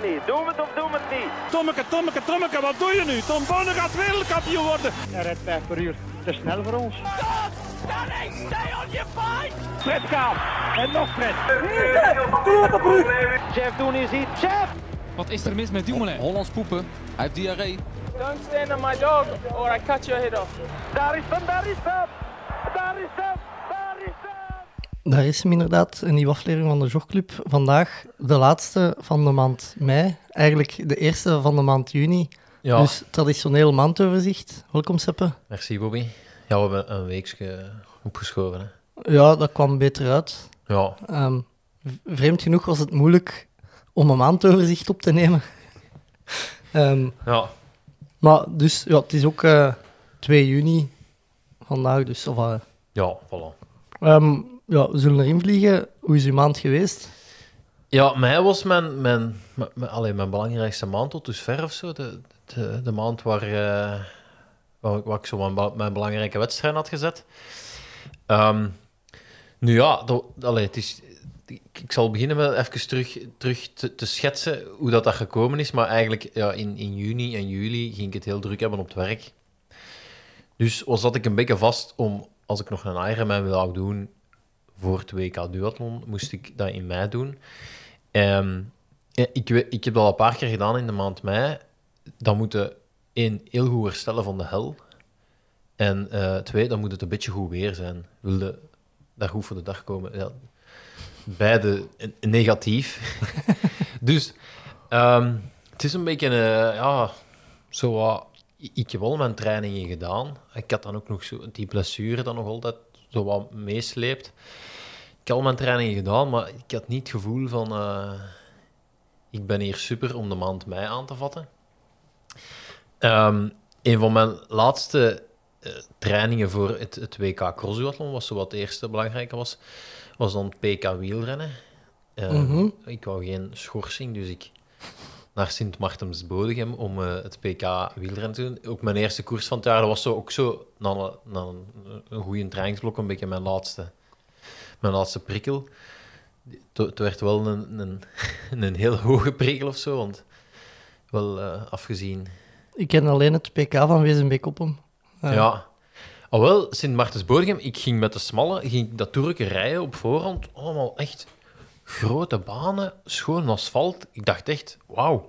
het niet. Doen we het of doen we het niet? Tommeke, Tommeke, Tommeke, wat doe je nu? Tom Bonne gaat wereldkampioen worden. Hij rijdt 5 per uur. Te snel voor ons. Fred gaat. En nog Fred. Jeff doen is hier. Jeff! Wat is er mis met Dumoulin? Hollands poepen. Hij heeft diarree. Don't stand on my dog or I cut your head off. Daar is hem, daar is hem! Daar is hem! Daar is hem! Inderdaad, een nieuwe aflevering van de Jogclub. Vandaag de laatste van de maand mei, eigenlijk de eerste van de maand juni. Ja, Dus traditioneel maandoverzicht. Welkom Seppe. merci Bobby. Ja, we hebben een weekje opgeschoven. Hè. Ja, dat kwam beter uit. Ja, Ehm, vreemd genoeg was het moeilijk om een maandoverzicht op te nemen. Ehm, ja, maar dus, ja, het is ook eh 2 juni vandaag, dus of, eh, ja, voilà. ehm, ja, we zullen erin vliegen. Hoe is uw maand geweest? Ja, mij was mijn, mijn, mijn, mijn- belangrijkste maand tot dusver of zo. De, de, de maand waar, eh, waar, ik- zo mijn, mijn belangrijke wedstrijd had gezet. Ehm, nu ja, dat, het is, ik, zal beginnen met even terug, terug te, schetsen hoe dat, dat gekomen is. Maar eigenlijk ja, in, in juni en juli ging ik het heel druk hebben op het werk. Dus was zat ik een beetje vast om, als ik nog een Ironman wil doen voor het WK Duathlon, moest ik dat in mei doen. Ehm, ik, ik heb dat al een paar keer gedaan in de maand mei. Dan moet je één, heel goed herstellen van de hel. En eh, twee, dan moet het een beetje goed weer zijn. Wil je daar goed voor de dag komen? Ja, beide negatief. dus ehm, het is een beetje, eh, ja, zo. Ik heb wel mijn trainingen gedaan. Ik had dan ook nog zo die blessure dan nog altijd zo wat meesleept. Ik had al mijn trainingen gedaan, maar ik had niet het gevoel van... eh, ik ben hier super om de maand mei aan te vatten. Ehm, een van mijn laatste eh, trainingen voor het, het WK Crossduathlon, was zo wat het eerste belangrijke was, was dan PK wielrennen. Eh, Mhm. Ik wou geen schorsing, dus ik naar Sint Martens Bodegem om eh, het PK wielrennen te doen. Ook mijn eerste koers van het jaar, was zo, ook zo na, een- na een, een goede trainingsblok een beetje mijn laatste, mijn laatste prikkel. Het werd wel een, een, een heel hoge prikkel of zo, want wel eh, afgezien Ik ken alleen het PK van Wezenbeek-Oppen. Eh, ja. Al wel, Sint Maartensborgem, ik ging met de smalle, ging dat toerke rijden op voorhand. Allemaal echt grote banen, schoon asfalt. Ik dacht echt, wauw.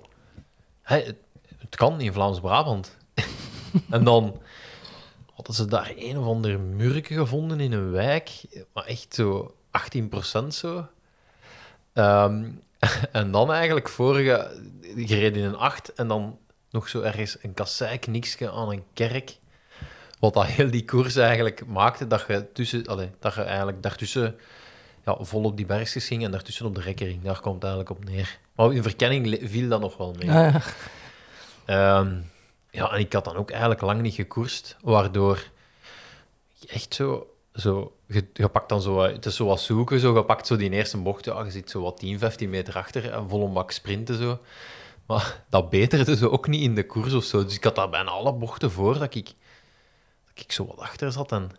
Het, het kan in Vlaams-Brabant. en dan hadden ze daar een of ander murken gevonden in een wijk. Maar echt zo 18% zo. Ehm, en dan eigenlijk vorige, gereden in een 8 en dan nog zo ergens een kasseik, niksje aan een kerk. Wat dat heel die koers eigenlijk maakte, dat je, tussen, allee, dat je eigenlijk daartussen ja, vol op die bergjes ging en daartussen op de rekkering. Daar komt het eigenlijk op neer. Maar in verkenning viel dat nog wel mee. Ah, ja. Ehm, ja, en ik had dan ook eigenlijk lang niet gekoerst, waardoor echt zo, zo je, je pakt dan zo, het is zo wat zoeken, zo, je pakt zo die eerste bocht, ja, je zit zo wat 10, 15 meter achter en vol een bak sprinten zo. Maar dat beterde ze ook niet in de koers of zo. Dus ik had daar bijna alle bochten voor dat ik, dat ik zo wat achter zat. En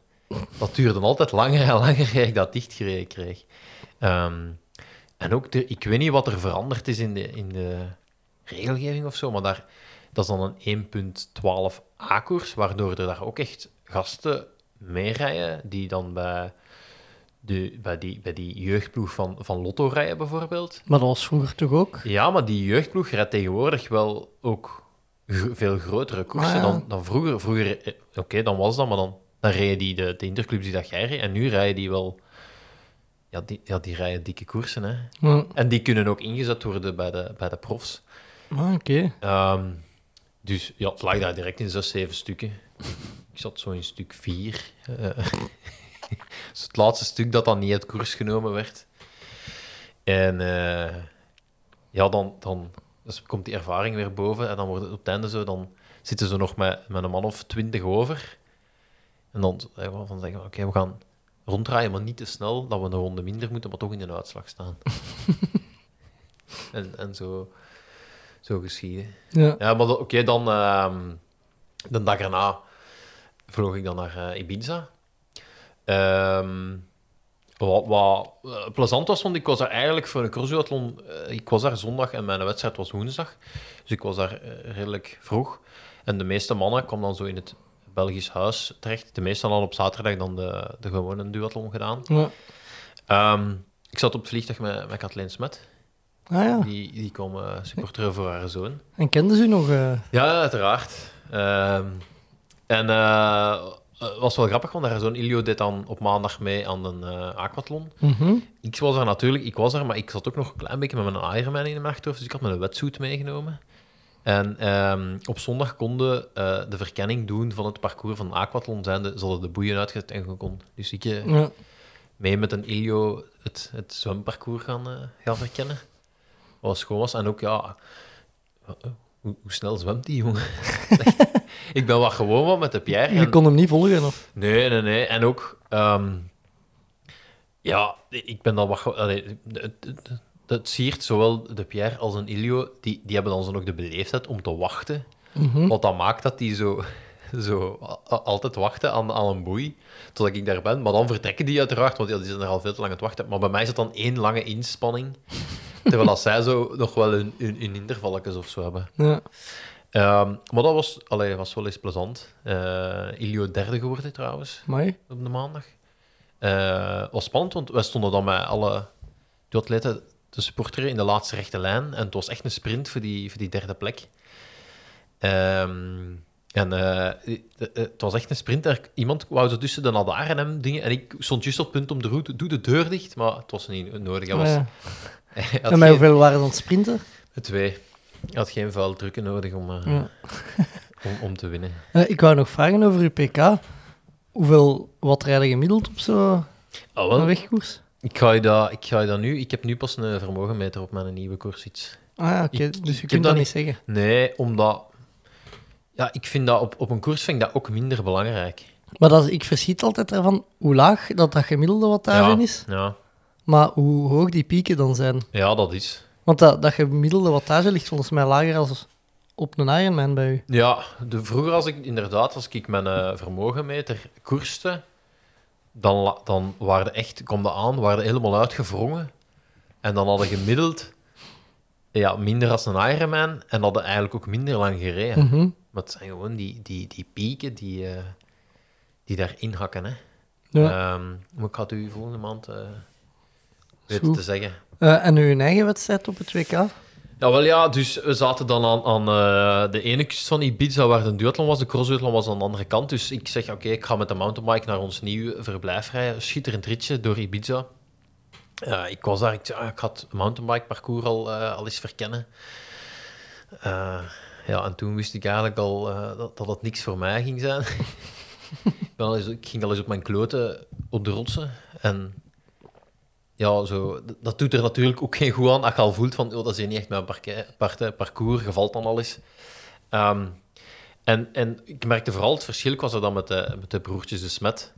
dat duurde altijd langer en langer eer ik dat dichtgereden kreeg. Ehm, en ook, ik weet niet wat er veranderd is in de, in de regelgeving of zo, maar daar, dat is dan een 1.12 A-koers, waardoor er daar ook echt gasten meerijden die dan bij, de, bij, die, bij die jeugdploeg van, van Lotto rijden bijvoorbeeld. Maar dat was vroeger toch ook? Ja, maar die jeugdploeg rijdt tegenwoordig wel ook veel grotere koersen Ah, ja. dan, dan vroeger. Vroeger, eh, oké, dan was dat, maar dan, dan rijden die de, de interclubs die dat jij reed. En nu rijden die wel... Ja, die, ja, die rijden dikke koersen, hè. Ja. En die kunnen ook ingezet worden bij de, bij de profs. Ah, Oké. Ehm, dus ja, het lag daar direct in zes, zeven stukken. Ik zat zo in stuk vier. Eh, dus het laatste stuk dat dan niet uit koers genomen werd. En eh, ja, dan, dan dus komt die ervaring weer boven. En dan wordt het op het einde zo, dan zitten ze nog met, met een man of twintig over. En dan zeggen we van zeggen, oké, we gaan ronddraaien, maar niet te snel, dat we een ronde minder moeten, maar toch in de uitslag staan. en, en zo, zo geschieden. Ja. Ja, maar oké, dan ehm, de dag erna vloog ik dan naar eh, Ibiza. Ehm, wat, wat eh, plezant was, want ik was daar eigenlijk voor een crossduathlon... eh, ik was daar zondag en mijn wedstrijd was woensdag. Dus ik was daar redelijk vroeg. En de meeste mannen kwamen dan zo in het Belgisch huis terecht. De meeste hadden op zaterdag dan de, de gewone duathlon gedaan. Ja. Ehm, ik zat op het vliegtuig met, met Kathleen Smet. Ah ja. Die, die kwam eh, supporteren voor haar zoon. En kenden ze u nog? eh? Ja, uiteraard. Ehm, en eh het was wel grappig, want haar zoon Ilio deed dan op maandag mee aan een eh aquathlon. Mhm. Ik was er natuurlijk, ik was er, maar ik zat ook nog een klein beetje met mijn Ironman in mijn achterhoofd, dus ik had mijn wetsuit meegenomen. En ehm, op zondag konden eh, de verkenning doen van het parcours van de aquathlon zijnde, ze hadden de boeien uitgezet en kon dus ik eh, Ja. mee met een Ilio het, het zwemparcours gaan, eh, gaan verkennen. Wat schoon was. En ook, ja, eh, hoe, hoe snel zwemt die jongen? ik ben wat gewoon wat met de Pierre. Je kon hem niet volgen, of? Nee, nee, nee. En ook, ehm, ja, ik ben dan wat. allee, het siert zowel de Pierre als een Ilio, die, die hebben dan zo nog de beleefdheid om te wachten. Mhm. Wat dat maakt dat die zo, zo altijd wachten aan, aan een boei, totdat ik daar ben. Maar dan vertrekken die uiteraard, want ja, die zijn er al veel te lang aan het wachten. Maar bij mij is het dan één lange inspanning, terwijl als zij zo nog wel hun, hun, hun intervalletjes of zo hebben. Ja. Ehm, maar dat was, allee, was wel eens plezant. Eh, Ilio derde geworden trouwens Mooi. op de maandag. Eh was spannend, want wij stonden dan met alle duatleten te supporteren in de laatste rechte lijn. En het was echt een sprint voor die, voor die derde plek. Ehm, en eh, het, was echt een sprint. Er, iemand wou zo tussen de Nadar en hem dingen. En ik stond juist op het punt om de route... Doe de deur dicht, maar het was niet nodig. Hij Ah, was, ja. En met hoeveel waren dan sprinten? Twee. Hij had geen vuil drukken nodig om, Ja. om, om te winnen. Eh, ik wou nog vragen over uw PK. Hoeveel wat rijden gemiddeld op zo'n Oh, wel. wegkoers? Ik ga, je dat, ik ga je dat nu... Ik heb nu pas een vermogenmeter op mijn nieuwe koers iets. Ah ja, oké. Dus je kunt dat niet zeggen. Nee, omdat... Ja, ik vind dat op, op een koers vind ik dat ook minder belangrijk. Maar dat, ik verschiet altijd ervan hoe laag dat, dat gemiddelde wattage ja, is, Ja, maar hoe hoog die pieken dan zijn. ja, dat is. Want dat, dat gemiddelde wattage ligt volgens mij lager als op een Ironman bij u. Ja, de, vroeger als ik inderdaad, als ik mijn eh, vermogenmeter koerste, dan, dan waren echt, de aan, waren helemaal uitgevrongen. En dan hadden gemiddeld ja, minder als een Ironman en hadden eigenlijk ook minder lang gereden. Mhm. Maar het zijn gewoon die, die, die pieken die, eh, die daarin hakken. Hè. Ja. Ehm, maar ik ga het u volgende maand eh, weten te zeggen. Eh, en uw eigen wedstrijd op het WK? Ja, wel ja, dus we zaten dan aan, aan eh, de ene kust van Ibiza, waar de duathlon was. De crossduathlon was aan de andere kant. Dus ik zeg, oké, ik ga met de mountainbike naar ons nieuw verblijf rijden. Schitterend ritje door Ibiza. Eh, ik was daar, ik, ah, had het mountainbike parcours al, al eens verkennen. Ja, en toen wist ik eigenlijk al dat, dat het niks voor mij ging zijn. ik, ben al eens, ik ging al eens op mijn kloten op de rotsen. En ja, zo, dat doet er natuurlijk ook geen goed aan als je al voelt van, oh, dat is niet echt mijn parke- parcours, je valt dan al eens. Ehm, en, en ik merkte vooral het verschil, was er dan met de, met de broertjes de Smet.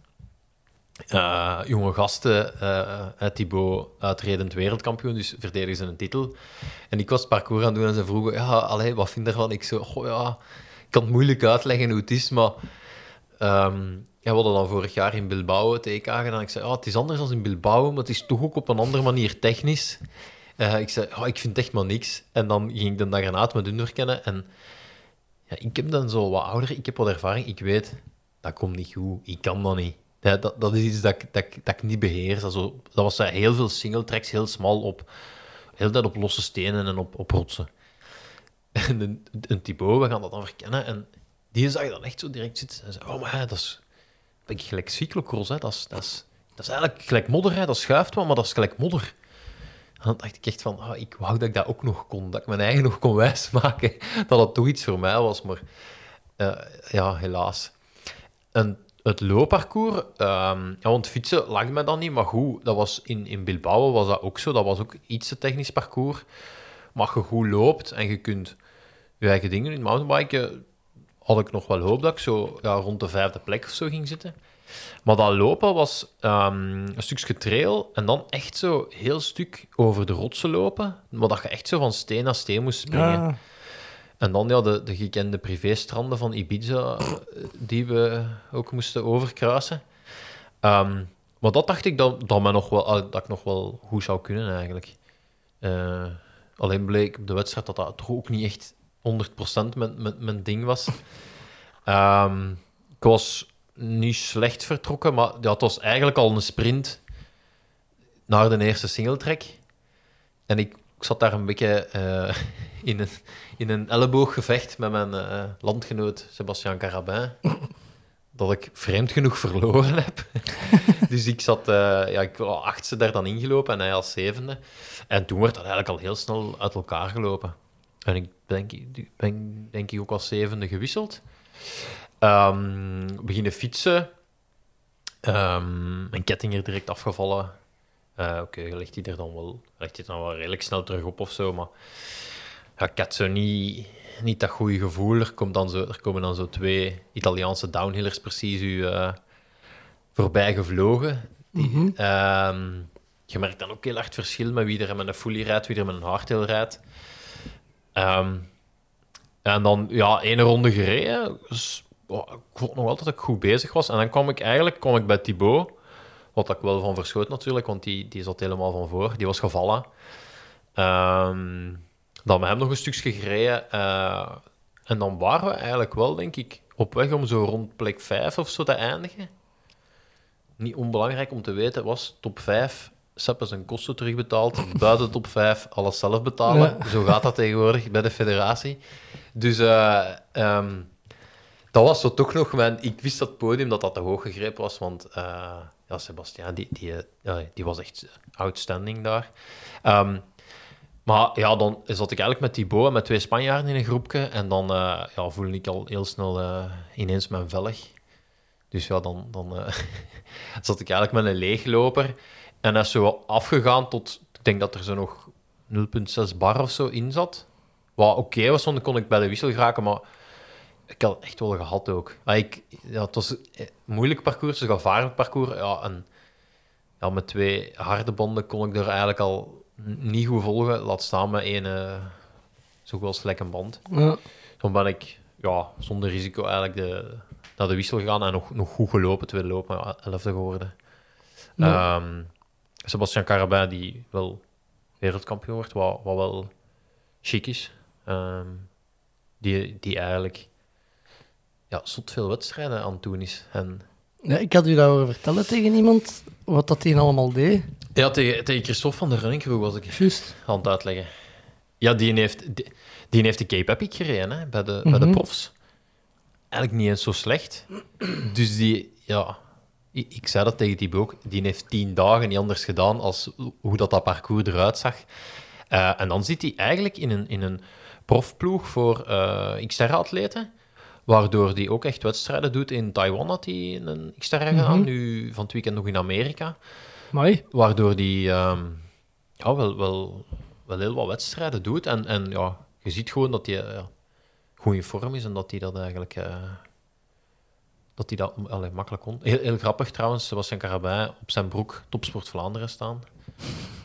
Eh, jonge gasten, eh Thibaut, uitredend wereldkampioen, dus verdedigen ze een titel. En ik was het parcours aan het doen en ze vroegen, ja, allee, wat vind je ervan? Ik zo, goh, ja, ik kan het moeilijk uitleggen hoe het is, maar... ehm, ja, we hadden dan vorig jaar in Bilbao het EK gedaan. Ik zei, ja, het is anders dan in Bilbao, maar het is toch ook op een andere manier technisch. Eh, ik zei, ja, ik vind echt maar niks. En dan ging ik de dag erna met hun verkennen. En ja, ik heb dan zo wat ouder, ik heb wat ervaring. Ik weet, dat komt niet goed. Ik kan dat niet. Dat, dat is iets dat ik, dat, dat ik niet beheers. Dat, was eh, heel veel single tracks, heel smal op. Heel tijd op losse stenen en op, op rotsen. En een, een we gaan dat dan verkennen. En die zag je dan echt zo direct zitten. En zei, oh, maar dat is gelijk cyclocross, hè. Dat, is, dat, is, dat is eigenlijk gelijk modder, dat schuift wel, maar dat is gelijk modder. Dan dacht ik echt van, ah, ik wou dat ik dat ook nog kon, dat ik mijn eigen nog kon wijsmaken, dat het toch iets voor mij was, maar eh, ja, helaas. En het loopparcours, ehm, want fietsen lag mij dan niet, maar goed, dat was in, in Bilbao was dat ook zo, dat was ook iets te technisch parcours. Maar je goed loopt en je kunt je eigen dingen in mountainbiken had ik nog wel hoop dat ik zo ja, rond de vijfde plek of zo ging zitten. Maar dat lopen was ehm, een stukje trail en dan echt zo heel stuk over de rotsen lopen. Maar dat je echt zo van steen naar steen moest springen. Ja. En dan ja, de, de gekende privéstranden van Ibiza, die we ook moesten overkruisen. Ehm, maar dat dacht ik dat, dat, nog wel, ah, dat ik nog wel goed zou kunnen eigenlijk. Eh, alleen bleek op de wedstrijd dat dat toch ook niet echt 100% mijn, mijn, mijn ding was. Ehm, ik was niet slecht vertrokken, maar het was eigenlijk al een sprint naar de eerste singletrack. En ik, zat daar een beetje eh, in, een, in een ellebooggevecht met mijn eh, landgenoot Sebastian Carabin. dat ik vreemd genoeg verloren heb. dus ik zat, eh, ja, ik was achtste daar dan ingelopen en hij als zevende. En toen werd dat eigenlijk al heel snel uit elkaar gelopen. En ik denk, ben denk ik ook als zevende gewisseld. Ehm, beginnen fietsen. Ehm, mijn ketting er direct afgevallen. Eh, Oké, je legt die er dan wel, legt die dan wel redelijk snel terug op of zo. Maar ja, ik had zo niet, niet dat goede gevoel. Er, komt dan zo, er komen dan zo twee Italiaanse downhillers precies u eh, voorbij gevlogen. Die, ehm, je merkt dan ook heel hard verschil met wie er met een fully rijdt, wie er met een hardtail rijdt. Ehm, en dan, ja, één ronde gereden. Dus, ik vond nog altijd dat ik goed bezig was. En dan kwam ik eigenlijk kwam ik bij Thibaut. Wat ik wel van verschoot natuurlijk, want die, die zat helemaal van voor. Die was gevallen. Ehm, dan met hem nog een stukje gereden. eh, en dan waren we eigenlijk wel, denk ik, op weg om zo rond plek 5 of zo te eindigen. Niet onbelangrijk om te weten was top 5. Sepp zijn kosten terugbetaald. Buiten top 5 alles zelf betalen. Zo gaat dat tegenwoordig bij de federatie. Dus eh, ehm, dat was zo toch nog mijn... Ik wist dat podium dat dat te hoog gegrepen was, want eh ja, Sebastian, die, die, eh, die was echt outstanding daar. Ehm, maar ja, dan zat ik eigenlijk met Thibaut en met twee Spanjaarden in een groepje. En dan ja, voelde ik al heel snel ineens mijn velg. Dus ja, dan, dan zat ik eigenlijk met een leegloper. En dat is zo afgegaan tot... Ik denk dat er zo nog 0,6 bar of zo in zat. Wat oké was, want dan kon ik bij de wissel geraken, maar... Ik had het echt wel gehad ook. Maar ik, ja, het was een moeilijk parcours, een gevaarlijk parcours. Ja, en ja, met twee harde banden kon ik er eigenlijk al niet goed volgen. Laat staan met één eh, zo goed als lekker band. Ja. Dan ben ik ja, zonder risico eigenlijk de, naar de wissel gegaan en nog, nog goed gelopen. Tweede lopen, ja, elfde geworden. Ja. Ehm, Sebastian Carabin, die wel wereldkampioen wordt, wat, wat wel chic is. Ehm, die, die eigenlijk ja, zot veel wedstrijden aan het doen is. En Ja, ik had u daarover vertellen tegen iemand, wat dat hij allemaal deed. ja, tegen, tegen Christophe van der Running Crew was ik Juist. aan het uitleggen. Ja, die heeft, die, die heeft de Cape Epic gereden hè, bij, de, bij de Mhm. profs. Eigenlijk niet eens zo slecht. Dus die, ja, ik, ik zei dat tegen die ook, die heeft tien dagen niet anders gedaan als hoe dat, dat parcours eruit zag. Eh, en dan zit hij eigenlijk in een, in een profploeg voor eh XTR-atleten, waardoor hij ook echt wedstrijden doet. In Taiwan had hij een XTR gedaan, Mhm. nu van het weekend nog in Amerika. Mooi. Waardoor die ehm, ja, wel, wel, wel heel wat wedstrijden doet. En, en ja, je ziet gewoon dat hij ja, goed in vorm is en dat hij dat eigenlijk eh, dat hij dat allee, makkelijk kon. Heel, heel grappig trouwens, Sebastian Carabin op zijn broek Topsport Vlaanderen staan.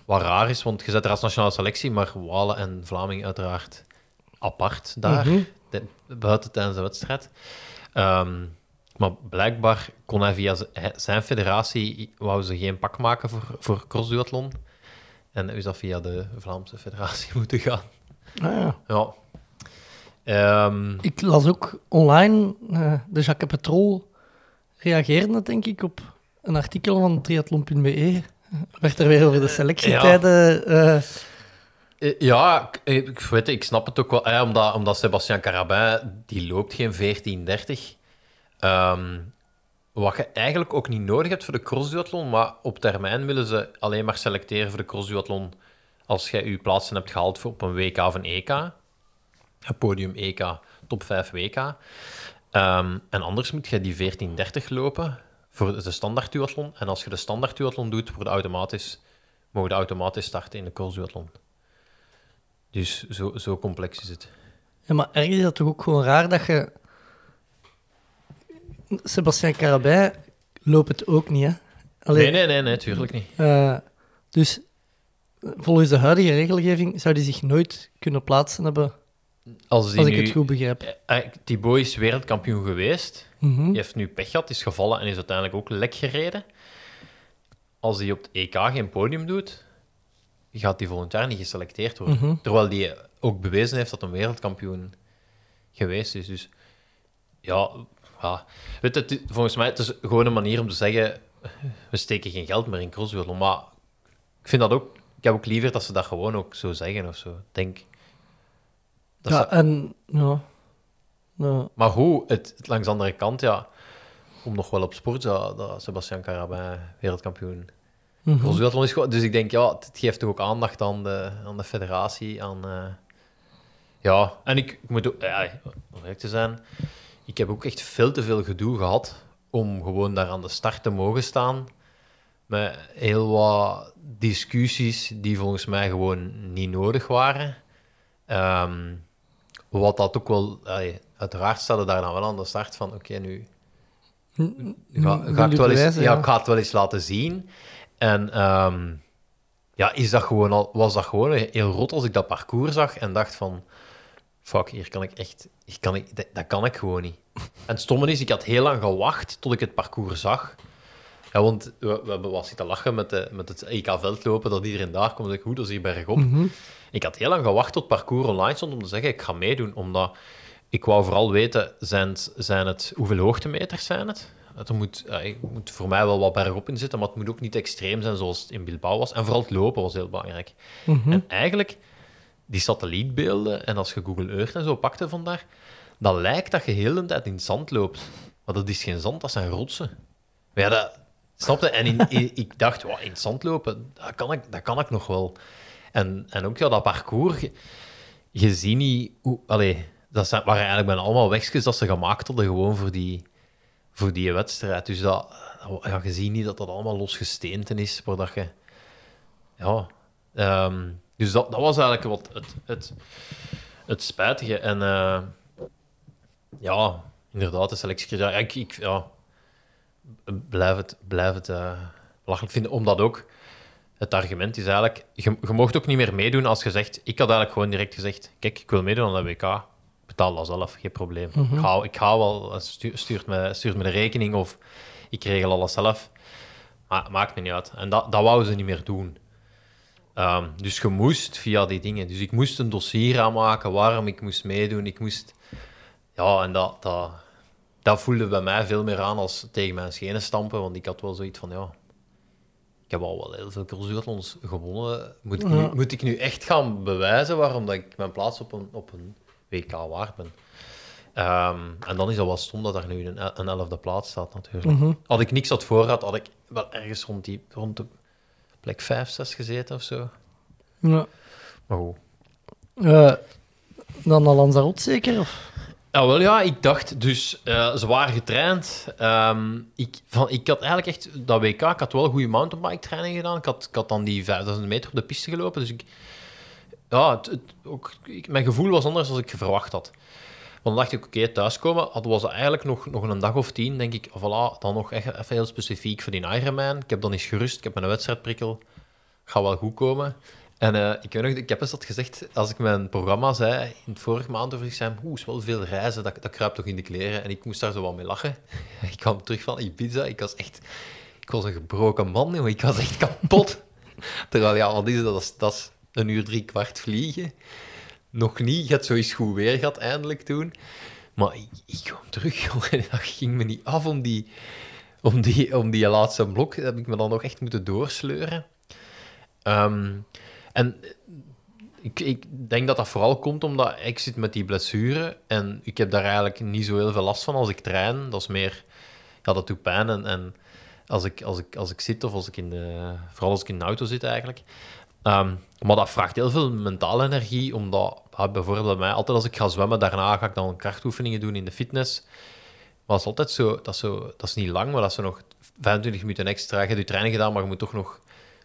Wat raar is, want je zet er als nationale selectie, maar Walen en Vlaming uiteraard apart daar, Mhm. de- buiten tijdens de wedstrijd. Ehm, maar blijkbaar kon hij via zijn federatie, wou ze geen pak maken voor, voor crossduathlon. En is dat via de Vlaamse federatie moeten gaan. Ah, ja. Ja. Ehm, Ik las ook online, eh, de Jacques Petrol reageerde denk ik op een artikel van triathlon.be. Werd er weer over de selectietijden... eh, Eh, Ja, ik, weet ik snap het ook wel. omdat, omdat Sebastian Carabin, die loopt geen 14.30. Ehm wat je eigenlijk ook niet nodig hebt voor de crossduathlon, maar op termijn willen ze alleen maar selecteren voor de crossduathlon als je je plaatsen hebt gehaald voor op een WK of een EK. Podium EK, top 5 WK. Ehm, en anders moet je die 14.30 lopen voor de standaard duathlon. En als je de standaard duathlon doet, wordt automatisch, mogen automatisch starten in de crossduathlon. Dus zo, zo complex is het. Ja, maar ergens is dat toch ook gewoon raar dat je... Sebastien Carabin loopt het ook niet, hè? Allee, Nee, nee, nee, nee, tuurlijk niet. eh, dus volgens de huidige regelgeving zou die zich nooit kunnen plaatsen hebben, Als, als ik nu, het goed begrijp. Eh, Thibaut is wereldkampioen geweest. Mhm. Die heeft nu pech gehad, is gevallen en is uiteindelijk ook lek gereden. als hij op het EK geen podium doet, gaat hij volgend jaar niet geselecteerd worden. Mhm. Terwijl hij ook bewezen heeft dat een wereldkampioen geweest is. Dus ja, ja. Weet het is- volgens mij het is gewoon een manier om te zeggen: we steken geen geld meer in crosswiel. Maar ik vind dat ook. Ik heb ook liever dat ze dat gewoon ook zo zeggen of zo. Ik Denk. Dat ja, en ja. ja. maar hoe, het, het langs de andere kant, ja, om nog wel op sport, dat, dat Sebastian Carabin wereldkampioen Mhm. crossduathlon is. Dus ik denk, ja, het geeft toch ook aandacht aan de, aan de federatie, aan... eh, ja, en ik, ik moet ook, ja, om eerlijk te zijn, ik heb ook echt veel te veel gedoe gehad om gewoon daar aan de start te mogen staan. Met heel wat discussies die volgens mij gewoon niet nodig waren. Ehm, wat dat ook wel... allee, uiteraard stelde daar dan wel aan de start van, oké, nu ga, ga ik wel eens, ja, ja. ik ga het wel eens laten zien. En ehm, ja, is dat gewoon al, was dat gewoon heel rot als ik dat parcours zag en dacht van... Fuck, hier kan ik echt... Hier kan ik, dat, dat kan ik gewoon niet. En het stomme is, ik had heel lang gewacht tot ik het parcours zag. Ja, want we, we hebben wat zitten lachen met, de, met het EK-veldlopen, dat iedereen daar komt. Ik, hoe, dat is hier bergop. Mhm. Ik had heel lang gewacht tot parcours online stond om te zeggen, ik ga meedoen. Omdat ik wou vooral weten, zijn het, zijn het, hoeveel hoogtemeters zijn het? Het moet, er moet voor mij wel wat bergop in zitten, maar het moet ook niet extreem zijn zoals het in Bilbao was. En vooral het lopen was heel belangrijk. Mhm. En eigenlijk, die satellietbeelden, en als je Google Earth en zo pakte vandaar, dan lijkt dat je heel de tijd in het zand loopt. Maar dat is geen zand, dat zijn rotsen. Maar ja, dat, snap je? En in, in- ik dacht, wow, in het zand lopen, dat kan ik, dat kan ik nog wel. En, en ook ja, dat parcours, je, ziet niet hoe... Dat waren eigenlijk bijna allemaal wegjes dat ze gemaakt hadden gewoon voor die, voor die wedstrijd. Dus dat, ja, je ziet niet dat dat allemaal losgesteenten is, waar dat je... Ja, ehm, dus dat, was eigenlijk wat het, het, het spijtige. En eh, ja, inderdaad, de selectie. Ja, ik, ik ja, blijf het, blijf het eh, belachelijk vinden, omdat ook het argument is eigenlijk, je, je mocht ook niet meer meedoen als je zegt, ik had eigenlijk gewoon direct gezegd, kijk, ik wil meedoen aan de WK, betaal dat zelf, geen probleem. ik, ga, ik ga wel, stu- stuurt me, stuurt me de rekening of ik regel alles zelf. Maar maakt me niet uit. En dat, dat wouden ze niet meer doen. Ehm, dus je moest via die dingen. Dus ik moest een dossier aanmaken waarom ik moest meedoen. Ik moest... Ja, en dat, dat, dat voelde bij mij veel meer aan als tegen mijn schenen stampen. Want ik had wel zoiets van, ja... Ik heb al wel heel veel crossduathlons gewonnen. Moet ik, nu, Ja. moet ik nu echt gaan bewijzen waarom dat ik mijn plaats op een, op een WK waard ben? Ehm, en dan is dat wel stom dat er nu een, een elfde plaats staat, natuurlijk. Mhm. Als ik niks had voorraad, had ik wel ergens rond, die, rond de plek 5, 6 gezeten of zo. Ja. Maar goed. Eh, dan naar Lanzarote zeker? Of? Ja, wel ja, ik dacht dus, eh, ze waren getraind. Ehm, ik, van, ik had eigenlijk echt, dat WK, ik had wel goede mountainbike training gedaan. Ik had, ik had dan die 5000 meter op de piste gelopen. Dus ik, ja, ook, mijn gevoel was anders dan ik verwacht had. Want dan dacht ik, oké, thuiskomen, had, was eigenlijk nog, nog een dag of tien, denk ik, voilà, dan nog echt even heel specifiek voor die Ironman. Ik heb dan eens gerust, ik heb mijn wedstrijdprikkel, gaat wel goed komen. En eh, ik weet nog, ik heb eens dat gezegd, als ik mijn programma zei, in het vorige maand over, ik zei, oeh, is wel veel reizen, dat, dat kruipt toch in de kleren. En ik moest daar zo wat mee lachen. Ik kwam terug van Ibiza, ik was echt, ik was een gebroken man, ik was echt kapot. Terwijl, ja, wat is dat is, dat is een uur, drie kwart vliegen. Nog niet, je had zoiets goed weer gehad eindelijk toen. Maar ik, ik kwam terug, jongen, dat ging me niet af om die, om die, om die laatste blok. Dat heb ik me dan nog echt moeten doorsleuren. Ehm, en ik, ik denk dat dat vooral komt omdat ik zit met die blessure en ik heb daar eigenlijk niet zo heel veel last van als ik train. Dat is meer, ja, dat doet pijn. En, en als, ik, als, ik, als ik zit of als ik in de, vooral als ik in de auto zit eigenlijk. Ehm, maar dat vraagt heel veel mentale energie, omdat bijvoorbeeld bij mij, altijd als ik ga zwemmen, daarna ga ik dan krachtoefeningen doen in de fitness. Maar dat is altijd zo, dat is, zo, dat is niet lang, maar dat is nog 25 minuten extra. Je hebt je training gedaan, maar je moet toch nog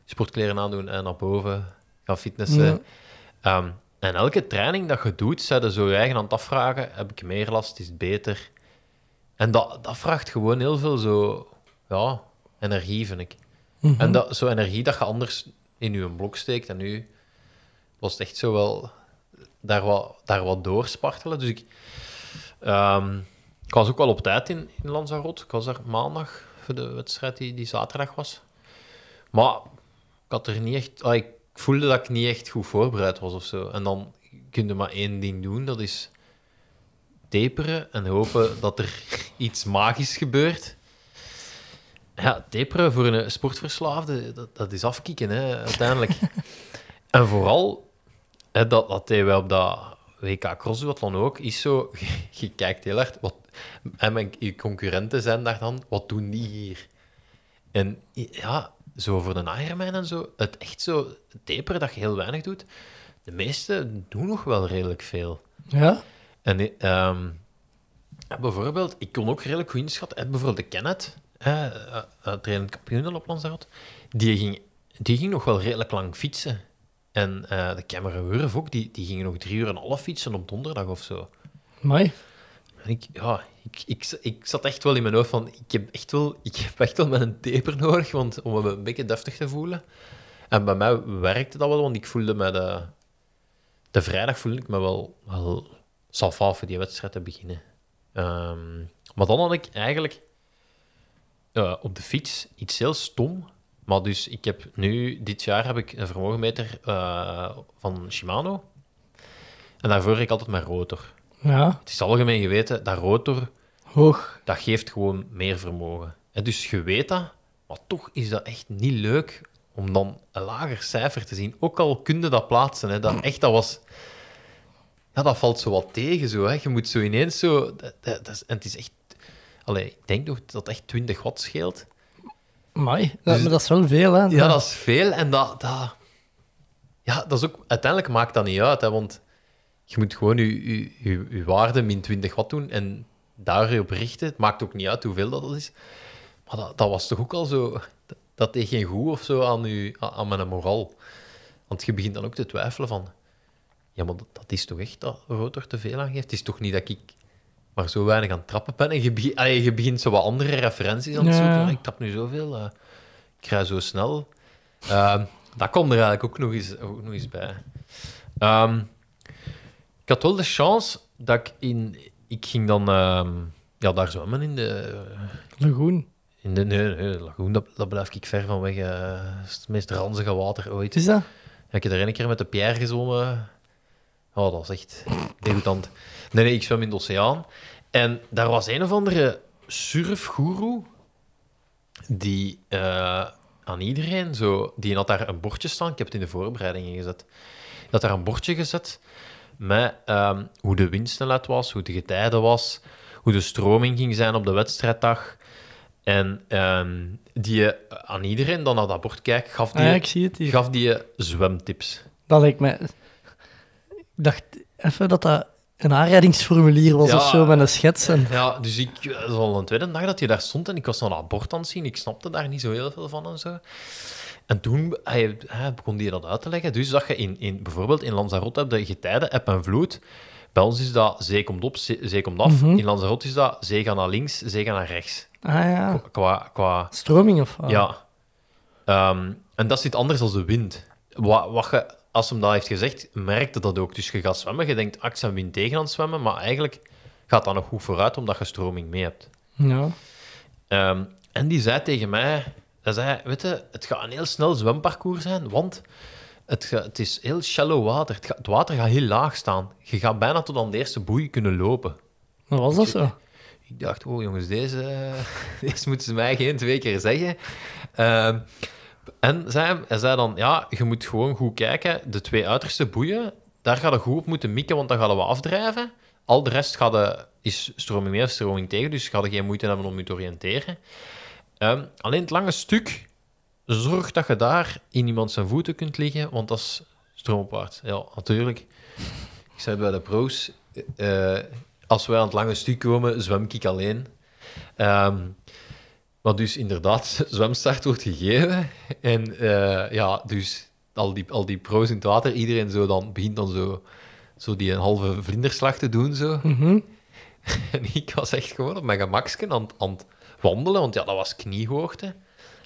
sportkleren aandoen en naar boven gaan fitnessen. Ja. Ehm, en elke training dat je doet, zou je zo je eigen aan het afvragen, heb ik meer last, is het beter? En dat, dat vraagt gewoon heel veel zo, ja, energie, vind ik. Mhm. En dat, zo energie dat je anders in je blok steekt. En nu was het echt zo wel daar wat, daar wat doorspartelen. Dus ik, ehm, ik was ook wel op tijd in, in Lanzarote. Ik was daar maandag voor de wedstrijd die, die zaterdag was. Maar ik had er niet echt... ah, ik voelde dat ik niet echt goed voorbereid was of zo. En dan kun je maar één ding doen, dat is taperen en hopen dat er iets magisch gebeurt. Ja, taperen voor een sportverslaafde, dat, dat is afkicken, hè, uiteindelijk. en vooral, hè, dat, dat deden wij op dat WK Crossduathlon ook, is zo, je kijkt heel hard, wat, en mijn je concurrenten zijn daar dan, wat doen die hier? En ja, zo voor de Ironman en zo, het echt zo taperen dat je heel weinig doet, de meesten doen nog wel redelijk veel. Ja? En ehm, ja, bijvoorbeeld, ik kon ook redelijk goed inschatten. Bijvoorbeeld de Kenneth, hè, eh, eh, trainend kampioen op Lanzarote, die ging, die ging nog wel redelijk lang fietsen. En eh, de Cameron Wurf ook, die, die gingen nog drie uur en een half fietsen op donderdag of zo. Mooi. Ik, ja, ik, ik, ik zat echt wel in mijn hoofd van, ik heb echt wel, ik heb echt wel met een taper nodig, want, om me een beetje deftig te voelen. En bij mij werkte dat wel, want ik voelde me de, de vrijdag voelde ik me wel, wel salva voor die wedstrijd te beginnen. Ehm, maar dan had ik eigenlijk eh, op de fiets iets heel stom. Maar dus ik heb nu, dit jaar heb ik een vermogenmeter eh, van Shimano. En daarvoor heb ik altijd mijn rotor. Ja, Het is algemeen geweten, dat rotor, hoog. dat geeft gewoon meer vermogen. En dus je weet dat, maar toch is dat echt niet leuk om dan een lager cijfer te zien. Ook al kun je dat plaatsen, hè, dat echt, dat was... Ja, dat valt zo wat tegen, zo, hè. Je moet zo ineens zo... Dat, dat, dat is, en het is echt... Allee, ik denk nog dat echt 20 watt scheelt. Dat, Dus- maar dat is wel veel, hè? Ja, dat is veel. En dat, dat... Ja, dat is ook... Uiteindelijk maakt dat niet uit, hè, want je moet gewoon je, je, je, je waarde min 20 watt doen en daarop richten. Het maakt ook niet uit hoeveel dat is. Maar dat, dat was toch ook al zo... Dat, dat deed geen goed of zo aan, je, aan, mijn moraal. Want je begint dan ook te twijfelen van... Ja, maar dat, dat is toch echt dat rotor te veel aangeeft? Het is toch niet dat ik maar zo weinig aan het trappen ben? En je, begint, allee, je begint zo wat andere referenties aan te Ja. zoeken. Ik trap nu zoveel, eh, ik rij zo snel. Ehm, dat komt er eigenlijk ook nog eens, ook nog eens bij. Ehm, ik had wel de chance dat ik in... Ik ging dan ehm, ja, daar zwemmen in de... Lagoen. In de nee, nee, de lagoen, dat, dat blijf ik ver van weg. eh, dat is het meest ranzige water ooit. Is dat? Ja, ik heb er een keer met de Pierre gezwommen. Oh, dat was echt degoutant. Nee, nee, ik zwem in de oceaan. En daar was een of andere surfgoeroe die eh, aan iedereen zo... Die had daar een bordje staan. Ik heb het in de voorbereidingen gezet. Die had daar een bordje gezet met ehm, hoe de windsnelheid was, hoe de getijden was, hoe de stroming ging zijn op de wedstrijddag. En ehm, die eh, aan iedereen dan naar dat bord kijkt, gaf die, Ah, ja, het gaf die zwemtips. Dat lijkt mij... Ik dacht even dat dat een aanrijdingsformulier was Ja. of zo, met een schets. En... Ja, dus ik, dat was al een tweede dag dat je daar stond en ik was naar dat bord aan het zien. Ik snapte daar niet zo heel veel van en zo. En toen hij, hij begon die dat uit te leggen. Dus dat je in, in, bijvoorbeeld in Lanzarote hebt je getijden, eb en vloed. Bij ons is dat zee komt op, zee, zee komt af. Mhm. In Lanzarote is dat zee gaat naar links, zee gaat naar rechts. Ah ja, Qua, qua, stroming of wat? Ja. Ehm, en dat iets anders dan de wind. Wat, wat je, als hem dat heeft gezegd, merkte dat ook. Dus je gaat zwemmen, je denkt, ah, ik wind tegen aan het zwemmen, maar eigenlijk gaat dat nog goed vooruit, omdat je stroming mee hebt. Ja. Ehm, en die zei tegen mij, hij zei, weet je, het gaat een heel snel zwemparcours zijn, want het, ga- het is heel shallow water. Het, ga- het water gaat heel laag staan. Je gaat bijna tot aan de eerste boei kunnen lopen. Maar was dat zo? Ik dacht, oh jongens, deze, deze moeten ze mij geen twee keer zeggen. Ehm, en zei, hij zei dan, ja, je moet gewoon goed kijken. De twee uiterste boeien, daar ga je goed op moeten mikken, want dan gaan we afdrijven. Al de rest gaat de, is stroming mee of stroming tegen, dus ga je geen moeite hebben om je te oriënteren. Ehm, alleen het lange stuk, zorg dat je daar in iemand zijn voeten kunt liggen, want dat is stroomopwaarts. Ja, natuurlijk. Ik zei bij de pro's, eh, als wij aan het lange stuk komen, zwem ik alleen. Ehm, maar dus inderdaad, zwemstart wordt gegeven. En eh, ja, dus al die, al die pro's in het water, iedereen zo dan, begint dan zo, zo die een halve vlinderslag te doen. Zo. Mhm. En ik was echt gewoon op mijn gemaksken aan, aan het wandelen, want ja, dat was kniehoogte.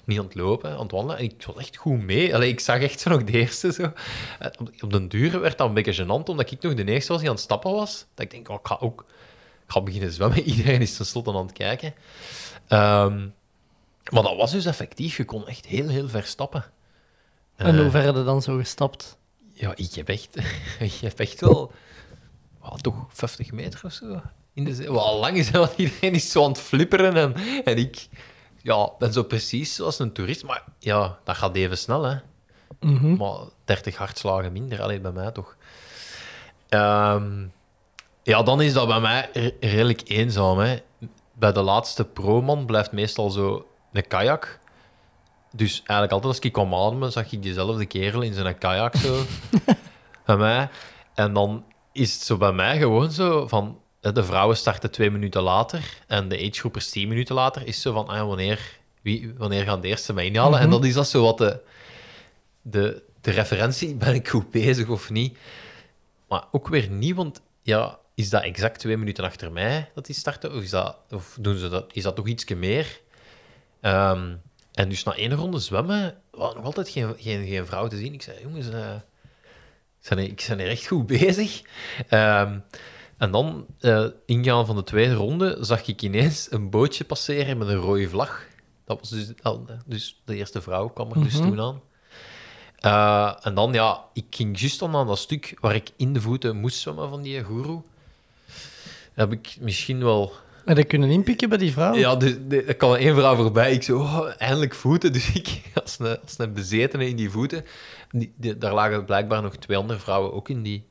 Niet aan het lopen, aan het wandelen. En ik was echt goed mee. Allee, ik zag echt zo nog de eerste. Zo. Eh, Op, den duur werd dat een beetje gênant, omdat ik nog de eerste was die aan het stappen was. Dat ik denk, oh, ik ga ook ik ga beginnen zwemmen. Iedereen is tenslotte aan het kijken. Ehm, Maar dat was dus effectief. Je kon echt heel, heel ver stappen. En Eh, hoe ver hadden dan zo gestapt? Ja, ik heb echt, ik heb echt wel, wel toch 50 meter of zo. In de zee. Wel lang is, want iedereen is zo aan het flipperen en, en ik ja, ben zo precies zoals een toerist. Maar ja, dat gaat even snel, hè. Mhm. Maar 30 hartslagen minder, alleen bij mij toch. Ehm, ja, dan is dat bij mij re- redelijk eenzaam. Hè. Bij de laatste pro-man blijft meestal zo een kajak. Dus eigenlijk altijd als ik kwam ademen, zag ik diezelfde kerel in zijn kajak zo bij mij. En dan is het zo bij mij gewoon zo van... hè, De vrouwen starten twee minuten later en de agegroepers tien minuten later. Is zo van, ah, wanneer, wie, wanneer gaan de eerste mij inhalen? En dan is dat zo wat de, de, de referentie. Ben ik goed bezig of niet? Maar ook weer niet, want ja, is dat exact twee minuten achter mij dat die starten? Of, is dat, of doen ze dat, is dat toch ietsje meer? Ehm, en dus na één ronde zwemmen, was nog altijd geen, geen, geen vrouw te zien. Ik zei, jongens, eh, ik, ben, ik ben hier echt goed bezig. Ehm, en dan, eh, ingaan van de tweede ronde, zag ik ineens een bootje passeren met een rode vlag. Dat was dus, al- dus de eerste vrouw kwam er dus toen aan. Eh, en dan, ja, ik ging juist dan aan dat stuk waar ik in de voeten moest zwemmen van die guru. Heb ik misschien wel... En dat kunnen inpikken bij die vrouw? Ja, de, er kwam één vrouw voorbij. Ik zo, oh, eindelijk voeten. Dus ik, als een, als een bezetene in die voeten. Die, die- daar lagen blijkbaar nog twee andere vrouwen ook in die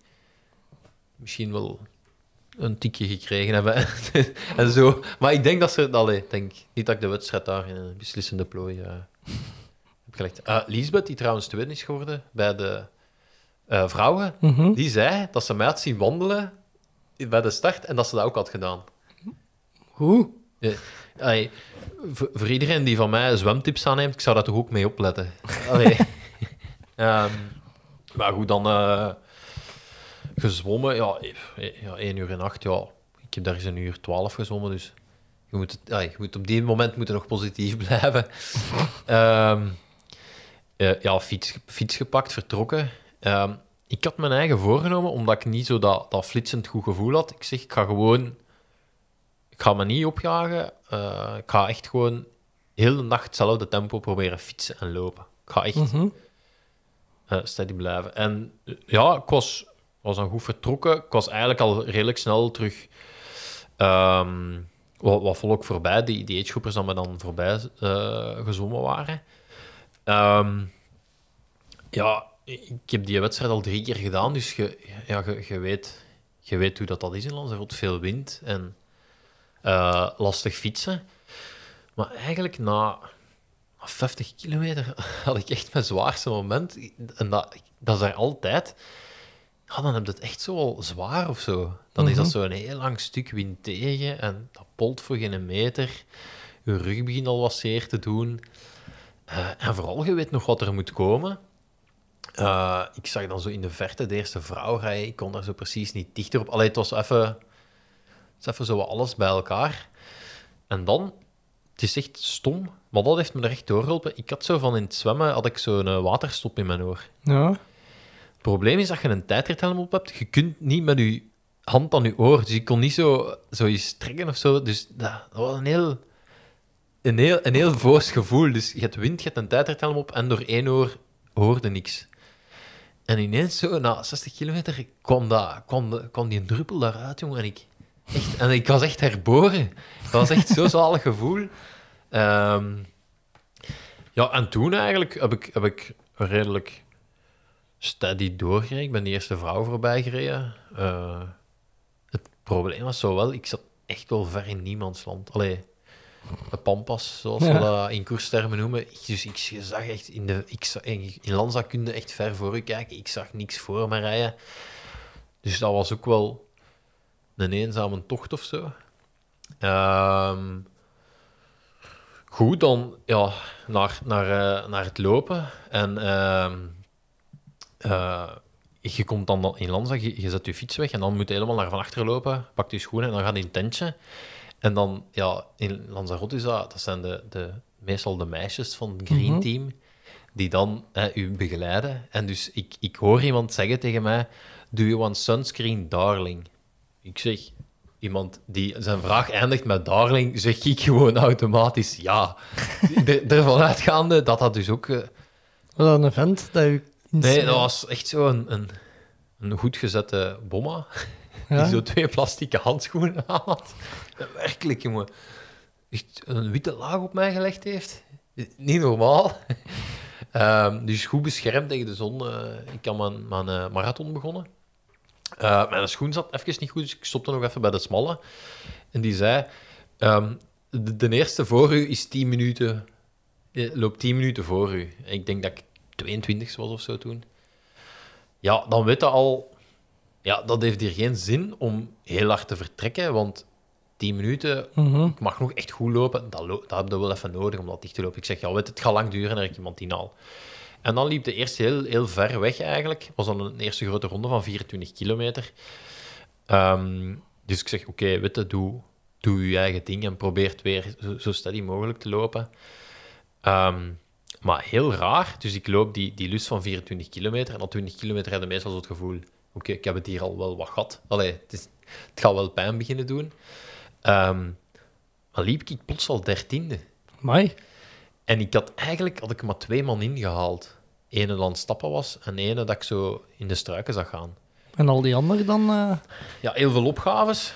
misschien wel een tikje gekregen hebben. en zo. Maar ik denk dat ze... Allee, ik denk niet dat ik de wedstrijd daar in een beslissende plooi eh, heb gelegd. Eh Lisbeth, die trouwens tweede is geworden bij de eh, vrouwen, Mhm. die zei dat ze mij had zien wandelen bij de start en dat ze dat ook had gedaan. Hoe? Ja, allee, voor, voor iedereen die van mij zwemtips aanneemt, ik zou daar toch ook mee opletten. Allee. Ehm, maar goed, dan eh, gezwommen. Ja, eh, ja, 1 uur en 8. Ja, ik heb daar eens een uur 12 gezwommen, dus je moet, je moet op die moment moeten nog positief blijven. Ehm, eh, ja, fiets, fiets gepakt, vertrokken. Ehm, ik had mijn eigen voorgenomen, omdat ik niet zo dat, dat flitsend goed gevoel had. Ik zeg, ik ga gewoon ik ga me niet opjagen. Eh, ik ga echt gewoon heel de nacht hetzelfde tempo proberen fietsen en lopen. Ik ga echt Mhm. eh, steady blijven. En ja, ik was, was dan goed vertrokken. Ik was eigenlijk al redelijk snel terug ehm, wat, wat volk voorbij, die, die agegroepers dan me dan voorbij eh, gezwommen waren. Ehm, ja, ik heb die wedstrijd al drie keer gedaan, dus je, ja, weet, weet hoe dat, dat is in Lanzarote. Veel wind en eh, lastig fietsen. Maar eigenlijk na 50 kilometer had ik echt mijn zwaarste moment. En dat, dat is er altijd. Ja, dan heb je het echt zo al zwaar of zo. Dan is dat zo een heel lang stuk wind tegen en dat polt voor geen meter. Je rug begint al wat zeer te doen. Eh, en vooral, je weet nog wat er moet komen. Eh, ik zag dan zo in de verte de eerste vrouw rijden. Ik kon daar zo precies niet dichter op. Allee, het was even, het even zo alles bij elkaar. En dan, het is echt stom, maar dat heeft me er echt doorgeholpen. Ik had zo van in het zwemmen, had ik zo'n eh, waterstop in mijn oor. Ja. Het probleem is dat je een tijdrithelm op hebt, je kunt niet met je hand aan je oor, dus ik kon niet zo, zo trekken of zo. Dus dat, dat was een heel, een heel, een heel gevoel. Dus je hebt wind, je hebt een tijdrithelm op en door één oor hoorde niks. En ineens zo, na 60 kilometer, kwam, dat, kwam die druppel daaruit, jongen. En ik, echt, en ik was echt herboren. Dat was echt zo'n zalig gevoel. Ehm, ja, en toen eigenlijk heb ik, heb ik redelijk steady doorgereden. Ik ben de eerste vrouw voorbij gereden. Eh, het probleem was zo wel, ik zat echt wel ver in niemandsland. Allee, de pampas, zoals we Ja. dat in koerstermen noemen. Dus ik zag echt in de... Ik zag, in echt ver voor je kijken. Ik zag niks voor me rijden. Dus dat was ook wel een eenzame tocht of zo. Ehm, goed, dan ja, naar, naar, eh, naar het lopen. En ehm, eh, je komt dan in Lanza, je, je zet je fiets weg en dan moet je helemaal naar van achter lopen. Pakt je schoenen en dan gaat je in een tentje. En dan, ja, in Lanzarote is dat, dat zijn de, de, meestal de meisjes van het Green Mhm. Team, die dan eh, u begeleiden. En dus ik, ik hoor iemand zeggen tegen mij, do you want sunscreen, darling? Ik zeg, iemand die zijn vraag eindigt met Darling, zeg ik gewoon automatisch ja. Er, ervan uitgaande dat dat dus ook... eh, Was dat een vent dat u... nee, dat was echt zo een, een, een goed gezette bomma. Ja? Die zo twee plastieke handschoenen aan had. Werkelijk, jongen. Echt een witte laag op mij gelegd heeft. Niet normaal. Ehm dus goed beschermd tegen de zon. eh, ik had mijn, mijn eh, marathon begonnen. Eh, mijn schoen zat even niet goed, dus ik stopte nog even bij de smalle. En die zei... ehm, de, de eerste voor u is 10 minuten... loopt 10 minuten voor u. En ik denk dat ik 22 was of zo toen. Ja, dan weet je al... Ja, dat heeft hier geen zin om heel hard te vertrekken, want 10 minuten Mhm. ik mag nog echt goed lopen. Dat, lo- dat heb je wel even nodig om dat dicht te lopen. Ik zeg, ja, weet, het, gaat lang duren en ik iemand die haal. En dan liep de eerste heel, heel ver weg eigenlijk. was dan een eerste grote ronde van 24 kilometer. Ehm, dus ik zeg, oké, weet je, doe, doe je eigen ding en probeer het weer zo, zo steady mogelijk te lopen. Ehm, maar heel raar. Dus ik loop die, die lus van 24 kilometer. En na 20 kilometer heb je meestal zo het gevoel... Oké, ik heb het hier al wel wat gehad. Allee, het, is, het gaat wel pijn beginnen doen. Ehm, maar liep ik plots al dertiende. Mai. En ik had eigenlijk had ik maar twee man ingehaald. Ene dat aan het stappen was en ene dat ik zo in de struiken zag gaan. En al die anderen dan... eh, Ja, heel veel opgaves.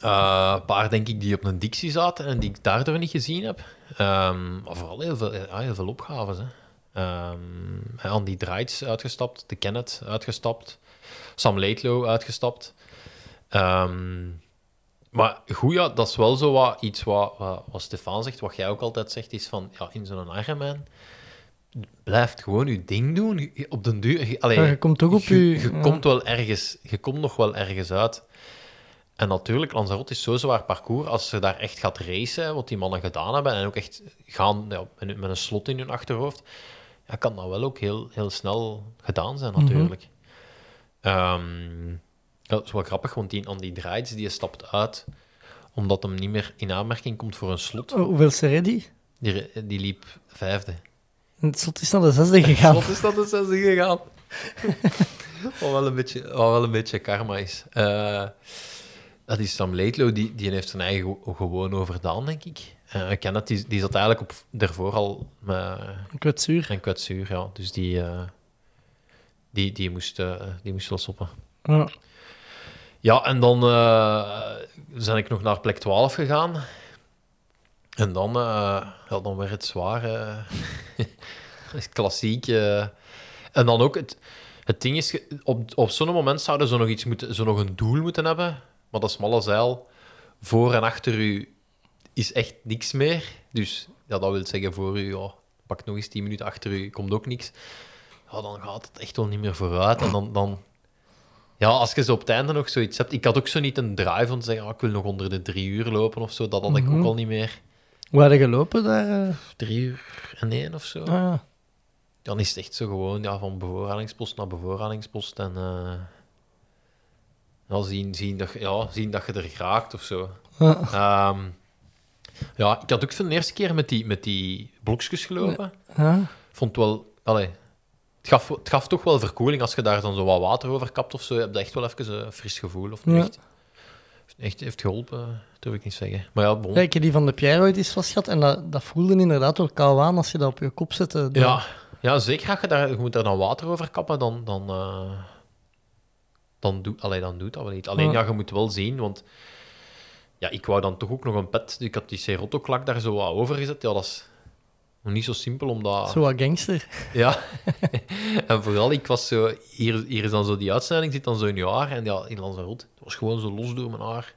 Eh, Een paar, denk ik, die op een dictie zaten en die ik daardoor niet gezien heb. Maar vooral heel veel, heel veel opgaves. Hè. Ehm, Andy Draits uitgestapt, de Kenneth uitgestapt, Sam Laidlow uitgestapt. Ehm, maar goed, ja, dat is wel zo wat, iets wat, wat, wat Stefan zegt, wat jij ook altijd zegt, is van, ja, in zo'n Ironman, blijf gewoon je ding doen. Je- Op den duur... allee, Ja, je komt toch op je, je- je ja. komt wel ergens... Je komt nog wel ergens uit. En natuurlijk, Lanzarote is zo'n zwaar parcours. Als je daar echt gaat racen, wat die mannen gedaan hebben, en ook echt gaan ja, met, een slot in hun achterhoofd, ja, kan dat wel ook heel, heel snel gedaan zijn, Mhm. natuurlijk. Ehm, ja, dat is wel grappig, want die, aan die draait, die stapt uit omdat hem niet meer in aanmerking komt voor een slot. oh, hoeveel is er ready? Die, die liep vijfde. En Het slot is naar de zesde gegaan. Wat is dat de zesde gegaan? wat, wel een beetje, wat wel een beetje karma is. Eh, dat is Sam Laidlow, die, die heeft zijn eigen ge- gewoon overdaan, denk ik. Eh ik ken dat, die, die zat eigenlijk op, daarvoor al met Een kwetsuur. een kwetsuur, ja. Dus die, eh, die, die, moest, eh, die moest wel stoppen. Ja. Ja, en dan ben ik nog naar plek 12 gegaan. En dan, ja, dan werd het zwaar. klassiek. En dan ook, het, het ding is, op, op zo'n moment zouden ze nog iets moeten, zo nog een doel moeten hebben. Maar dat smalle zeil, voor en achter u, is echt niks meer. Dus ja, dat wil zeggen, voor u, ja, pak nog eens 10 minuten achter u, komt ook niks. Ja, dan gaat het echt wel niet meer vooruit. En dan, dan, ja, als je zo op het einde nog zoiets hebt. Ik had ook zo niet een drive om te zeggen, ah, ik wil nog onder de drie uur lopen of zo. Dat had ik Mhm. ook al niet meer. Hoe hadden gelopen daar? eh? Drie uur en één of zo. Ah, ja. Dan is het echt zo gewoon ja, van bevoorradingspost naar bevoorradingspost. En eh, ja, zien, zien, dat, je- ja, zien dat je er geraakt of zo. Ja. Ehm, ja, ik had ook voor de eerste keer met die, met die blokjes gelopen. Ja. Vond wel... Allee, het, gaf, het gaf toch wel verkoeling als je daar dan zo wat water over kapt of zo. Je hebt echt wel even een fris gevoel. Of Ja. echt, echt heeft geholpen, durf ik niet zeggen. Maar ja, bon. Ja, ik heb die van de Pierre ooit eens vast gehad en dat, dat voelde inderdaad wel kou aan als je dat op je kop zette. Dan- Ja, ja zeker als je daar, je moet daar dan water over kappen, dan, dan, eh, dan, doe, allee, dan doet dat wel niet. Alleen Ja. je moet wel zien, want ja, ik wou dan toch ook nog een pet. Ik had die Serotto-klak daar zo wat over gezet. Ja, dat is nog niet zo simpel, omdat... Zo wat gangster. Ja, en vooral, ik was zo... Hier, hier is dan zo die uitsnijdig, zit dan zo in je haar. En ja, in Lanzarote, het was gewoon zo los door mijn haar.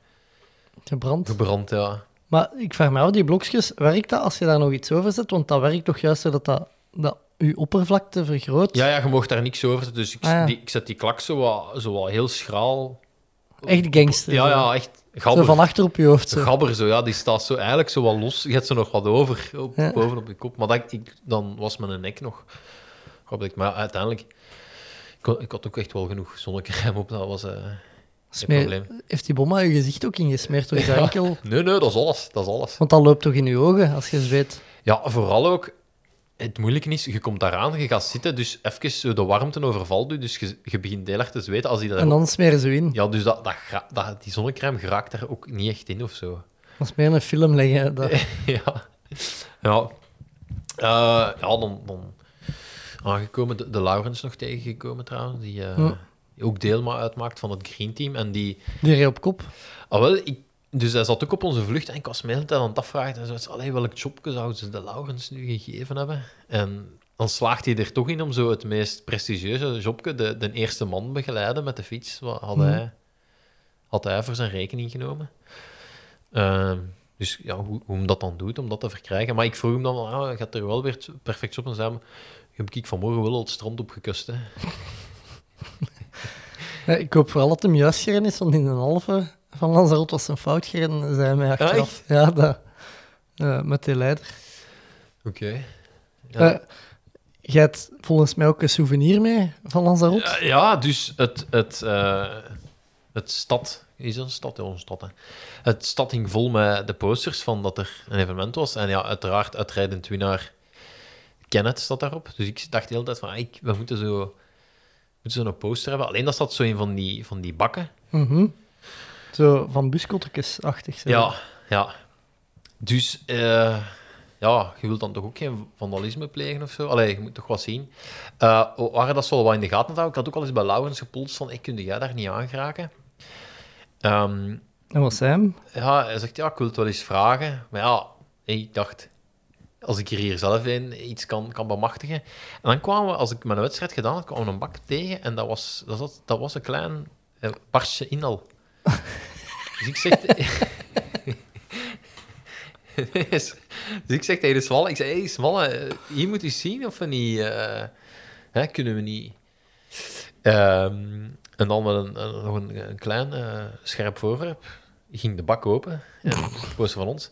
Gebrand. Gebrand, ja. Maar ik vraag me af, die blokjes, werkt dat als je daar nog iets over zet? Want dat werkt toch juist zodat dat, dat je oppervlakte vergroot? Ja, ja, je mocht daar niks over. Dus ik, Ah, ja. die, ik zet die klak zo wat, zo wat heel schraal... Echt gangster. Ja, zo. ja, echt Zo gabber. van achter op je hoofd. Zo. Gabber zo, ja, die staat zo eigenlijk zo wat los. Je hebt ze nog wat over, op, Ja. boven op je kop. Maar dat, ik, dan was mijn nek nog. Maar ja, uiteindelijk, ik, had- ik had ook echt wel genoeg zonnecrème op. Dat was eh, geen Smeer- probleem. Heeft die bomma je gezicht ook ingesmeerd door je Ja. enkel? Nee, nee, dat is alles. Dat is alles. Want dat loopt toch in je ogen als je zweet? Ja, vooral ook, het moeilijke is, je komt daaraan, je gaat zitten, dus even de warmte overvalt u, dus je, je begint heel erg te zweten. Als die daar En dan smeren ze in. Ja, dus dat, dat, dat, die zonnecrème geraakt daar ook niet echt in of zo. Dat is meer een film leggen. Dat... ja. Ja. Eh, ja, dan, dan aangekomen, de, de Laurens nog tegengekomen trouwens, die, eh, ook deel ma- uitmaakt van het Green Team. En die, Die reed op kop. ah, wel, ik, dus hij zat ook op onze vlucht en ik was tijd aan het afvragen. En zo, allee, welk jobje zouden ze de Laurens nu gegeven hebben? En dan slaagt hij er toch in om zo het meest prestigieuze jobje, de, de eerste man begeleiden met de fiets, wat had, Mhm. hij, had hij voor zijn rekening genomen. Ehm, dus ja, hoe, hoe hem dat dan doet, om dat te verkrijgen. Maar ik vroeg hem dan, ah, gaat er wel weer perfect op? En zei heb ik vanmorgen wel het strand opgekust. Hè. Ja, ik hoop vooral dat hem juist gereden is, want in de halve van Lanzarote was een fout gereden, zei mij achteraf. echt? Ja, dat, eh, met die leider. Oké. Ja. jij hebt volgens mij ook een souvenir mee van Lanzarote. Ja, ja, dus het, het, eh, het stad... Is dat een stad? Ja, een stad, hè. Het stad hing vol met de posters van dat er een evenement was. En ja, uiteraard, uitrijdend winnaar Kenneth staat daarop. Dus ik dacht de hele tijd van, ah, ik, we moeten zo... we moeten zo'n poster hebben. Alleen dat staat zo in van die, van die bakken. Mhm. Zo van buskottekes-achtig. zo. Ja, ja. Dus eh, ja, je wilt dan toch ook geen vandalisme plegen of zo? Allee, je moet toch wat zien. Eh waren dat zo wel wat in de gaten houden? Ik had ook al eens bij Laurens gepolst van, ik kunde jij daar niet aan geraken? Ehm, En wat zei hem? ja, hij zegt, ja, ik wil het wel eens vragen. Maar ja, ik dacht, als ik er hier zelf in iets kan, kan bemachtigen. En dan kwamen we, als ik mijn wedstrijd gedaan had, kwamen we een bak tegen. En dat was, dat was, dat was een klein eh, barstje inal. Dus ik zeg... dus ik zeg tegen de Smalle, ik zei, hey Smalle, eh, hier moet u zien of we niet... eh, hè, kunnen we niet... En dan met een, nog een, een klein eh, scherp voorwerp ging de bak open. Poster van ons.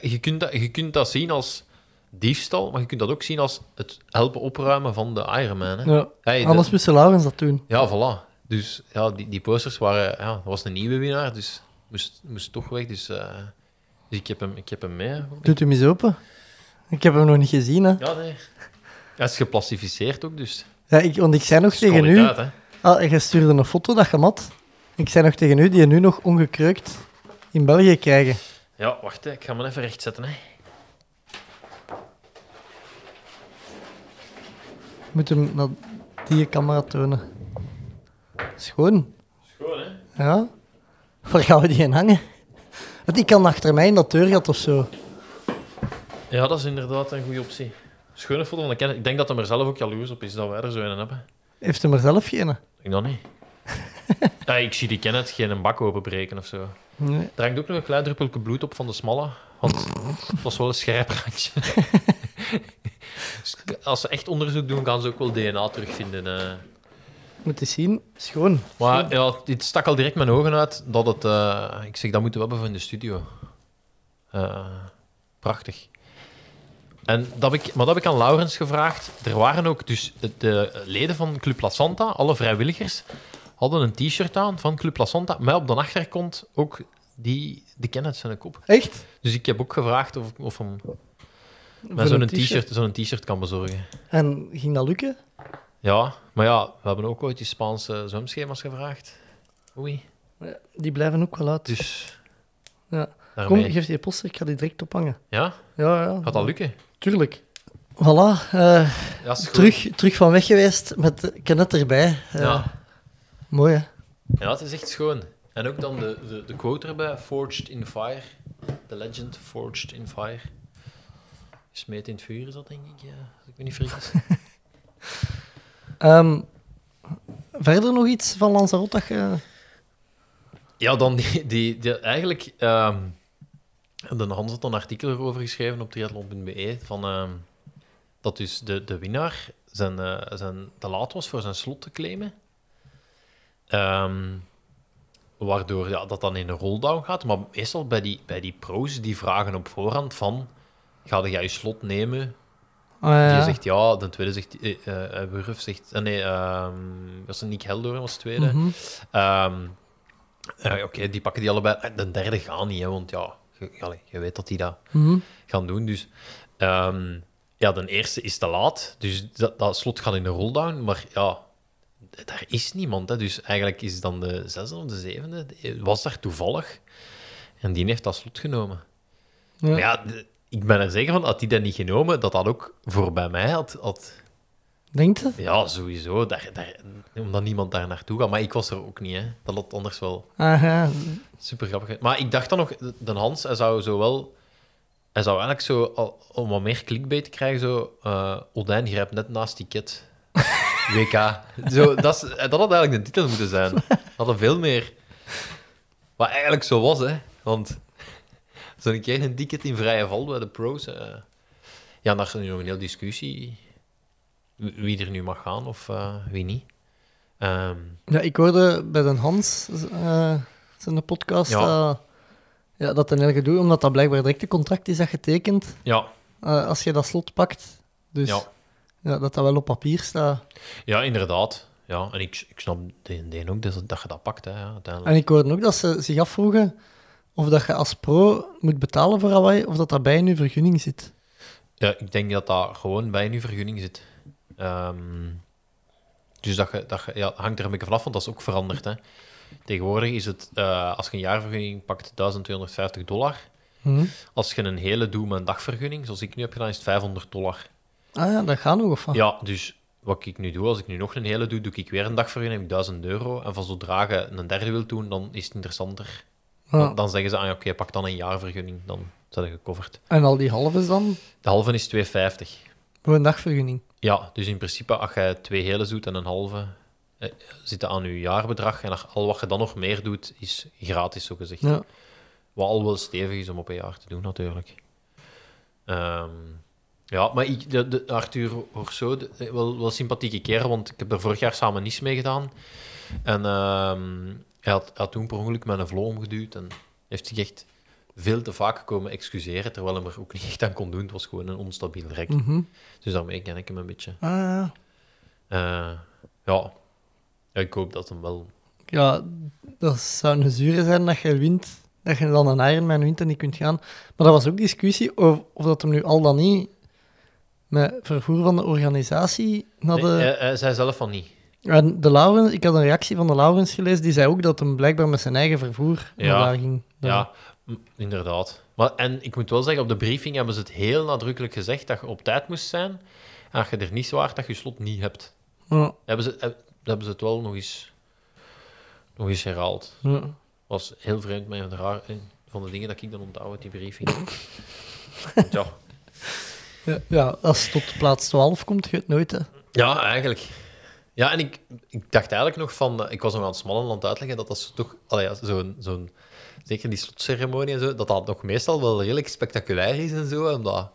Je kunt, dat, je kunt dat zien als diefstal, maar je kunt dat ook zien als het helpen opruimen van de Ironman. Hè? Ja. Hey, de- Anders moest Laurens dat doen. ja, voilà. Dus ja, die, die posters waren... Ja, dat was een nieuwe winnaar, dus moest, moest toch weg. Dus, eh, dus ik, heb hem, ik heb hem mee. Doet hem eens open. Ik heb hem nog niet gezien. Hè. Ja, nee. Hij is geplastificeerd ook, dus... Ja, ik, want ik zei nog tegen u... hè. Ah, je stuurde een foto dat je mat. Ik zei nog tegen u, die je nu nog ongekreukt in België krijgen. Ja, wacht, hè. ik ga hem even rechtzetten. Hè. Ik moet hem naar die camera tonen. Schoon. Schoon, hè? Ja. Waar gaan we die in hangen? Want die kan achter mij in dat deurgat of zo. Ja, dat is inderdaad een goede optie. Schone foto van de kennis. Ik denk dat hij er zelf ook jaloers op is dat wij er zo een hebben. Heeft hem er zelf geen? Ik denk dat niet. ja, ik zie die Kenneth geen bak openbreken of zo. Nee. Er hangt ook nog een klein druppeltje bloed op van de smalle. Want het was wel een scherp randje. Dus als ze echt onderzoek doen, gaan ze ook wel DNA terugvinden. eh. Moet eens zien. Schoon. Maar ja, dit stak al direct mijn ogen uit dat het... eh, ik zeg, dat moeten we hebben voor in de studio. Eh, prachtig. En dat heb ik, maar dat heb ik aan Laurens gevraagd. Er waren ook dus de leden van Club La Santa, alle vrijwilligers, hadden een t-shirt aan van Club La Santa, met op de achterkant ook die, de Kenneth zijn kop. Echt? Dus ik heb ook gevraagd of, of hem met zo'n t-shirt zo'n t-shirt kan bezorgen. En ging dat lukken? Ja, maar ja, we hebben ook ooit die Spaanse zwemschema's gevraagd. Oei. Ja, Die blijven ook wel uit. Dus Ja. Kom, geef die poster, ik ga die direct ophangen. Ja, Ja, ja. gaat dat lukken? Tuurlijk. Voilà, eh, is terug, terug van weg geweest met Kenneth erbij. Eh, Ja. Mooi, hè? ja, het is echt schoon. En ook dan de, de, de quote erbij, Forged in Fire. The legend, Forged in Fire. Smeet in het vuur is dat, denk ik, ja, als ik me niet vergis. Ehm, verder nog iets van Lanzarote. Ja, dan die, die, eigenlijk... ehm de Hans had een artikel erover geschreven op triathlon.be, van ehm, dat dus de, de winnaar zijn, eh, zijn, te laat was voor zijn slot te claimen. Waardoor ja, dat dan in een rolldown gaat. Maar meestal bij die, bij die pro's, die vragen op voorhand van... Ga jij je slot nemen? Ah, ja. Die zegt ja, de tweede zegt... eh, Wurf zegt... nee, ehm was het Nick Heldoorn was de tweede. Mhm. Ehm, eh, Oké, die pakken die allebei. De derde gaat niet, hè, want ja, je, weet dat die dat Mhm. gaan doen. Dus ehm, ja, de eerste is te laat. Dus dat, dat slot gaat in de rolldown. Maar ja, daar is niemand. Hè. Dus eigenlijk is dan de zesde of de zevende, was daar toevallig. En die heeft dat slot genomen. Ja. Maar ja, de- ik ben er zeker van, had die dat niet genomen, dat dat ook voor bij mij had... had Denkt je? ja, sowieso. Daar, daar, omdat niemand daar naartoe gaat. Maar ik was er ook niet, hè. Dat had anders wel Ah, ja. super grappig. Maar ik dacht dan nog, de Hans, hij zou zo wel... Hij zou eigenlijk zo, om wat meer clickbait te krijgen, zo... eh Odijn grijpt net naast die kit. WK. Zo, dat, is, dat had eigenlijk de titel moeten zijn. Dat had veel meer... Wat eigenlijk zo was, hè. Want zo'n keer een ticket in vrije val bij de pros... eh, ja, daar is nu nog een hele discussie. Wie er nu mag gaan of eh, wie niet. Ehm, ja, ik hoorde bij de Hans, eh zijn podcast, Ja. dat- ja, dat een heel gedoe, omdat dat blijkbaar direct een contract is dat getekend ja, als je dat slot pakt. Dus Ja. ja, dat dat wel op papier staat. Ja, inderdaad. Ja, en ik, ik snap de, de ook dat, dat je dat pakt, hè, uiteindelijk. En ik hoorde ook dat ze zich afvroegen of dat je als pro moet betalen voor Hawaii, of dat dat bij in je vergunning zit. Ja, ik denk dat dat gewoon bij je vergunning zit. Ehm, dus dat, je, dat je, ja, hangt er een beetje vanaf, want dat is ook veranderd. Hè. Tegenwoordig is het, eh, als je een jaarvergunning pakt, 1250 dollar. Hm. Als je een hele doet met een dagvergunning, zoals ik nu heb gedaan, is het 500 dollar. Ah ja, dat gaat nog of wat? Ja, dus wat ik nu doe, als ik nu nog een hele doe, doe ik weer een dagvergunning, heb ik 1000 euro. En van zodra je een derde wilt doen, dan is het interessanter. Dan, dan zeggen ze, ah, oké, pak dan een jaarvergunning, dan zijn je gecoverd. En al die halves dan? De halve is 2,50. Voor een dagvergunning. Ja, dus in principe, als je twee hele doet en een halve, eh, zit dat aan je jaarbedrag. En als- al wat je dan nog meer doet, is gratis, zo gezegd. Ja. Wat al wel stevig is om op een jaar te doen, natuurlijk. Ehm, ja, maar ik, de, de Arthur Horso, eh, wel, wel sympathieke kerel, want ik heb er vorig jaar samen niets mee gedaan. En ehm, hij, had, toen per ongeluk met een vlo omgeduwd en heeft zich echt veel te vaak komen excuseren, terwijl hij er ook niet echt aan kon doen. Het was gewoon een onstabiel rek. Mhm. Dus daarmee ken ik hem een beetje. Ah, ja. Eh, ja. ja, ik hoop dat hem wel... ja, dat zou een zure zijn dat je wint, dat je dan een Ironman wint en niet kunt gaan. Maar dat was ook discussie of, of dat hem nu al dan niet met vervoer van de organisatie naar de... Nee, hij, hij zei zelf van niet. En de Laurens, ik had een reactie van de Laurens gelezen, die zei ook dat hem blijkbaar met zijn eigen vervoer naar Ja. daar ging. Ja, inderdaad. Maar, en ik moet wel zeggen, op de briefing hebben ze het heel nadrukkelijk gezegd dat je op tijd moest zijn. En als je er niet zwaar dat je slot niet hebt. Ja, Hebben ze, heb- hebben ze het wel nog eens, nog eens herhaald. ja. was heel vreemd, maar raar, een van de dingen dat ik dan onthoud uit die briefing. Ja, ja, als het tot plaats 12 komt, je het nooit, hè. ja, eigenlijk. Ja, en ik, ik dacht eigenlijk nog van... eh, Ik was nog aan het Smallenland uitleggen dat dat toch... Allee, zo'n... zo'n zeker die slotceremonie en zo, dat dat nog meestal wel redelijk spectaculair is en zo. Omdat,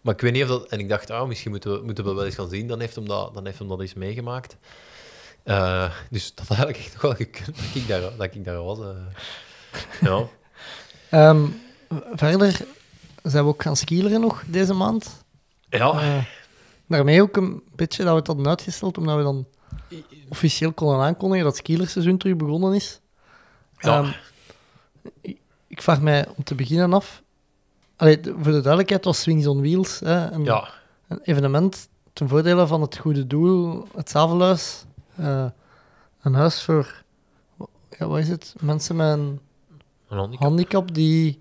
maar ik weet niet of dat... En ik dacht, ah, misschien moeten we, moeten we wel eens gaan zien. Dan heeft hem dat, dan heeft hem dat eens meegemaakt. Eh, dus dat had eigenlijk echt nog wel gekund dat ik daar, dat ik daar was. eh. Ja. Ehm, verder zijn we ook gaan skileren nog deze maand. Ja, daarmee ook een beetje dat we het hadden uitgesteld, omdat we dan officieel konden aankondigen dat het skierseizoen terug begonnen is. Ja. Ehm, ik, ik vraag mij om te beginnen af... Allee, voor de duidelijkheid, was Swings on Wheels. Hè, een, ja. een evenement ten voordele van het goede doel, het Zavelhuis. Eh, een huis voor... Ja, wat is het? Mensen met een Een handicap. handicap die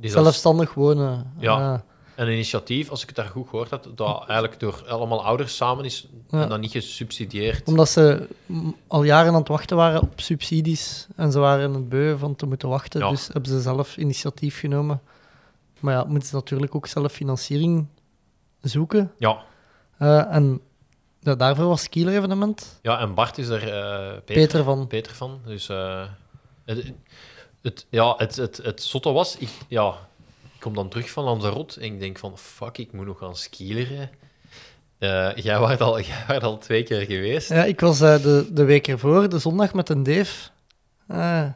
zelfstandig wonen. Ja. Eh, een initiatief, als ik het daar goed gehoord heb, dat eigenlijk door allemaal ouders samen is Ja. en dat niet gesubsidieerd. Omdat ze al jaren aan het wachten waren op subsidies en ze waren het beu van te moeten wachten. Ja. Dus hebben ze zelf initiatief genomen. Maar ja, moeten ze natuurlijk ook zelf financiering zoeken. Ja. Eh, en ja, daarvoor was het Kieler-evenement. ja, en Bart is er eh, Peter, Peter van. Peter van. Dus eh, het, het, ja, het, het, het zotte was, ik, ja, kom dan terug van Lanzarote en ik denk van, fuck, ik moet nog gaan skileren. Eh jij was al, jij was al twee keer geweest. Ja, ik was eh, de, de week ervoor, de zondag, met een Dave. Eh,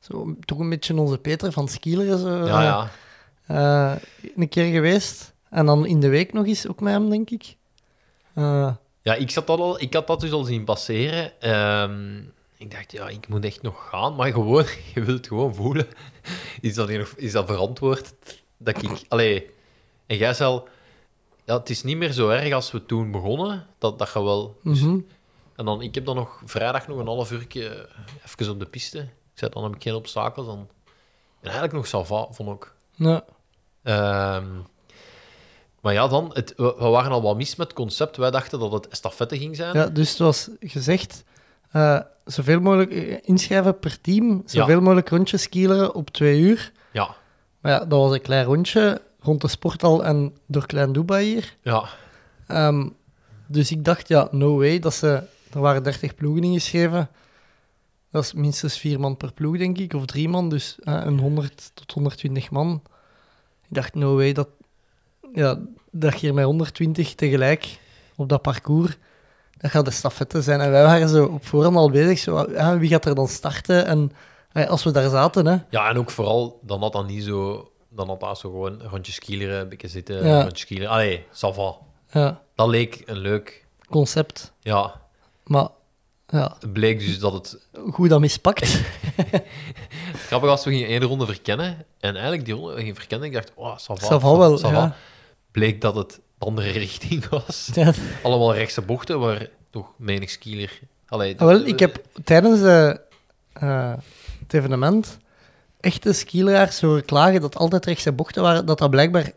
zo, toch een beetje onze Peter van Skileren. Zo, ja. ja. Een keer geweest. En dan in de week nog eens, ook met hem, denk ik. Ja, ik, zat dat al, ik had dat dus al zien passeren. Ehm, ik dacht, ja, ik moet echt nog gaan. Maar gewoon, je wilt gewoon voelen. Is dat, nog, is dat verantwoord? Dat ik... Allee, en jij zal... ja, het is niet meer zo erg als we toen begonnen. Dat, dat je wel... dus- Mhm. En dan, ik heb dan nog vrijdag nog een half uurtje even op de piste. Ik zei, dan heb ik geen obstakels. Dan... En eigenlijk nog salva, vond ik. Ja. Ehm, maar ja, dan, het, we, we waren al wat mis met het concept. Wij dachten dat het estafette ging zijn. ja, dus het was gezegd, eh, zoveel mogelijk eh, inschrijven per team, zoveel mogelijk rondjes skileren op twee uur. Ja, Maar ja, dat was een klein rondje rond de sporthal en door Klein Dubai hier. ja, Ehm, dus ik dacht, ja, no way, dat ze... Er waren 30 ploegen ingeschreven. Dat is minstens vier man per ploeg, denk ik, of drie man, dus eh, een 100 tot 120 man. Ik dacht, no way, dat, ja, dat je hier met 120 tegelijk op dat parcours, dat gaat de stafette zijn. En wij waren zo op voorhand al bezig, zo, wie gaat er dan starten? En als we daar zaten, hè, ja, en ook vooral, dan had dat niet zo... Dan had dat zo gewoon een rondje skileren, een beetje zitten, Ja. een rondje skileren. Allee, ça ja, Dat leek een leuk... concept. Ja, Maar ja, het bleek dus dat het... goed dat mispakt. Grappig was, we gingen één ronde verkennen. En eigenlijk die ronde gingen verkennen. Ik dacht, oh, ça va. Ça va wel, ça va. ja. Bleek dat het andere richting was. ja, Allemaal rechtse bochten, waar toch menig skieler... Allee, Ah, wel, ik heb tijdens de, eh, het evenement echte skileraars horen klagen dat altijd rechtse bochten waren, dat dat blijkbaar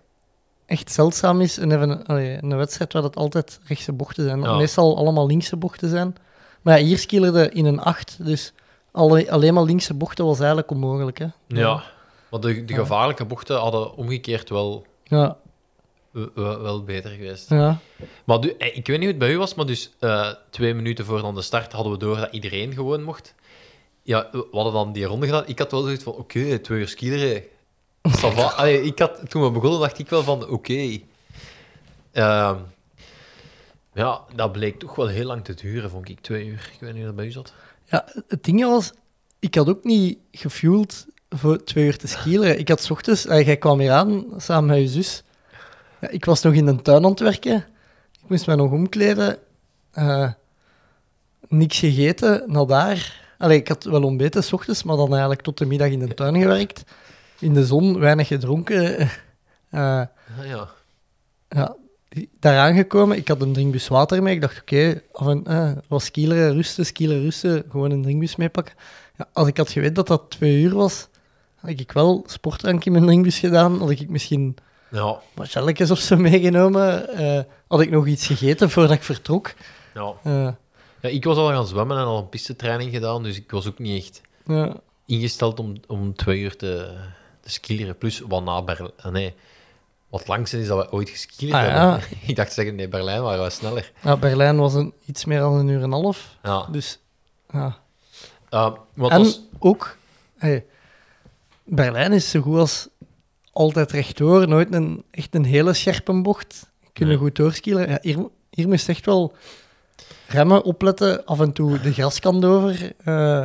echt zeldzaam is. Even, allee, een wedstrijd waar dat altijd rechtse bochten zijn. Ja. meestal allemaal linkse bochten zijn. Maar ja, hier skilerde in een 8, dus alle, alleen maar linkse bochten was eigenlijk onmogelijk. Hè? Ja, maar de, de gevaarlijke bochten hadden omgekeerd wel, Ja, wel, beter geweest. ja. Maar du- eh, ik weet niet hoe het bij u was, maar dus eh, twee minuten voor dan de start hadden we door dat iedereen gewoon mocht. Ja, we hadden dan die ronde gedaan. Ik had wel zoiets van, oké, twee uur skileren. Allee, ik had, toen we begonnen dacht ik wel van, oké. Ehm, ja, dat bleek toch wel heel lang te duren, vond ik. Twee uur. Ik weet niet hoe dat bij u zat. Ja, het ding was, ik had ook niet gefueld voor twee uur te skileren. Ik had 's ochtends, eh, jij kwam hier aan samen met je zus. Ja, ik was nog in de tuin aan het werken. Ik moest mij nog omkleden. Eh, niks gegeten, naar daar. Allee, ik had wel ontbeten 's ochtends, maar dan eigenlijk tot de middag in de tuin gewerkt. In de zon, weinig gedronken. Eh, Ah, ja. ja, daar aangekomen. Ik had een drinkbus water mee. Ik dacht, oké, af en eh, was skileren, rusten, skileren, rusten. Gewoon een drinkbus meepakken. Ja, als ik had geweten dat dat twee uur was, had ik wel sportdrank in mijn drinkbus gedaan. Had ik misschien Ja, wat gelletjes of zo meegenomen. Eh, had ik nog iets gegeten voordat ik vertrok. ja. Eh, ja, ik was al gaan zwemmen en al een pistetraining gedaan, dus ik was ook niet echt ja, ingesteld om, om twee uur te, te skileren. Plus, wat na Berlijn... Nee, wat langste is dat we ooit geskield Ah, hebben. ja. ik dacht zeggen, nee, Berlijn waren we sneller. ja, Berlijn was een, iets meer dan een uur en een half. Ja. Dus, ja. Uh, wat en was... ook, hey, Berlijn is zo goed als altijd rechtdoor, nooit een, echt een hele scherpe bocht. Kunnen Nee. goed doorskielen. Ja, hier, hier moest echt wel remmen, opletten, af en toe de graskant over. eh,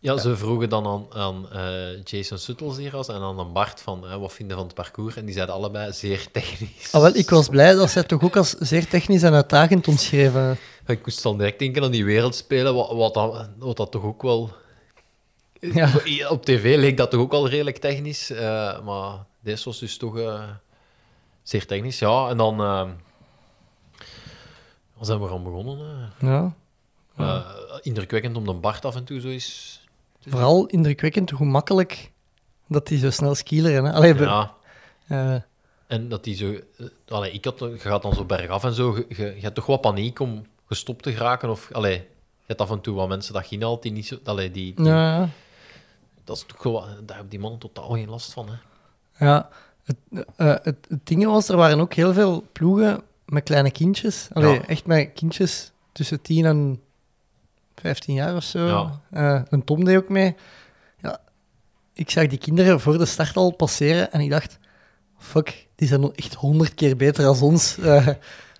Ja, ze vroegen dan aan, aan eh, Jason Suttles hier was en aan Bart van, eh, wat vinden van het parcours? En die zeiden allebei zeer technisch. ah, wel, ik was blij dat zij toch ook als zeer technisch en uitdagend omschreven. Ik moest dan direct denken aan die wereldspelen, wat, wat, dat, wat dat toch ook wel... Ja. Op tv leek dat toch ook al redelijk technisch, maar deze was dus toch eh, zeer technisch. Ja, en dan... dan zijn we gaan begonnen. eh. Ja. Indrukwekkend om de Bart af en toe zo is... Vooral indrukwekkend hoe makkelijk dat die zo snel skileren. Hè. Allee, be- Ja, en dat die zo... Allee, ik had, je gaat dan zo bergaf en zo, je, je, je hebt toch wat paniek om gestopt te geraken, of... Allee, je hebt af en toe wat mensen dat geen altijd niet zo... Allee, die, die- ja, ja. Dat is toch gewoon... Daar hebben die mannen totaal geen last van, hè. Ja, het, eh, het, het ding was, er waren ook heel veel ploegen met kleine kindjes. Allee, Ja. echt met kindjes tussen 10 en 15 jaar of zo. Ja. Eh, een Tom deed ook mee. Ja, ik zag die kinderen voor de start al passeren en ik dacht, fuck, die zijn echt honderd keer beter dan ons. Eh,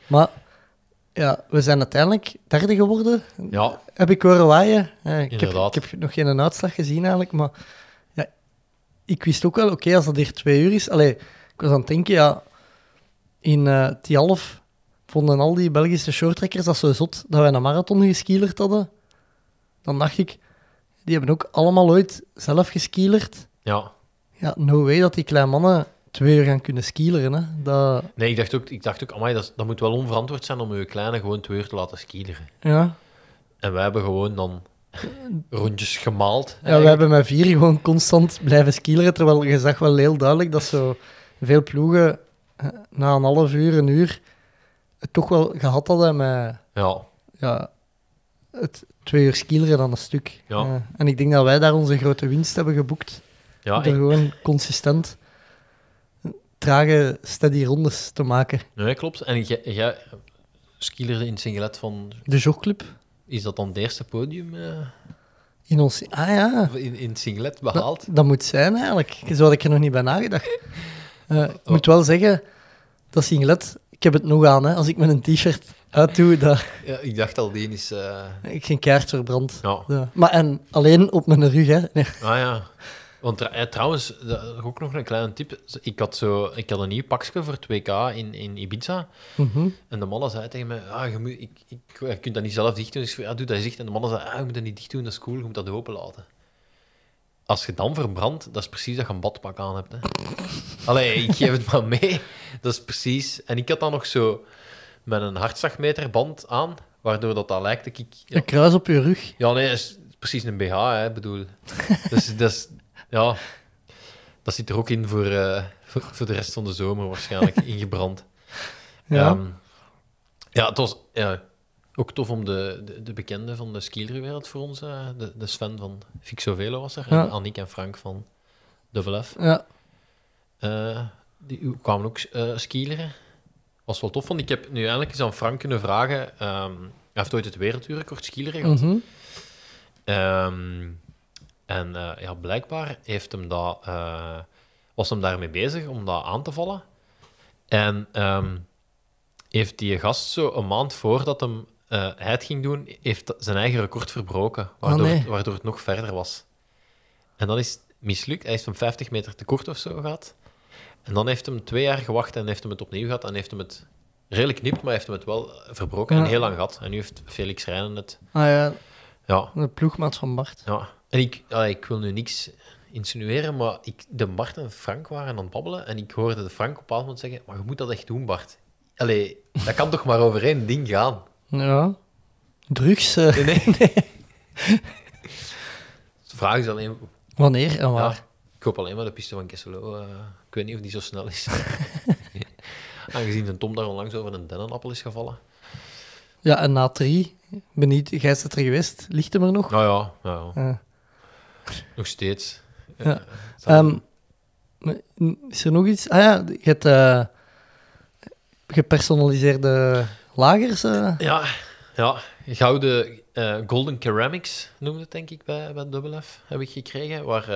maar ja, we zijn uiteindelijk derde geworden, Ja, heb ik horen waaien. Eh, ik, heb, ik heb nog geen uitslag gezien eigenlijk, maar ik wist ook wel, oké, als dat hier twee uur is... Allee, ik was aan het denken, ja, in eh Tialf vonden al die Belgische shorttrekkers dat zo zot dat wij een marathon geskielerd hadden. Dan dacht ik, die hebben ook allemaal ooit zelf geskielerd. ja. Ja, no way dat die kleine mannen twee uur gaan kunnen skileren. Hè. Dat, Nee, ik dacht ook, ik dacht ook amai, dat, dat moet wel onverantwoord zijn om je kleine gewoon twee uur te laten skileren. ja. En wij hebben gewoon dan rondjes gemaald. ja, we hebben met vier gewoon constant blijven skileren, terwijl je zag wel heel duidelijk dat zo veel ploegen eh, na een half uur, een uur, het toch wel gehad hadden met Ja, ja, het twee uur skileren dan een stuk. Ja. Eh, en ik denk dat wij daar onze grote winst hebben geboekt. ja door gewoon consistent trage, steady rondes te maken. nee, klopt. En jij, skilerde in singlet van... De jogclub Is dat dan het eerste podium eh, in ons... Ah ja, in, in singlet behaald? dat, dat moet zijn eigenlijk. Zo had ik er nog niet bij nagedacht. Eh, ik Oh. moet wel zeggen, dat singlet, ik heb het nog aan. Hè. Als ik met een t-shirt uitdoe, dat Ja, ik dacht al, die is... eh, ik geen kaart verbrand. ja. Ja. Maar en alleen op mijn rug, hè. Nee. Ah ja. Want eh, trouwens, dat ook nog een kleine tip. Ik had, zo, ik had een nieuw pakje voor 2K in, in Ibiza. Mhm. En de mannen zei tegen mij, ah, je, moet, ik, ik, je kunt dat niet zelf dicht doen. Dus ik zei, ja, doe dat dicht. En de mannen zei, ah, je moet dat niet dicht doen, dat is cool, je moet dat open laten. Als je dan verbrandt, dat is precies dat je een badpak aan hebt. Hè. Allee, ik geef het maar mee. Dat is precies... En ik had dan nog zo met een hartslagmeterband aan, waardoor dat, dat lijkt dat ik... Ja, Een kruis op je rug. ja, nee, dat is precies een BH, hè, ik bedoel. Dus dat is, ja, dat zit er ook in voor, eh, voor, voor de rest van de zomer waarschijnlijk ingebrand. Ja. Ehm, ja, het was ja, ook tof om de, de, de bekende van de skielerwereld voor ons, eh, de, de Sven van Fixo Velo was er, Ja. en Annick en Frank van Double F. Ja. Eh, die kwamen ook skileren. Was wel tof, want ik heb nu eindelijk eens aan Frank kunnen vragen. ehm, hij heeft ooit het wereldrecord skileren gehad. Ehm, en eh, ja, blijkbaar heeft hem dat, eh, was hem daarmee bezig om dat aan te vallen. En ehm, heeft die gast zo een maand voordat hem, eh, hij het ging doen, heeft zijn eigen record verbroken, waardoor, nee. het, waardoor het nog verder was. En dan is mislukt. Hij is van 50 meter te kort of zo gehad. En dan heeft hem twee jaar gewacht en heeft hem het opnieuw gehad en heeft hem het redelijk knipt, maar heeft hem het wel verbroken Ja. en heel lang gehad. En nu heeft Felix Rijnen het. Ah ja, Ja, de ploegmaat van Bart. ja. En ik, allee, ik wil nu niks insinueren, maar ik, de Bart en Frank waren aan het babbelen en ik hoorde de Frank op een bepaald moment zeggen, maar je moet dat echt doen, Bart. Allee, dat kan toch maar over één ding gaan? Ja. Drugs. eh, Nee, nee. De vraag is alleen, wanneer en ja, waar? ik hoop alleen maar de piste van Kesselo. eh, ik weet niet of die zo snel is. Aangezien de Tom daar onlangs over een dennenappel is gevallen. Ja, en na drie, benieuwd, jij is het er geweest, ligt hem er nog? Nou ja, ja, ja. Nog steeds. Ja. Eh, Ehm, is er nog iets? Ah ja, je hebt eh, gepersonaliseerde lagers. eh. Ja, ja gouden eh, Golden Ceramics noemde het denk ik bij, bij Double F, heb ik gekregen, waar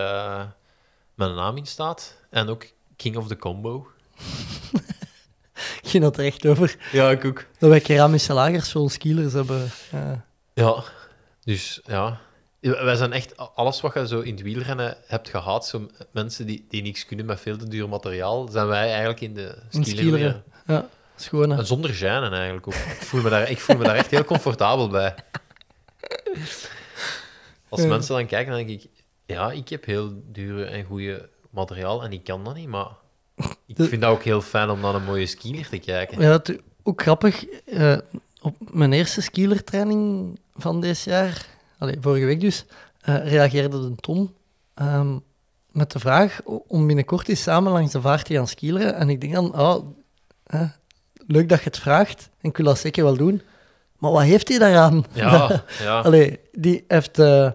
mijn naam in staat. En ook King of the Combo. Ik ging dat er echt over. Ja, ik ook. Dat wij keramische lagers voor ons skielers hebben. eh. Ja, dus ja. Wij zijn echt alles wat je zo in het wielrennen hebt gehad, zo mensen die, die niks kunnen met veel te duur materiaal, zijn wij eigenlijk in de skileren. Ja, schone. En zonder gênen eigenlijk ook. Ik voel me daar, ik voel me daar echt heel comfortabel bij. Als Ja. mensen dan kijken, dan denk ik... Ja, ik heb heel dure en goede materiaal en ik kan dat niet, maar... Ik De- vind dat ook heel fijn om naar een mooie skieler te kijken. Ja, het, ook grappig. eh, op mijn eerste skielertraining van dit jaar, allee, vorige week dus, eh, reageerde de Tom ehm, met de vraag om binnenkort eens samen langs de vaart te gaan skileren. En ik denk dan, oh, leuk dat je het vraagt, en ik wil dat zeker wel doen. Maar wat heeft hij daaraan? Ja, ja. Allee, die heeft eh,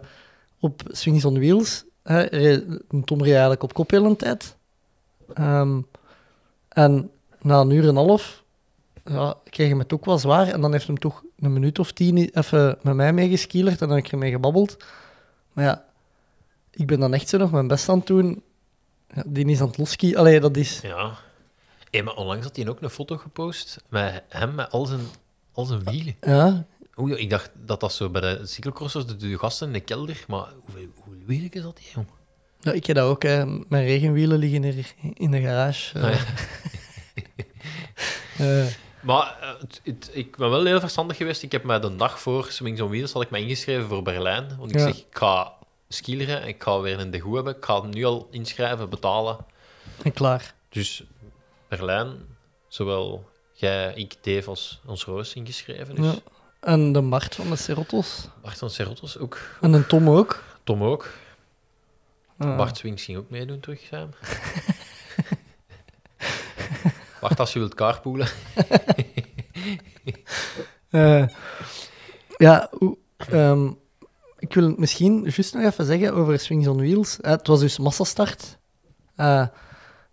op Swings on Wheels, hè, Tom reed eigenlijk op kop heel een tijd. Ehm, en na een uur en een half ja, kreeg hem het ook wel zwaar. En dan heeft hem toch een minuut of tien even met mij meegeskielerd en dan heb ik ermee gebabbeld. Maar ja, ik ben dan echt zo nog mijn best aan het doen. Ja, die is aan het loski. Allee, dat is... ja. Hey, maar onlangs had hij ook een foto gepost met hem met al zijn, al zijn wielen. Ja, Oei, ik dacht dat dat zo bij de cyclocrossers, de, de gasten in de kelder, maar hoeveel, hoeveel wielen is dat, jong? Ja ik heb dat ook. Hè. Mijn regenwielen liggen hier in de garage. Ah, ja. Eh, eh, Maar eh, het, het- ik ben wel heel verstandig geweest. Ik heb mij de dag voor Swings on Wheels had ik mij ingeschreven voor Berlijn. Want ik zeg, ik ga skileren, ik ga weer een degoe hebben. Ik ga het nu al inschrijven, betalen. en klaar. Dus Berlijn, zowel jij, ik, Dave als ons Roos ingeschreven. Dus Ja. En de Bart van de Serottos. Bart van Serottos ook. En een Tom ook. Tom ook. Ah. Bart Swings ging ook meedoen terug, Sam. Bart, als je wilt carpoolen. Eh, ja, ehm, ik wil misschien juist nog even zeggen over Swings on Wheels. Eh, het was dus massastart. Eh,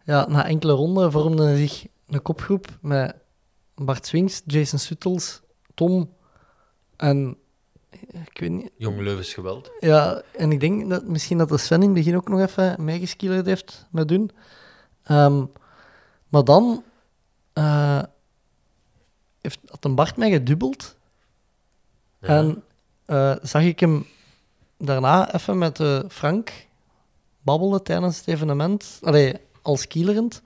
ja, na enkele ronden vormde zich een kopgroep met Bart Swings, Jason Suttles, Tom en ik weet niet. Jong Leuvens geweld. Ja, en ik denk dat misschien dat de Sven in het begin ook nog even meegeskillerd heeft met doen. Ehm, maar dan eh, heeft, had een Bart mij gedubbeld. Ja. En eh, zag ik hem daarna even met eh, Frank babbelen tijdens het evenement. Allee, als kielerend.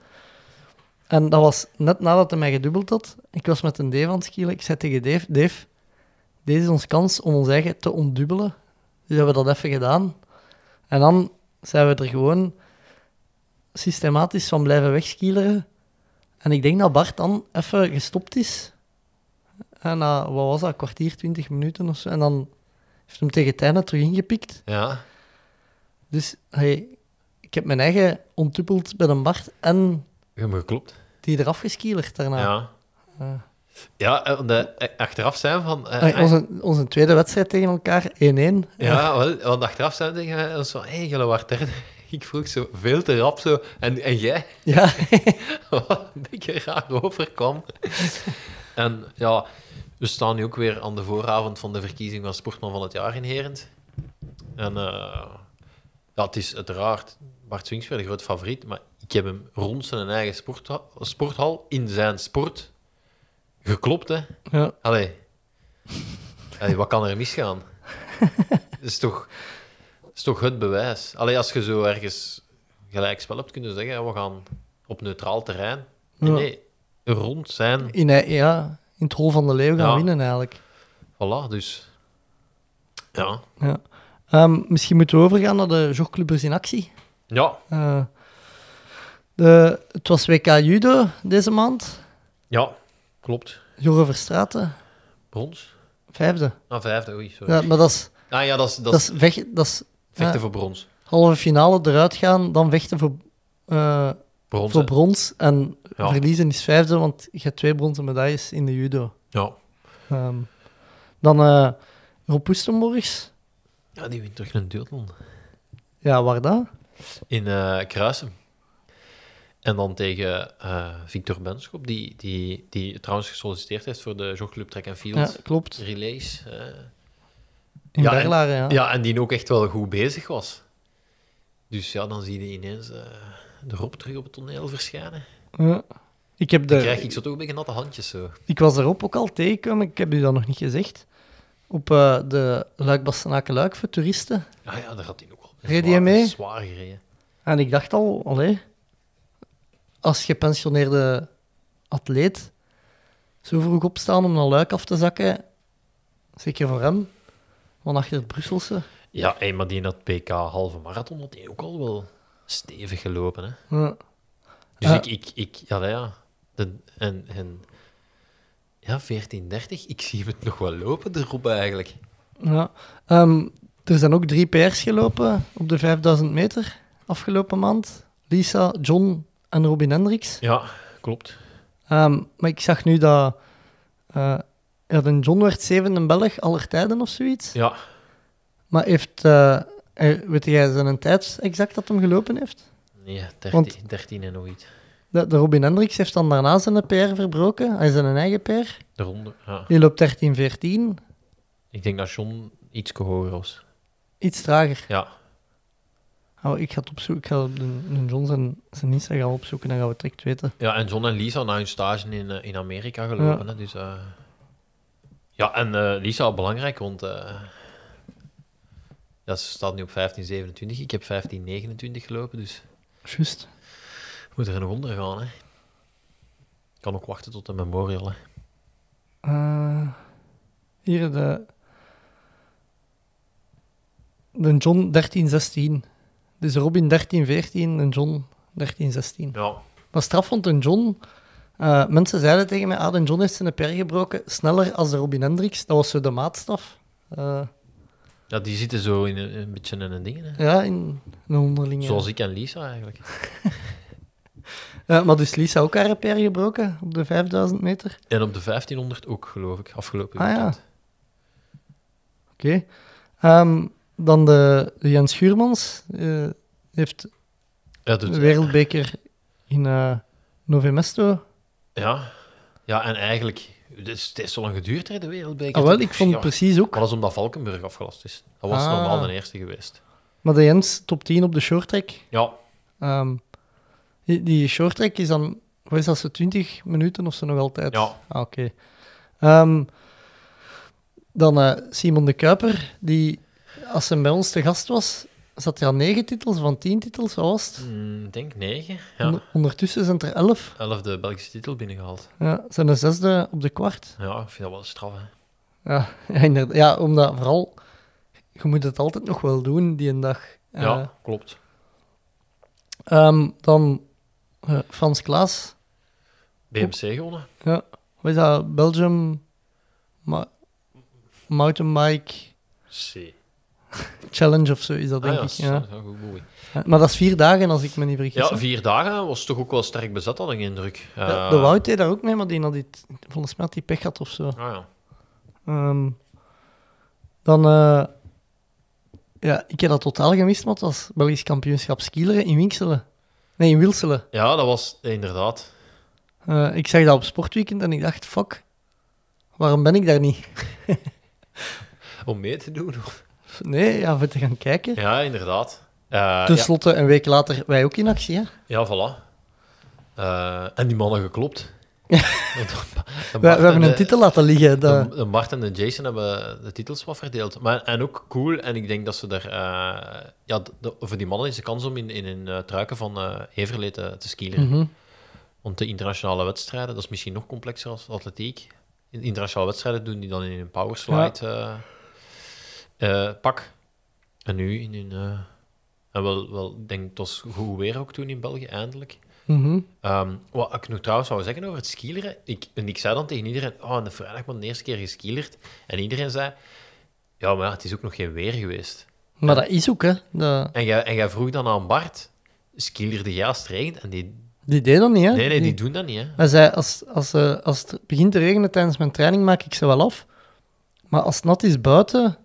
En dat was net nadat hij mij gedubbeld had. Ik was met een Dave aan het skielen. Ik zei tegen Dave, Dave, deze is ons kans om ons eigen te ontdubbelen. Dus hebben we dat even gedaan. En dan zijn we er gewoon systematisch van blijven wegskieleren. En ik denk dat Bart dan even gestopt is. En na, wat was dat, een kwartier, twintig minuten of zo. En dan heeft hem tegen einde terug ingepikt. Ja, Dus hey, ik heb mijn eigen ontdubbeld bij een Bart en je hebt me geklopt. die eraf geskielerd daarna. Ja. Ah. Ja, en de, eh, achteraf zijn van... eh, Hey, onze, onze tweede wedstrijd tegen elkaar, 1-1. Ja, wel, want achteraf zijn we tegen ons van, hé, hey, jullie waren derde. Ik vroeg zo veel te rap zo. En, en jij? Ja. Wat een beetje raar overkwam. en ja, we staan nu ook weer aan de vooravond van de verkiezing van Sportman van het Jaar in Herent. En eh, ja, het is uiteraard Bart Swings weer de grote favoriet, maar ik heb hem rond zijn eigen sporthal, sporthal in zijn sport geklopt, hè. ja. Allee. Allee, wat kan er misgaan? Dat is toch, dat is toch het bewijs. Allee, als je zo ergens gelijk spel hebt kunnen zeggen, we gaan op neutraal terrein. Nee, Ja. nee, rond zijn. In, ja, in het hol van de leeuw gaan Ja. winnen eigenlijk. Voilà, dus... Ja. Ja. Ehm, misschien moeten we overgaan naar de jogclubbers in actie. Ja, Eh, de, het was WK Judo deze maand. ja, klopt. Jorre Verstraeten, Brons? vijfde. Ah, vijfde, oei, sorry. Ja, maar dat is, Ah ja, dat is, dat dat is dat is vechten ja. voor brons. halve finale eruit gaan, dan vechten voor, eh, Brons, voor hè. brons. En Ja. verliezen is vijfde, want je hebt twee bronzen medailles in de judo. Ja. Ehm, dan eh Rob Oestenborgs. ja, die wint terug een duathlon. Ja, waar dat? in eh Kruisen. En dan tegen eh, Victor Benschop, die, die, die trouwens gesolliciteerd heeft voor de jogclub Track and Ja, Field klopt. Relays. eh. In Ja, en- Berlaren, ja. ja, en die ook echt wel goed bezig was. Dus ja, dan zie je ineens eh, de Rob terug op het toneel verschijnen. Ja. Ik, heb Dan de, krijg ik zo toch een beetje natte handjes zo. ik was erop ook al tegengekomen, ik heb u dat nog niet gezegd. Op de luik bastenaken luik voor toeristen. Ja, ja, daar had hij ook wel Reed mee? Zwaar gereden. En ik dacht al, allee, als gepensioneerde atleet zo vroeg opstaan om naar luik af te zakken, zeker voor hem, van achter het Brusselse. Ja, hey, maar die in dat PK halve marathon had hij ook al wel stevig gelopen. Hè? Ja. Dus ik, ik, ik, ja, ja. De, en, en ja, 14:30, ik zie hem het nog wel lopen erop eigenlijk. Ja. Ehm, er zijn ook drie PR's gelopen op de 5000 meter afgelopen maand. Lisa, John en Robin Hendricks. Ja, klopt. Ehm, maar ik zag nu dat eh, ja, de John werd zevende Belg aller tijden of zoiets. Ja, Maar heeft, eh, er- weet jij zijn tijd exact dat hem gelopen heeft? nee, 13, Want- 13 en nog iets. De, de Robin Hendricks heeft dan daarna zijn PR verbroken. Hij is zijn eigen PR. De ronde, ja. Die loopt 13-14. Ik denk dat John iets hoger was. Iets trager. Ja, Oh, ik ga het opzoeken. Ik ga op de, de John zijn, zijn Instagram opzoeken. Dan gaan we het direct weten. ja en John en Lisa na hun stage in, eh, in Amerika gelopen. Hè, dus, eh, ja, en eh, Lisa belangrijk, want ja, ze staat nu op 15:27. Ik heb 15:29 gelopen, dus Juist. we moeten er nog onder gaan. Hè. Ik kan ook wachten tot de memorial. Hè. Hier de. De John 13-16. Dus Robin 13-14 en John 13-16. Ja, Maar straf vond een John... eh, mensen zeiden tegen mij, ah, de John heeft zijn per gebroken sneller als de Robin Hendricks. Dat was zo de maatstaf. Eh, Ja, die zitten zo in een, een beetje in een ding. Hè. ja, in een onderlinge... Zoals ik en Lisa eigenlijk. Eh, maar dus Lisa ook haar per gebroken op de 5000 meter. En op de 1500 ook, geloof ik, afgelopen Ah, ja. Oké. Ehm, dan de, de Jens Schuurmans. eh, heeft Ja, doet- de wereldbeker in eh Novemesto. ja. ja, en eigenlijk... Het is, het is zo lang geduurd, hè, de wereldbeker. Ah, wel, ik vond Ja, precies ook. Maar dat is omdat Valkenburg afgelast is. Dat was Ah. normaal de eerste geweest. Maar de Jens top 10 op de shorttrack. Ja, Ehm, die, die shorttrack is dan, wat is dat, zo 20 minuten of zo nog altijd? Ja. Ah, oké. Ehm, dan eh, Simon de Kuiper, die als hij bij ons te gast was, zat hij aan 9 titels van 10 titels, wat was het? mm, ik denk negen. Ja, Onder- Ondertussen zijn het er 11. elfde Belgische titel binnengehaald. Ja, zijn de zesde op de kwart. Ja, ik vind dat wel straf, hè. Ja, ja, inderdaad. ja, omdat vooral, je moet het altijd nog wel doen die een dag. Eh, Ja, klopt. ehm, dan eh, Frans Klaas. BMC gewonnen. Ja, wat is dat? Belgium Ma Mountainbike C. Challenge of zo is dat, denk ah, ja, ik. Ja. goed, Maar dat is vier dagen, als ik me niet vergis. Ja, vier dagen was toch ook wel sterk bezet, had ik indruk. Ja, Eh, de Wout deed daar ook mee, maar die had iets, volgens mij had die pech gehad of zo. Ah, ja. Ehm, dan, eh, ja, ik heb dat totaal gemist, maar het was Belgisch kampioenschap skileren in Winkselen. Nee, in Wilselen. ja, dat was inderdaad. Eh, ik zag dat op sportweekend en ik dacht, fuck, waarom ben ik daar niet? Om mee te doen. Nee, ja, voor te gaan kijken. Ja, inderdaad. Eh, Ten ja, slotte, een week later, wij ook in actie, hè? ja, voilà. Eh, en die mannen geklopt. We, we hebben en een de- titel laten liggen. De, de Bart en de Jason hebben de titels wat verdeeld. Maar, en ook cool, en ik denk dat ze er... eh, ja, de- voor die mannen is de kans om in, in een uh, truiken van eh Heverlee te, te skileren. Mhm. Want de internationale wedstrijden, dat is misschien nog complexer als atletiek. In internationale wedstrijden doen die dan in een powerslide eh, eh, pak. En nu in een... eh, en wel, wel, ik denk, het was goed weer ook toen in België, eindelijk. Mhm. Ehm, wat ik nog trouwens zou zeggen over het skileren. Ik, en ik zei dan tegen iedereen: Oh, en de vrijdag ben de eerste keer geskilerd. En iedereen zei: Ja, maar ja, het is ook nog geen weer geweest. Maar dat is ook, hè. En jij, en jij vroeg dan aan Bart: Skilerde jij als het regent? En die, Die deed dat niet, hè. nee, nee, die doen dat niet. Hè? Hij zei, als, als, eh, als het begint te regenen tijdens mijn training, maak ik ze wel af. Maar als het nat is buiten,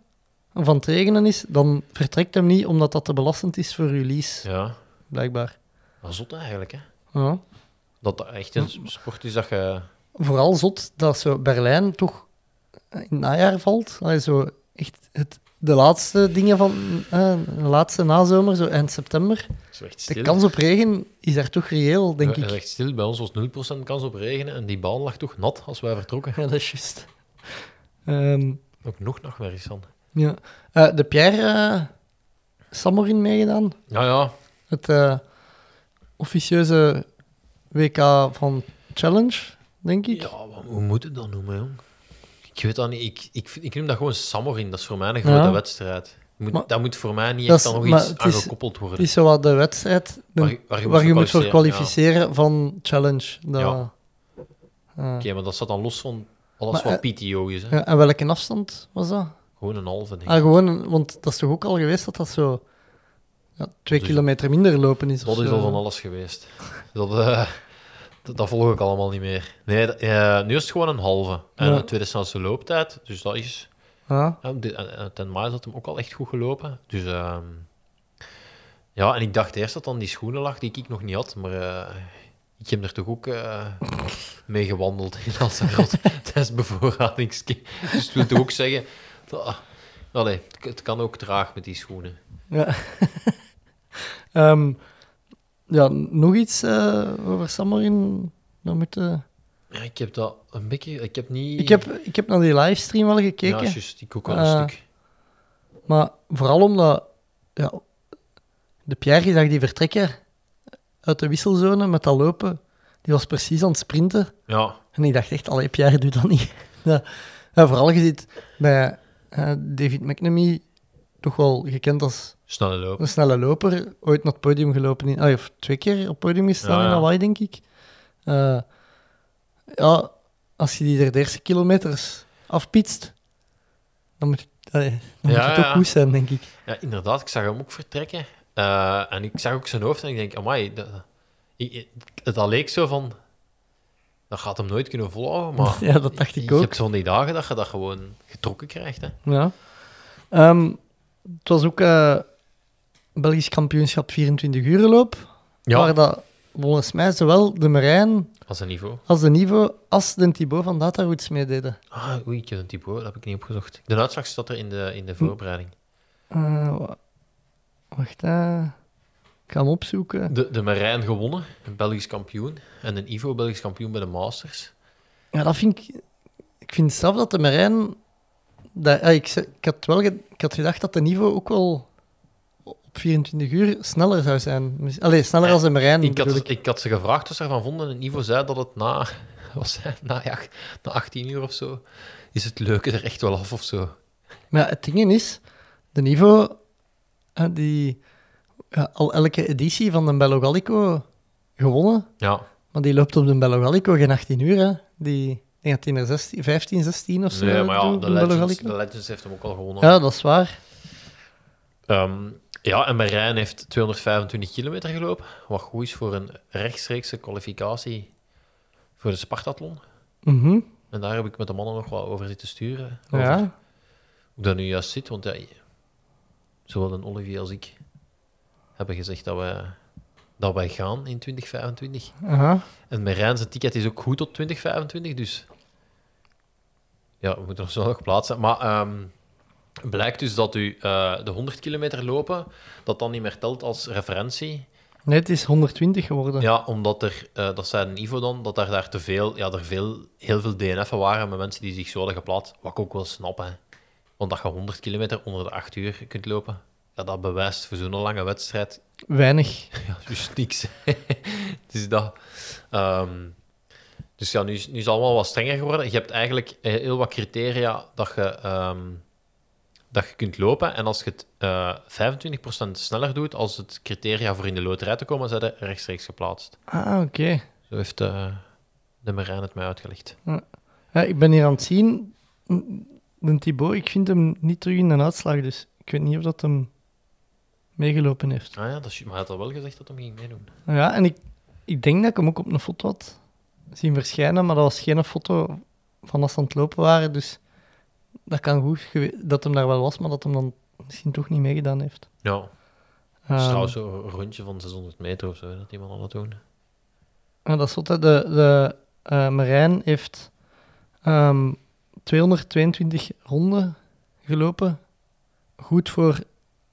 aan het regenen is, dan vertrekt hem niet, omdat dat te belastend is voor release, Ja, blijkbaar. dat zot eigenlijk. Hè? Ja. Dat dat echt een sport is dat je. Vooral zot dat zo Berlijn toch in het najaar valt. Allee, zo echt het, de laatste dingen van eh, de laatste nazomer, zo eind september. Echt De stil. kans op regen is daar toch reëel, denk Ja, ik. echt stil. Bij ons was 0% kans op regenen en die baan lag toch nat als wij vertrokken. Ja, dat is juist. Ehm, Ook nog nachtmerries van. Ja. Eh, de Pierre eh Samorin meegedaan. Ja, ja. Het eh, officieuze WK van Challenge, denk ik. Ja, wat, hoe moet het dan noemen, jong? Ik weet dat niet. Ik, ik, ik noem dat gewoon Samorin. Dat is voor mij een grote Ja. wedstrijd. Moet, Maar- dat moet voor mij niet echt is- dan nog maar iets aan gekoppeld worden. Het is zo wat de wedstrijd de- Waar je- waar je waar moet je moet voor kwalificeren, van Challenge. Dat, Ja. Oké, maar dat staat dan los van alles Maar, wat PTO is. Hè? en welke afstand was dat? Gewoon een halve, denk Ah, gewoon, een- want dat is toch ook al geweest dat dat zo ja, twee Dus- kilometer minder lopen is? of Dat is zo. al van alles geweest. Dat, eh, dat, dat volg ik allemaal niet meer. Nee, dat- eh, nu is het gewoon een halve. En Ja. de tweede snelste looptijd, dus dat is... Ja. Ja, de- en- en ten Maas had hem ook al echt goed gelopen. Dus ehm, ja, en ik dacht eerst dat dan die schoenen lag die ik nog niet had, maar eh, ik heb er toch ook eh, mee gewandeld in Lanzarote tijdens bevoorradingski. Dus het wil toch ook zeggen, allee, het, het kan ook traag met die schoenen. Ja. Ehm, ja, nog iets eh, over Samorin? Dan moeten... Ja, ik heb dat een beetje, ik heb niet... ik, heb, ik heb naar die livestream wel ja, gekeken, juist, ik ook Eh, een stuk. maar vooral omdat ja, de Pierre zag die vertrekken uit de wisselzone met dat lopen, die was precies aan het sprinten. Ja, En ik dacht echt, allee, Pierre, doe dat niet. ja. Ja, vooral je ziet bij eh, David McNamee, toch wel gekend als Snelle loop. een snelle loper, ooit naar het podium gelopen. In, ah, of twee keer op het podium gestaan Ja, in. Hawaii, denk ik. Eh, ja, als je die er de eerste kilometers afpietst, dan moet, allee, dan moet het goed zijn, denk ik. Ja, inderdaad, ik zag hem ook vertrekken. Eh, en ik zag ook zijn hoofd en ik denk, amai, dat, ik- het al leek zo van... Dat gaat hem nooit kunnen volhouden, maar... Ja, dat dacht ik Je ook. hebt zo'n die dagen dat je dat gewoon getrokken krijgt, hè. Ja. Ehm, het was ook eh Belgisch kampioenschap 24 uur loop, Ja, waar dat volgens mij zowel de Marijn als een niveau. als de Nivo als de Thibaut van Data Roots meededen. Ah, oei, ik heb een typo, dat heb ik niet opgezocht. De uitslag staat er in de, in de voorbereiding. Eh, wa- wacht, eh. ik ga hem opzoeken. De, de Marijn gewonnen, een Belgisch kampioen. En een Ivo, Belgisch kampioen bij de Masters. Ja, dat vind ik... Ik vind zelf dat de Marijn... Dat, ja, ik, ik, had wel ik had gedacht dat de Nivo ook wel op 24 uur sneller zou zijn. Allee, sneller als de Marijn, Ik had, ik. ik had ze gevraagd wat ze ervan vonden en Ivo zei dat het na, het, na, ja, na 18 uur of zo is het leuke er echt wel af of zo. Maar ja, het ding is, de Nivo, eh, die ja, al elke editie van de Bello Gallico gewonnen, Ja, maar die loopt op de Bello Gallico geen 18 uur, hè. Die, ik denk dat die er 16, 15, 16 of zo nee, maar ja, de Legends, Gallico. de Legends heeft hem ook al gewonnen. Ja, dat is waar. Ehm, ja, en Marijn heeft 225 kilometer gelopen, wat goed is voor een rechtstreekse kwalificatie voor de Spartathlon. Mhm. En daar heb ik met de mannen nog wat over zitten sturen. Over Ja. Hoe dat nu juist zit, want ja, zowel een Olivier als ik hebben gezegd dat wij, dat wij gaan in 2025. Aha. En Marijn zijn ticket is ook goed tot 2025, dus ja, we moeten nog zo nog plaatsen. Maar ehm, blijkt dus dat u eh, de 100 kilometer lopen, dat dan niet meer telt als referentie. Nee, het is 120 geworden. Ja, omdat er, eh, dat zei de Ivo dan, dat er daar te veel, ja, er veel, heel veel DNF'en waren met mensen die zich zo hadden geplaatst. Wat ik ook wel snap, hè. Want dat je 100 kilometer onder de 8 uur kunt lopen, ja, dat bewijst voor zo'n lange wedstrijd Weinig. ja, dus niks. dus dat. ehm, dus ja, nu is, nu is het allemaal wat strenger geworden. Je hebt eigenlijk eh, heel wat criteria dat je, ehm, dat je kunt lopen. En als je het eh 25% sneller doet als het criteria voor in de loterij te komen, zijn er rechtstreeks geplaatst. Ah, oké. Zo heeft eh, de Marijn het mij uitgelegd. Ja, ik ben hier aan het zien. De Thibaut, ik vind hem niet terug in de uitslag, dus ik weet niet of dat hem meegelopen heeft. Ah ja, dat is, maar hij had al wel gezegd dat hij ging meedoen. Ja, en ik, ik denk dat ik hem ook op een foto had zien verschijnen, maar dat was geen foto van als ze aan het lopen waren, dus dat kan goed dat hem daar wel was, maar dat hem dan misschien toch niet meegedaan heeft. Ja, het is Ehm, trouwens zo'n rondje van 600 meter of zo, dat iemand aan het doen. Ja, dat is wat, de, de eh, Marijn heeft ehm, 222 ronden gelopen. Goed voor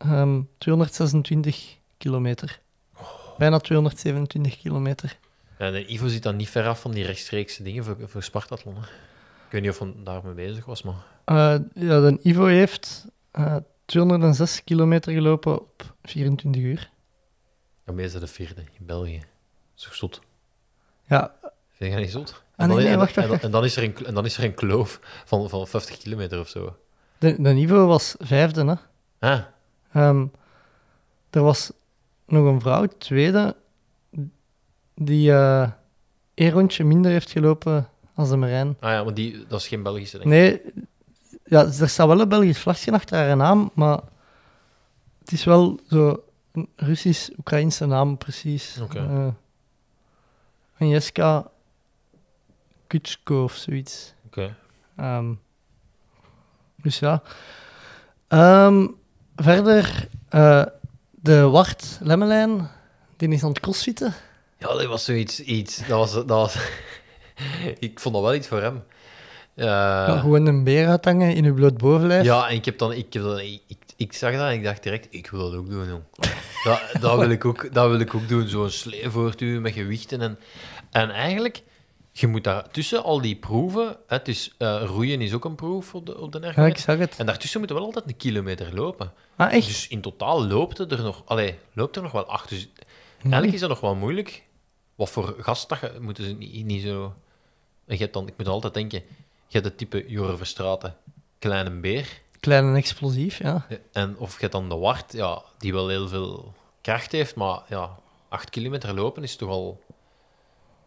ehm, 226 kilometer. Bijna 227 kilometer. Ja, de Ivo zit dan niet ver af van die rechtstreekse dingen voor, voor Spartathlon. hè. Ik weet niet of hij daarmee bezig was, maar... Eh, ja, de Ivo heeft eh, 206 kilometer gelopen op 24 uur. Ja, meestal de vierde in België. Dat is zot? Ja, Vind je dat niet zot? Ah, En dan- nee, nee, en- wacht, wacht, en, wacht. en dan is er een, en dan is er een kloof van, van 50 kilometer of zo. de, de Ivo was vijfde. Hè. Ah, Ehm, er was nog een vrouw, tweede, die één rondje minder heeft gelopen als de Marijn. ah ja, maar die, dat is geen Belgische, denk ik. Nee, ja, er staat wel een Belgisch vlagje achter haar naam, maar het is wel zo een Russisch-Oekraïnse naam, precies. Oké. Eh, Agnieszka Kutschko of zoiets. Oké. Ehm, dus ja. Ehm, verder, eh, de Wart Lemmelijn, die is aan het crossfitten. Ja, dat was zoiets... Iets, dat was, dat was, ik vond dat wel iets voor hem. Ja, gewoon een beer uithangen in uw bloot bovenlijf. Ja, en ik heb dan, ik, heb dan ik, ik, ik zag dat en ik dacht direct, ik wil dat ook doen, jong. Dat, dat, wil, ik ook, dat wil ik ook doen, zo'n slee voortduwen met gewichten. En, en eigenlijk, je moet daar tussen al die proeven, het is, eh, roeien is ook een proef op de, op de Ja, ik zag het. En daartussen moeten we wel altijd een kilometer lopen. Ah, echt? Dus in totaal loopt het er nog, allee, loopt er nog wel acht. Dus eigenlijk is dat nog wel moeilijk. Wat voor gastdag moeten ze niet, niet zo... Je hebt dan, ik moet altijd denken, je hebt het type Jure Verstraeten, kleine beer. Klein en explosief, ja. En of je dan de wart, ja, die wel heel veel kracht heeft, maar ja, 8 kilometer lopen is toch al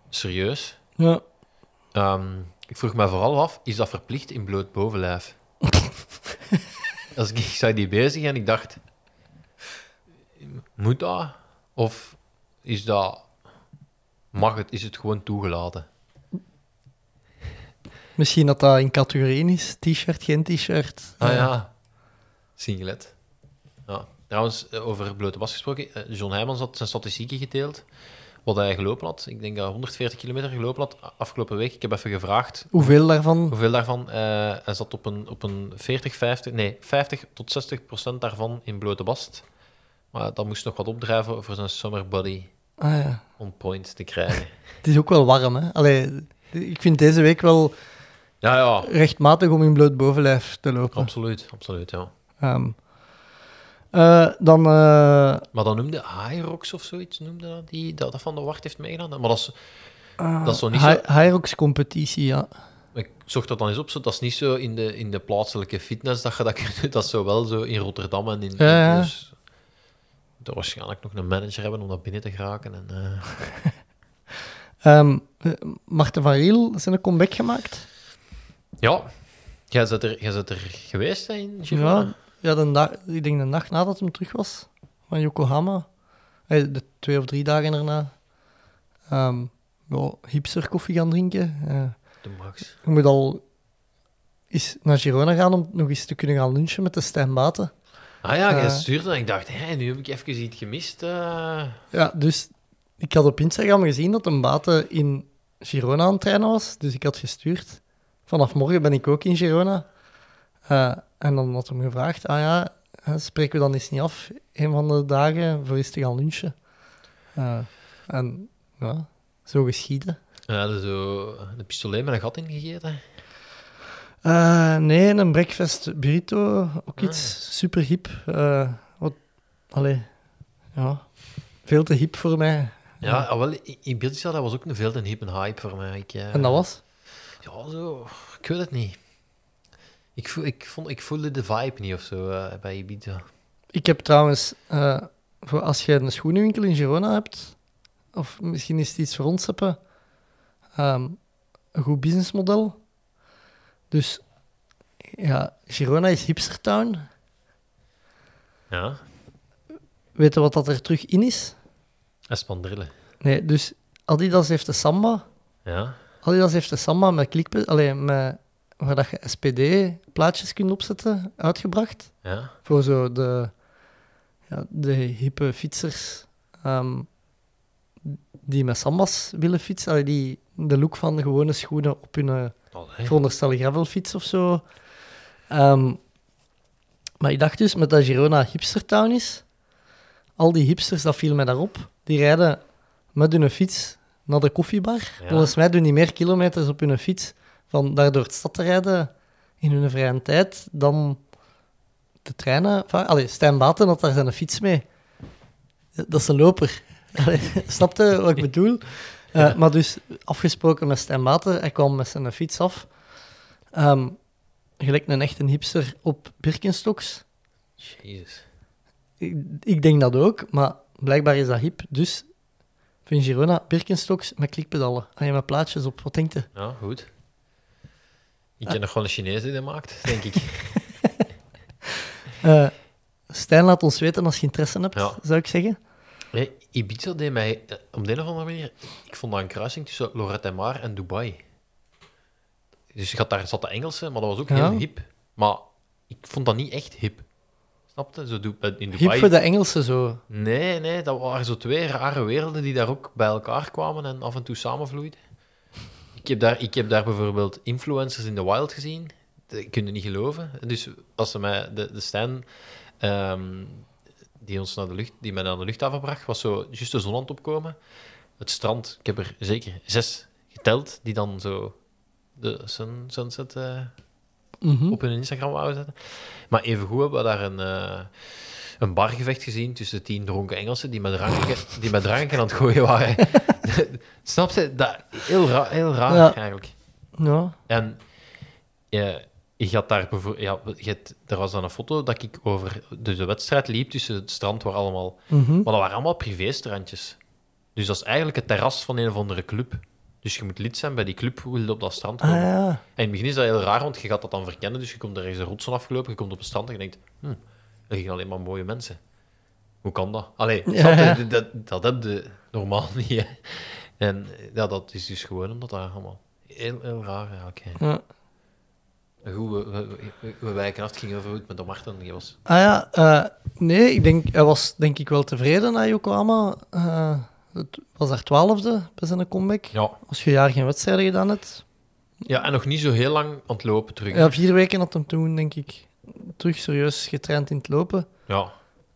serieus. Ja. Ehm, ik vroeg me vooral af, is dat verplicht in bloot bovenlijf? Als ik, ik zag die bezig en ik dacht, moet dat? Of is dat, mag het, is het gewoon toegelaten? Misschien dat dat in categorie is. T-shirt, geen t-shirt. Ah ja, singlet. Ja. Trouwens, eh, over blote bas gesproken, eh, John Heijmans had zijn statistieken gedeeld, wat hij gelopen had. Ik denk dat hij 140 kilometer gelopen had afgelopen week. Ik heb even gevraagd Hoeveel daarvan? hoeveel daarvan. eh, hij zat op een, op een 40, 50, nee, 50 tot 60 procent daarvan in blote bast. Maar dat moest nog wat opdrijven voor zijn summer body Ah, ja. on point te krijgen. Het is ook wel warm, hè? Allee, ik vind deze week wel ja, ja, rechtmatig om in bloot bovenlijf te lopen. absoluut, absoluut, ja. Ehm, eh, dan, eh, Maar dan noemde Hyrox of zoiets, noemde dat, die, dat, dat van de Wart heeft meegedaan. Maar dat is, dat is zo niet zo... Hy- Hyrox competitie, ja. Ik zocht dat dan eens op, zo, dat is niet zo in de, in de plaatselijke fitness dat je dat kunt doen. Dat is zo wel zo in Rotterdam en in... Ja. Dus, er waarschijnlijk nog een manager hebben om dat binnen te geraken. En, eh, eh, Marten van Riel zijn een comeback gemaakt. ja, jij bent er, jij bent er geweest hè, in Girona? Ja, ja de dag, ik denk de dag nadat hem terug was van Yokohama. De twee of drie dagen erna. Ehm ja, hipster koffie gaan drinken. De Max. je moet al eens naar Girona gaan om nog eens te kunnen gaan lunchen met de Stijn Baten. Ah ja, jij Eh. stuurde en ik dacht, hé, nu heb ik even iets gemist. eh. Ja, dus ik had op Instagram gezien dat een Baten in Girona aan het trainen was. Dus ik had gestuurd. Vanaf morgen ben ik ook in Girona. Eh, en dan had hem gevraagd, ah ja, spreken we dan eens niet af, een van de dagen, voor eens te gaan lunchen. Eh, en ja, zo geschieden. Ja, hadden zo een pistolet met een gat ingegeten. Eh, nee, een breakfast burrito, ook iets super hip. Eh, wat, allee, ja, veel te hip voor mij. Ja, ah, wel, in- Ibiza, dat was ook een veel te hippe hype voor mij. Ik, En dat was? Ja, zo, ik weet het niet. Ik, voel, ik, vond, ik voelde de vibe niet of zo eh, bij Ibiza. Ik heb trouwens, eh, voor als je een schoenenwinkel in Girona hebt, of misschien is het iets voor ons hebben, ehm, een goed businessmodel. Dus ja, Girona is hipstertown. Ja, Weet je wat dat er terug in is? en spandrillen. Nee, dus Adidas heeft de Samba. Ja, Adidas heeft de Samba met klikpe, alleen met, waar dat je SPD-plaatjes kunt opzetten, uitgebracht. ja. voor zo de, ja, de hippe fietsers ehm, die met sambas willen fietsen, allee, die de look van gewone schoenen op hun eh, Allee. veronderstel gravelfiets of zo. Ehm, maar ik dacht dus, met dat Girona hipstertown is, al die hipsters, dat viel mij daarop, die rijden met hun fiets naar de koffiebar. Ja. Volgens mij doen die meer kilometers op hun fiets van daar door het stad te rijden in hun vrije tijd dan te trainen. Enfin, Allee, Stijn Baten had daar zijn fiets mee. Dat is een loper. Allee, snap je wat ik bedoel? Eh, Maar dus afgesproken met Stijn Baten, hij kwam met zijn fiets af. Ehm, gelijk een echte hipster op Birkenstocks. Jezus. Ik, ik denk dat ook, maar blijkbaar is dat hip. Dus van Girona, Birkenstocks met klikpedalen. En je met plaatjes op. Wat denkt je? Ja, goed. Ik ken nog gewoon een Chinees die dat maakt, denk ik. Eh, Stijn, laat ons weten als je interesse hebt, Ja. zou ik zeggen. Nee, Ibiza deed mij eh, op de een of andere manier... Ik vond dat een kruising tussen Lorette Mar en Dubai. Dus je had daar zat de Engelse, maar dat was ook Ja. heel hip. Maar ik vond dat niet echt hip. Snap je? Zo, Du- eh, in Dubai... Hip voor de Engelsen zo. Nee, nee, dat waren zo twee rare werelden die daar ook bij elkaar kwamen en af en toe samenvloeiden. Ik heb daar, ik heb daar bijvoorbeeld influencers in the wild gezien. Dat kun je niet geloven. Dus als ze mij, de, de Stijn, ehm, die ons naar de lucht, die mij naar de luchthaven bracht, was zo juist de zon aan het opkomen. Het strand, ik heb er zeker zes geteld, die dan zo de sun, sunset Mhm. op hun Instagram wouden zetten. Maar evengoed hebben we daar een, eh, een bargevecht gezien tussen tien dronken Engelsen die met dranken, die met dranken aan het gooien waren. Snap je? Dat, heel, ra heel raar Ja. eigenlijk. Ja. En ja, je had daar bijvoorbeeld... Ja, er was dan een foto dat ik over... Dus de wedstrijd liep tussen het strand waar allemaal... Mhm. Maar dat waren allemaal privéstrandjes. Dus dat is eigenlijk het terras van een of andere club. Dus je moet lid zijn bij die club, wil je op dat strand Ah komen. ja. En in het begin is dat heel raar, want je gaat dat dan verkennen. Dus je komt er ergens een rotsen afgelopen, je komt op het strand en je denkt... Hm, er gingen alleen maar mooie mensen. Hoe kan dat? Allee, Ja. Dat, dat, dat heb je normaal niet. Hè. En ja, dat is dus gewoon omdat dat allemaal heel, heel raar ja, oké. ja. Goed, we, we, we, wijken af. Het ging over hoe het met de Marten die was. Ah ja, eh, nee, ik denk, hij was denk ik wel tevreden na Yokohama. Eh, het was daar twaalfde bij zijn comeback. Ja. Als je een jaar geen wedstrijden gedaan hebt. ja, en nog niet zo heel lang aan het lopen terug. Ja, vier weken had hem toen, denk ik, terug serieus getraind in het lopen. Ja.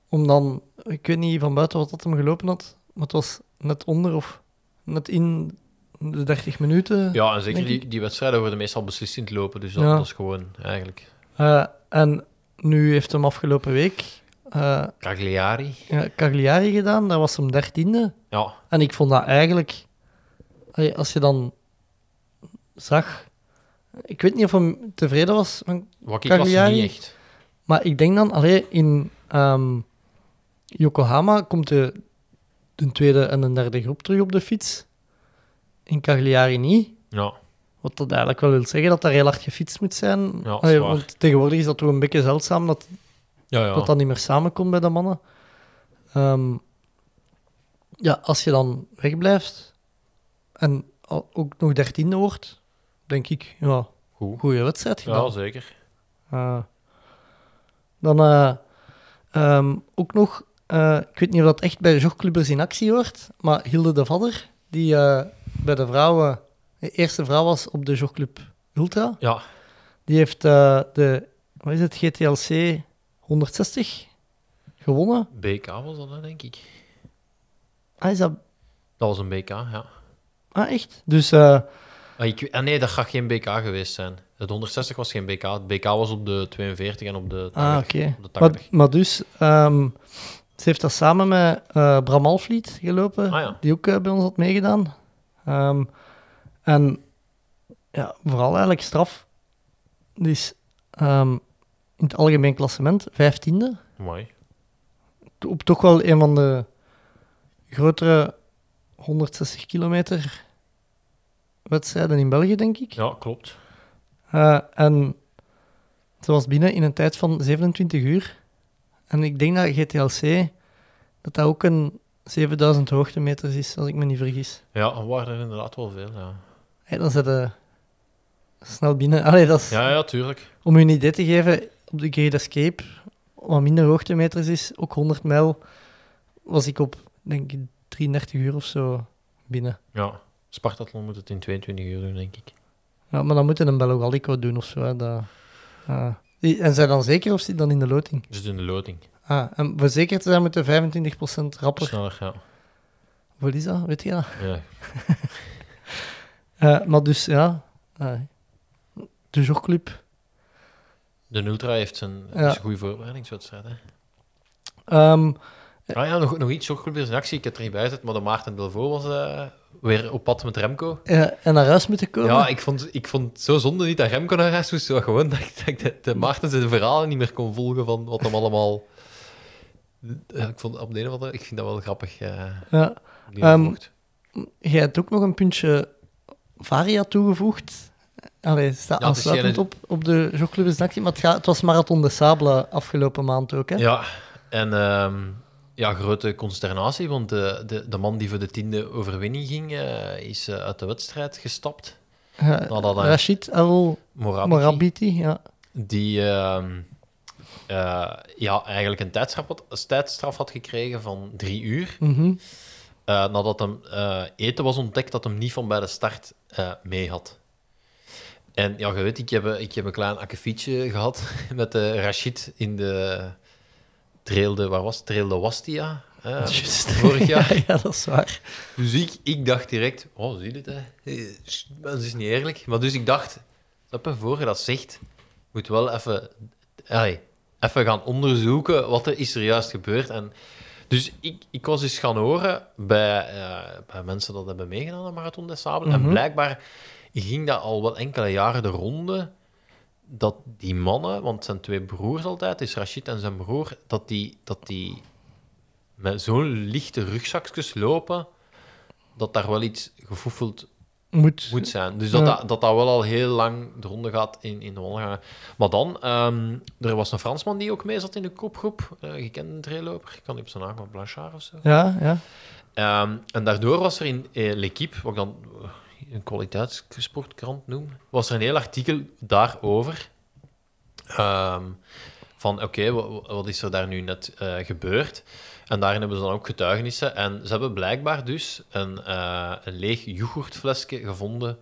Om dan, ik weet niet van buiten wat dat hem gelopen had, maar het was net onder of net in de 30 minuten. Ja, en zeker die, die wedstrijden worden meestal beslist in het lopen. Dus dat, Ja. dat is gewoon eigenlijk Eh, en nu heeft hem afgelopen week eh Cagliari. ja, Cagliari gedaan, daar was hem dertiende. Ja, En ik vond dat eigenlijk, als je dan zag, ik weet niet of hem tevreden was, van- wat ik was niet echt. maar ik denk dan, allee, in ehm, Yokohama komt de, de tweede en de derde groep terug op de fiets. In Cagliari niet. Ja, Wat dat eigenlijk wel wil zeggen dat daar heel hard gefietst moet zijn. Ja, Allee, want tegenwoordig is dat toch een beetje zeldzaam dat ja, ja. dat dat niet meer samenkomt bij de mannen. Ehm, ja, als je dan wegblijft en ook nog dertiende wordt, denk ik, ja, Goed. goede wedstrijd gedaan. Ja, zeker. Dan eh, ehm, ook nog, eh, ik weet niet of dat echt bij de jogclubbers in actie hoort, maar Hilde de Vadder, die eh, bij de vrouwen de eerste vrouw was op de jogclub Ultra, Ja, die heeft de, wat is het, GTLC 160 gewonnen. BK was dat, denk ik. Ah, is dat... Dat was een BK, ja. Ah, echt? Dus, Ah, ik, ah, nee, dat gaat geen BK geweest zijn. Het 160 was geen BK. Het BK was op de 42 en op de 80. ah, oké. Op de Maar, 80. maar dus, ehm, ze heeft dat samen met eh Bram Alvliet gelopen, Ah, ja. die ook eh, bij ons had meegedaan. Ehm, en ja, vooral eigenlijk straf. Ehm, in het algemeen klassement vijftiende. Mooi. Op toch wel een van de grotere 160 kilometer wedstrijden in België, denk ik. Ja, klopt. Eh, en ze was binnen in een tijd van 27 uur. En ik denk dat GTLC, dat dat ook een 7000 hoogtemeters is, als ik me niet vergis. Ja, er waren er inderdaad wel veel, ja. Hey, dan zit je snel binnen. Allee, dat is, Ja, ja, tuurlijk. Om je een idee te geven, op de Great Escape, wat minder hoogtemeters is, ook 100 mijl, was ik op, denk ik, 33 uur of zo binnen. Ja. Spartathlon moet het in 22 uur doen, denk ik. Ja, maar dan moeten een Bello doen of zo. Hè, dat, ah. En zijn dan zeker of zit dan in de loting? Dus in de loting. Ah, en voor zeker te zijn moeten 25% rapper. Sneller, ja. Wat is dat? Weet je dat? ja. Eh, maar dus, ja. eh, de jogclub. De Ultra heeft zijn Ja. is een goede voorbereidingswedstrijd, hè. Ehm, Ah ja, nog, nog iets jogclubers in actie. Ik heb er niet bij gezet, maar de Maarten Delvaux was eh, weer op pad met Remco. eh, en naar huis moeten komen. Ja, ik vond, ik vond het zo zonde niet dat Remco naar huis moest. zo Gewoon dat ik, dat de, Maarten zijn verhalen niet meer kon volgen van wat hem allemaal... Ja, ik vond op de een of andere... Ik vind dat wel grappig. eh Ja. gevolgd. Jij hebt ook nog een puntje Varia toegevoegd. Allee, staat Ja, aansluitend geen- op, op de actie. Maar het, gaat, het was Marathon de Sable afgelopen maand ook, hè? Ja, en ehm, ja, grote consternatie, want de, de, de man die voor de tiende overwinning ging, eh, is eh, uit de wedstrijd gestapt. Dat, eh, Rashid El Morabiti. Morabiti, ja. die eh, ja, eigenlijk een tijdstraf had, een tijdstraf had gekregen van drie uur. Mhm. nadat hem eten was ontdekt dat hem niet van bij de start mee had. En ja, je weet, ik heb, een- ik heb een klein akkefietje gehad met de Rashid in de trail de, waar was het? Trail de Wastia. Juist. vorig jaar. ja, ja, dat is waar. Dus ik, ik dacht direct, oh, zie je dit, hè? Eh, Dat is niet eerlijk. Maar dus ik dacht, snap je, voor je dat zegt, moet wel even, allee, even gaan onderzoeken wat er is er juist gebeurd. En dus ik, ik was eens gaan horen bij, eh, bij mensen dat hebben meegedaan aan Marathon des. Mhm. En blijkbaar ging dat al wel enkele jaren de ronde, dat die mannen, want het zijn twee broers altijd, is Rashid en zijn broer, dat die, dat die met zo'n lichte rugzakjes lopen, dat daar wel iets gefoefeld Moet, moet zijn. Dus dat, Ja. dat, dat dat wel al heel lang de ronde gaat in, in de wandelgangen. Maar dan, ehm, er was een Fransman die ook mee zat in de kopgroep, uh, gekende trailloper, ik kan niet op zijn naam, maar Blanchard of zo. Ja, ja. Ehm, en daardoor was er in eh, L'Equipe, wat ik dan eh, een kwaliteitssportkrant noem, was er een heel artikel daarover. Ehm, van oké, wat, wat is er daar nu net eh, gebeurd? En daarin hebben ze dan ook getuigenissen. En ze hebben blijkbaar dus een, eh, een leeg yoghurtflesje gevonden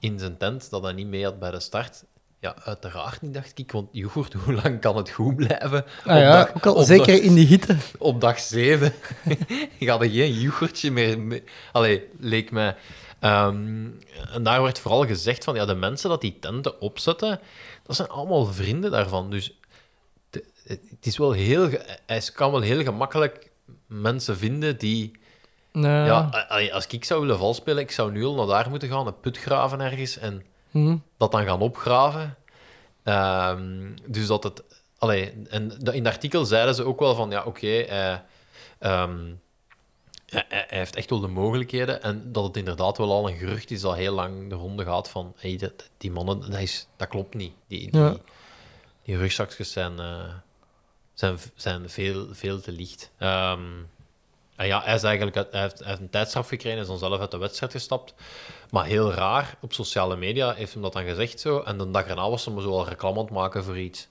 in zijn tent dat hij niet mee had bij de start. Ja, uiteraard niet, dacht ik, want yoghurt, hoe lang kan het goed blijven? Ah, ja, dag- ook al, op zeker dag- in die hitte. op dag 7 gaat er geen yoghurtje meer. mee- Allee, leek mij. Ehm, en daar werd vooral gezegd van ja, de mensen dat die tenten opzetten, dat zijn allemaal vrienden daarvan. Dus de- het is wel heel. Hij kan wel heel gemakkelijk mensen vinden die. Nee. Ja, als ik zou willen valspelen, ik zou nu al naar daar moeten gaan, een put graven ergens en Hm. dat dan gaan opgraven. Ehm, dus dat het. Allee, en in het artikel zeiden ze ook wel van ja, oké, hij, ehm, hij, hij heeft echt wel de mogelijkheden. En dat het inderdaad wel al een gerucht is dat heel lang de ronde gaat van hey, die mannen, dat, is, dat klopt niet. Die, die, Ja. die rugzakjes zijn, eh, zijn, zijn veel, veel te licht. Ehm, en ja, hij, is eigenlijk hij, heeft, hij heeft een tijdstraf gekregen en is dan zelf uit de wedstrijd gestapt. Maar heel raar, op sociale media heeft hem dat dan gezegd zo. En de dag erna was hij zo al reclame aan het maken voor iets.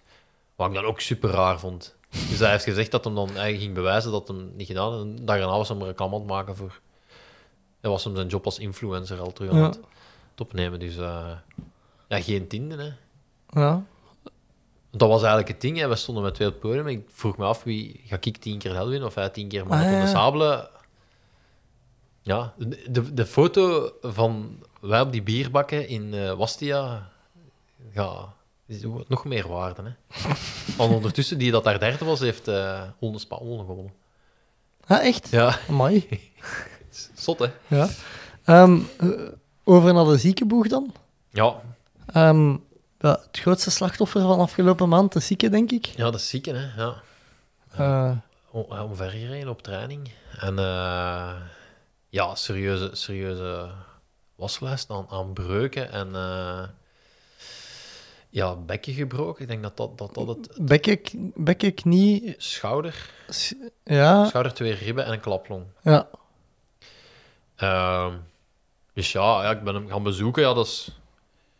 Wat ik dan ook super raar vond. Dus hij heeft gezegd dat hem dan hij ging bewijzen dat hem niet gedaan had. En de dag erna was hij reclame aan het maken voor... Hij was hem zijn job als influencer al terug aan het opnemen. Dus eh, ja, geen tiende, hè. Ja. Dat was eigenlijk het ding. Hè. We stonden met twee op het podium. Ik vroeg me af, wie ga ik tien keer Hel winnen of hij tien keer Marathon Ah, ja. de Sable? Ja, de, de foto van wij op die bierbakken in eh, Wastia ja, nog meer waarde. Hè. Want ondertussen, die dat daar derde was, heeft eh Olde Spaal gewonnen. Ah, echt? Ja, Amai. zot hè. Ja. Ehm, eh, over naar de ziekenboeg dan. Ja, ja, het grootste slachtoffer van afgelopen maand, de zieke, denk ik. ja dat is ziek hè. Ja. Om, eh, omvergereden op training. En ja, serieuze, serieuze waslijst aan, aan breuken en ja, bekken gebroken. Ik denk dat dat, dat, dat het bekken, knie... schouder, s- Ja, schouder, twee ribben en een klaplong. ja. Ehm, dus ja, ja, ik ben hem gaan bezoeken. Ja, dat is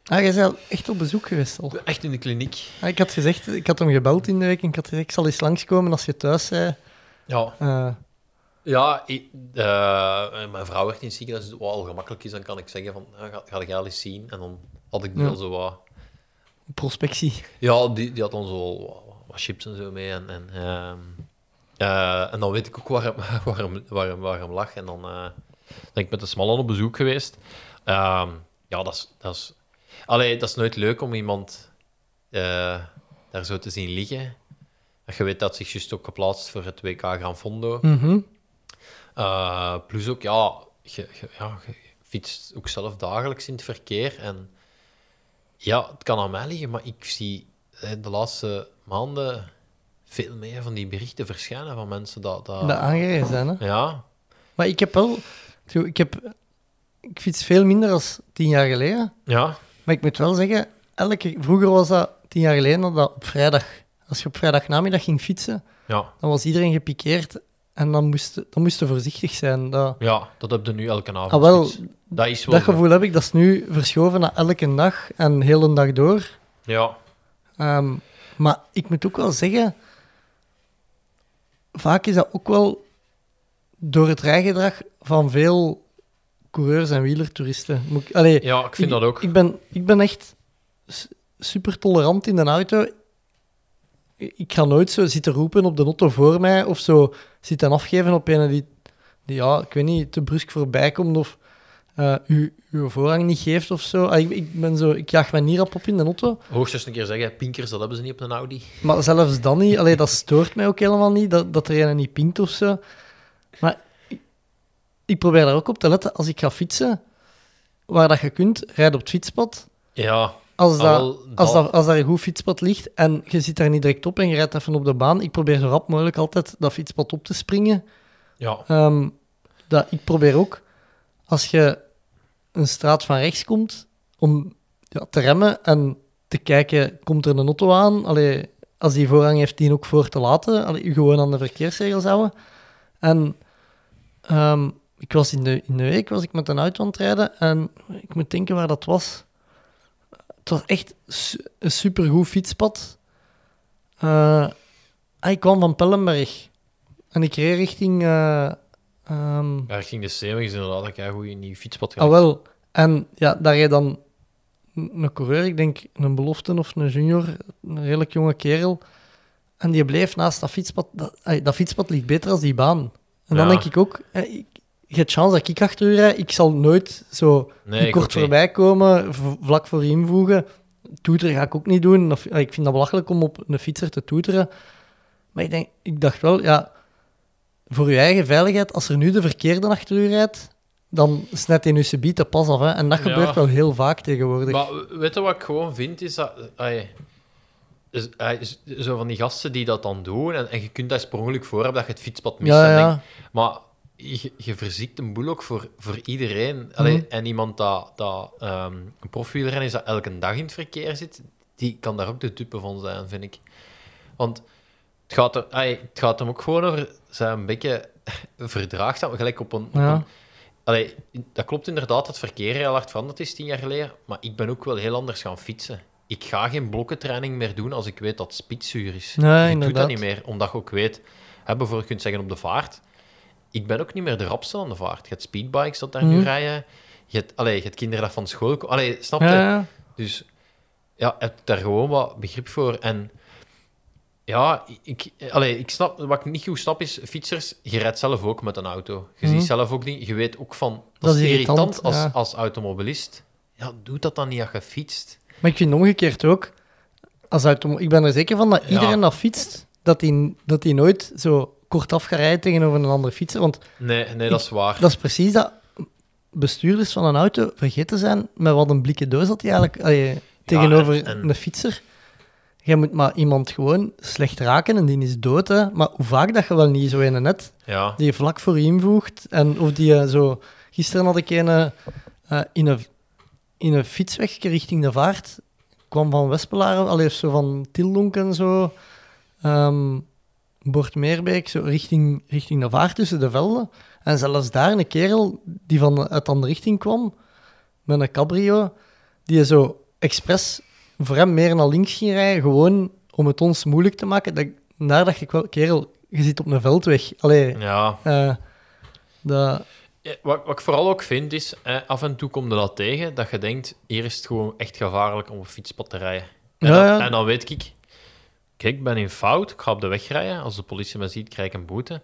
Ah, jij bent echt op bezoek geweest al. echt in de kliniek. Ah, ik had gezegd, ik had hem gebeld in de week en ik had gezegd, ik zal eens langskomen als je thuis bent. Ja, Eh, ja ik- eh, mijn vrouw werd in het ziekenhuis, dus wat al gemakkelijk is, dan kan ik zeggen van, ja, ga, ga ik al eens zien? En dan had ik Ja. wel zo wat... prospectie. Ja, die, die had dan zo wat, chips en zo mee. En, en, ehm, eh, en dan weet ik ook waar hem, waar hem, waar hem, waar hem lag. En dan eh, ben ik met de Smallen op bezoek geweest. Ehm, ja, dat is, dat, is, allee, dat is nooit leuk om iemand eh, daar zo te zien liggen. Je weet dat zich juist ook geplaatst voor het WK Gran Fondo. Mhm. Plus ook, ja je, je- ja, je fietst ook zelf dagelijks in het verkeer. En ja, het kan aan mij liggen, maar ik zie de laatste maanden veel meer van die berichten verschijnen van mensen dat... dat Dat aangereden zijn, hè. ja, Maar ik heb wel... Ik, heb, ik fiets veel minder dan tien jaar geleden. ja, Maar ik moet wel zeggen, elke, vroeger was dat tien jaar geleden dat op vrijdag... Als je op vrijdagnamiddag ging fietsen, ja, dan was iedereen gepikeerd. En dan moest, dan moest je voorzichtig zijn. Dat, ja, dat heb je nu elke avond. ah, wel, dat is wel... dat gevoel heb ik, dat is nu verschoven naar elke dag en heel een dag door. Ja, Ehm, maar ik moet ook wel zeggen, vaak is dat ook wel door het rijgedrag van veel coureurs en wielertoeristen. Moet ik, allee, ja, ik vind dat ook. Ik ben, ik ben echt super tolerant in de auto. Ik ga nooit zo zitten roepen op de auto voor mij of zo zitten afgeven op een die, die ja, ik weet niet, te brusk voorbij komt of eh u, uw voorrang niet geeft of zo. Ah, ik, ik, ben zo. ik jaag mij niet rap op in de auto. Hoogstens een keer zeggen, pinkers, dat hebben ze niet op een Audi. Maar zelfs dan niet. Allee, dat stoort mij ook helemaal niet, dat, dat er een niet pinkt of zo. Maar ik, ik probeer daar ook op te letten. Als ik ga fietsen, waar dat je kunt, rijd op het fietspad. Ja, als, Ah, dat, wel, als, dat- dat, als daar een goed fietspad ligt en je zit daar niet direct op en je rijdt even op de baan, ik probeer zo rap mogelijk altijd dat fietspad op te springen. Ja, Ehm, dat, ik probeer ook, als je een straat van rechts komt, om ja, te remmen en te kijken, komt er een auto aan? Allee, als die voorrang heeft, die ook voor te laten. Allee, gewoon aan de verkeersregels houden. En ehm, ik was in de, in de week was ik met een auto aan het rijden en ik moet denken waar dat was. Het was echt su- een supergoed fietspad. Ah, ik kwam van Pellenberg en ik reed richting... ehm, ja richting de Zeemweg is inderdaad een goede nieuw fietspad. Ah, wel. En ja, daar reed dan een coureur, ik denk een belofte of een junior, een redelijk jonge kerel. En die bleef naast dat fietspad. Dat, fietspad ligt beter als die baan. En dan denk ik ook, eh, ik, je hebt chance dat ik achter u rijd. Ik zal nooit zo Nee, kort voorbij komen, vlak voor invoegen. Toeteren ga ik ook niet doen. Of, ik vind dat belachelijk om op een fietser te toeteren. Maar ik, denk, ik dacht wel, ja, voor je eigen veiligheid, als er nu de verkeerde achter u rijdt, dan snijdt hij nu subiet de pas af. Hè. En dat Ja. gebeurt wel heel vaak tegenwoordig. Maar weet je wat ik gewoon vind, is dat... ai, is- ai, is- zo van die gasten die dat dan doen, en, en je kunt daar per ongeluk voor hebben dat je het fietspad mist. ja, en ja. denk- maar je, je verziekt een boel ook voor, voor iedereen. Allee, Mhm. En iemand dat, dat ehm, een profielrenner is dat elke dag in het verkeer zit, die kan daar ook de dupe van zijn, vind ik. Want het gaat er, ai, het gaat hem ook gewoon over zijn een beetje verdraagzaam, gelijk op een... op Ja. een- Allee, dat klopt inderdaad dat het verkeer heel hard veranderd is tien jaar geleden, maar ik ben ook wel heel anders gaan fietsen. Ik ga geen blokkentraining meer doen als ik weet dat het spitsuur is. Nee, ik doe dat niet meer, omdat je ook weet... Hè, bijvoorbeeld, je kunt zeggen op de vaart, ik ben ook niet meer de rapste aan de vaart. Je hebt speedbikes dat daar nu Mhm. rijden. Je hebt, allee, je hebt kinderen dat van school... ko- Allee, snap je? Ja. Dus ja, heb daar gewoon wat begrip voor. En ja, ik, allee, ik snap, wat ik niet goed snap is, fietsers, je rijdt zelf ook met een auto. Je Mhm. ziet zelf ook niet, je weet ook van, dat, is irritant, irritant, als, ja. als automobilist. Ja, doe dat dan niet als je fietst. Maar ik vind omgekeerd ook, als auto, ik ben er zeker van dat Ja. iedereen dat fietst, dat hij dat die nooit zo kortaf gaat rijden tegenover een andere fietser. Want Nee, nee, dat is waar. dat is precies dat bestuurders van een auto vergeten zijn met wat een blikken doos dat die eigenlijk allee, tegenover en- en- een fietser. Jij moet maar iemand gewoon slecht raken en die is dood. Hè. Maar hoe vaak dat je wel niet zo een net Ja, die je vlak voor je invoegt. En of die je zo... Gisteren had ik een eh, in een, in een fietsweg richting de vaart. kwam van Wespelaar, allee, zo van Tildonk en zo. ehm Bord Meerbeek, zo richting, richting de vaart tussen de velden. En zelfs daar een kerel die van uit de andere richting kwam, met een cabrio, die zo expres voor hem meer naar links ging rijden, gewoon om het ons moeilijk te maken. Dat, daar dacht ik wel, kerel, je zit op een veldweg. Allee, ja. eh, dat, Ja, Wat, wat ik vooral ook vind is, eh, af en toe kom je dat tegen, dat je denkt, hier is het gewoon echt gevaarlijk om op een fietspad te rijden. En, Ja, dan, ja. en dan weet ik, kijk, ik ben in fout, ik ga op de weg rijden. Als de politie me ziet, krijg ik een boete.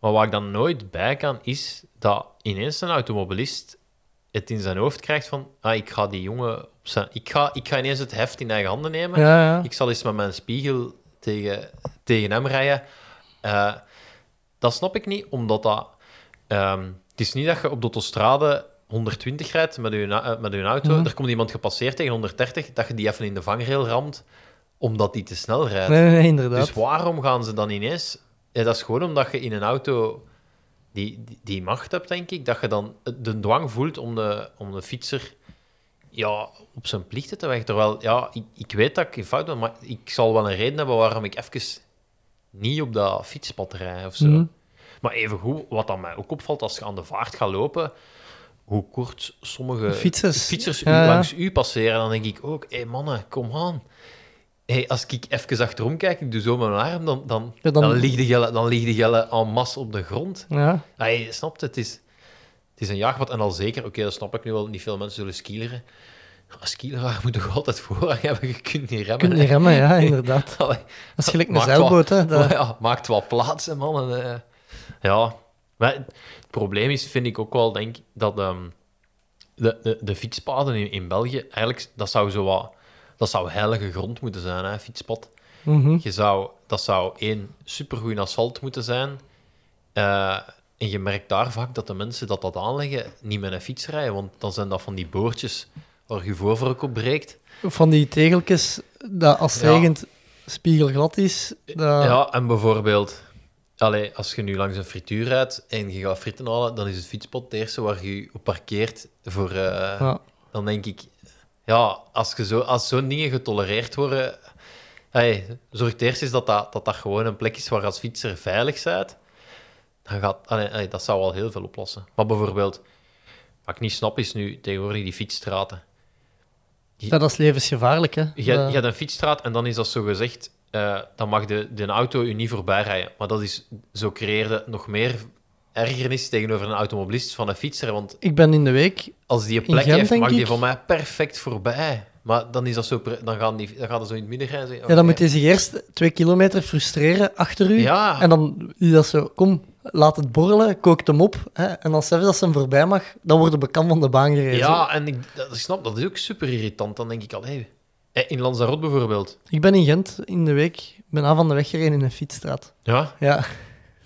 Maar waar ik dan nooit bij kan, is dat ineens een automobilist het in zijn hoofd krijgt van, ah, ik ga die jongen op zijn... Ik ga, ik ga ineens het heft in eigen handen nemen. ja, ja. Ik zal eens met mijn spiegel tegen, tegen hem rijden. Eh, dat snap ik niet, omdat dat... ehm, het is niet dat je op de autostrade 120 rijdt met je, met je auto, Mhm. er komt iemand gepasseerd tegen 130, dat je die even in de vangrail ramt, omdat die te snel rijdt. Nee, inderdaad. Dus waarom gaan ze dan ineens... Ja, dat is gewoon omdat je in een auto die, die, die macht hebt, denk ik, dat je dan de dwang voelt om de, om de fietser ja, op zijn plichten te weg. Terwijl, ja, ik, ik weet dat ik in fout ben, maar ik zal wel een reden hebben waarom ik even niet op dat fietspad rij of zo. Mhm. Maar evengoed, wat dan mij ook opvalt als je aan de vaart gaat lopen, hoe kort sommige Fietsers. fietsers Ja, u, ja. langs u passeren, dan denk ik ook, hé mannen, kom aan. Hey, als ik even achterom kijk, ik doe zo mijn arm, dan, dan, Ja, dan... dan- ligt de gelle, dan ligt de gelle en masse op de grond. Ja. Ja, je snapt het, het is, het is een jaagpad en al zeker, oké, dat snap ik nu wel, niet veel mensen zullen skileren. Een skileraar moet toch altijd voorrang hebben, je kunt niet Je remmen. kunt niet hè. remmen, ja, inderdaad. Allee, Dat is gelijk een zeilboot, hè. Dat- ja, maakt wel plaats, hè, man. En, eh, ja, maar het probleem is, vind ik ook wel, denk dat ehm, de, de, de fietspaden in, in België, eigenlijk, dat zou zo wat... Dat zou heilige grond moeten zijn, hè, fietspad. Mhm. Je zou, dat zou één supergoed asfalt moeten zijn. Eh, en je merkt daar vaak dat de mensen dat dat aanleggen niet met een fiets rijden, want dan zijn dat van die boordjes waar je voorvork op breekt. Van die tegeltjes, dat als het Ja. regent spiegelglad is. Dat... Ja, en bijvoorbeeld, allee, als je nu langs een frituur rijdt en je gaat fritten halen, dan is het fietspot het eerste waar je op parkeert. Voor, eh, Ja. Dan denk ik, ja, als, je zo, als zo'n dingen getolereerd worden, hey, zorg eerst eens dat dat, dat dat gewoon een plek is waar als fietser veilig bent. Dan gaat, allee, allee, dat zou al heel veel oplossen. Maar bijvoorbeeld, wat ik niet snap is nu tegenwoordig die fietsstraten. Dat is levensgevaarlijk, hè. Je hebt een fietsstraat en dan is dat zo gezegd, eh, dan mag de, de auto je niet voorbij rijden. Maar dat is, zo creëerde nog meer ergernis tegenover een automobilist van een fietser. Want Ik ben in de week... als die een plek Gent, heeft, mag die ik. voor mij perfect voorbij. Maar dan, is dat zo, dan, gaan die, dan gaat dat zo in het midden rijden. Ja, dan moet hij zich eerst twee kilometer frustreren achter u. Ja. En dan is dat zo, kom, laat het borrelen, kookt hem op. Hè, en dan zelfs als ze hem voorbij mag, dan wordt de bekant van de baan gereden. Ja, en ik, dat, ik snap, dat is ook super irritant. Dan denk ik al, hey, in Lanzarote bijvoorbeeld. Ik ben in Gent in de week, ik ben af van de weg gereden in een fietsstraat. Ja, Ja.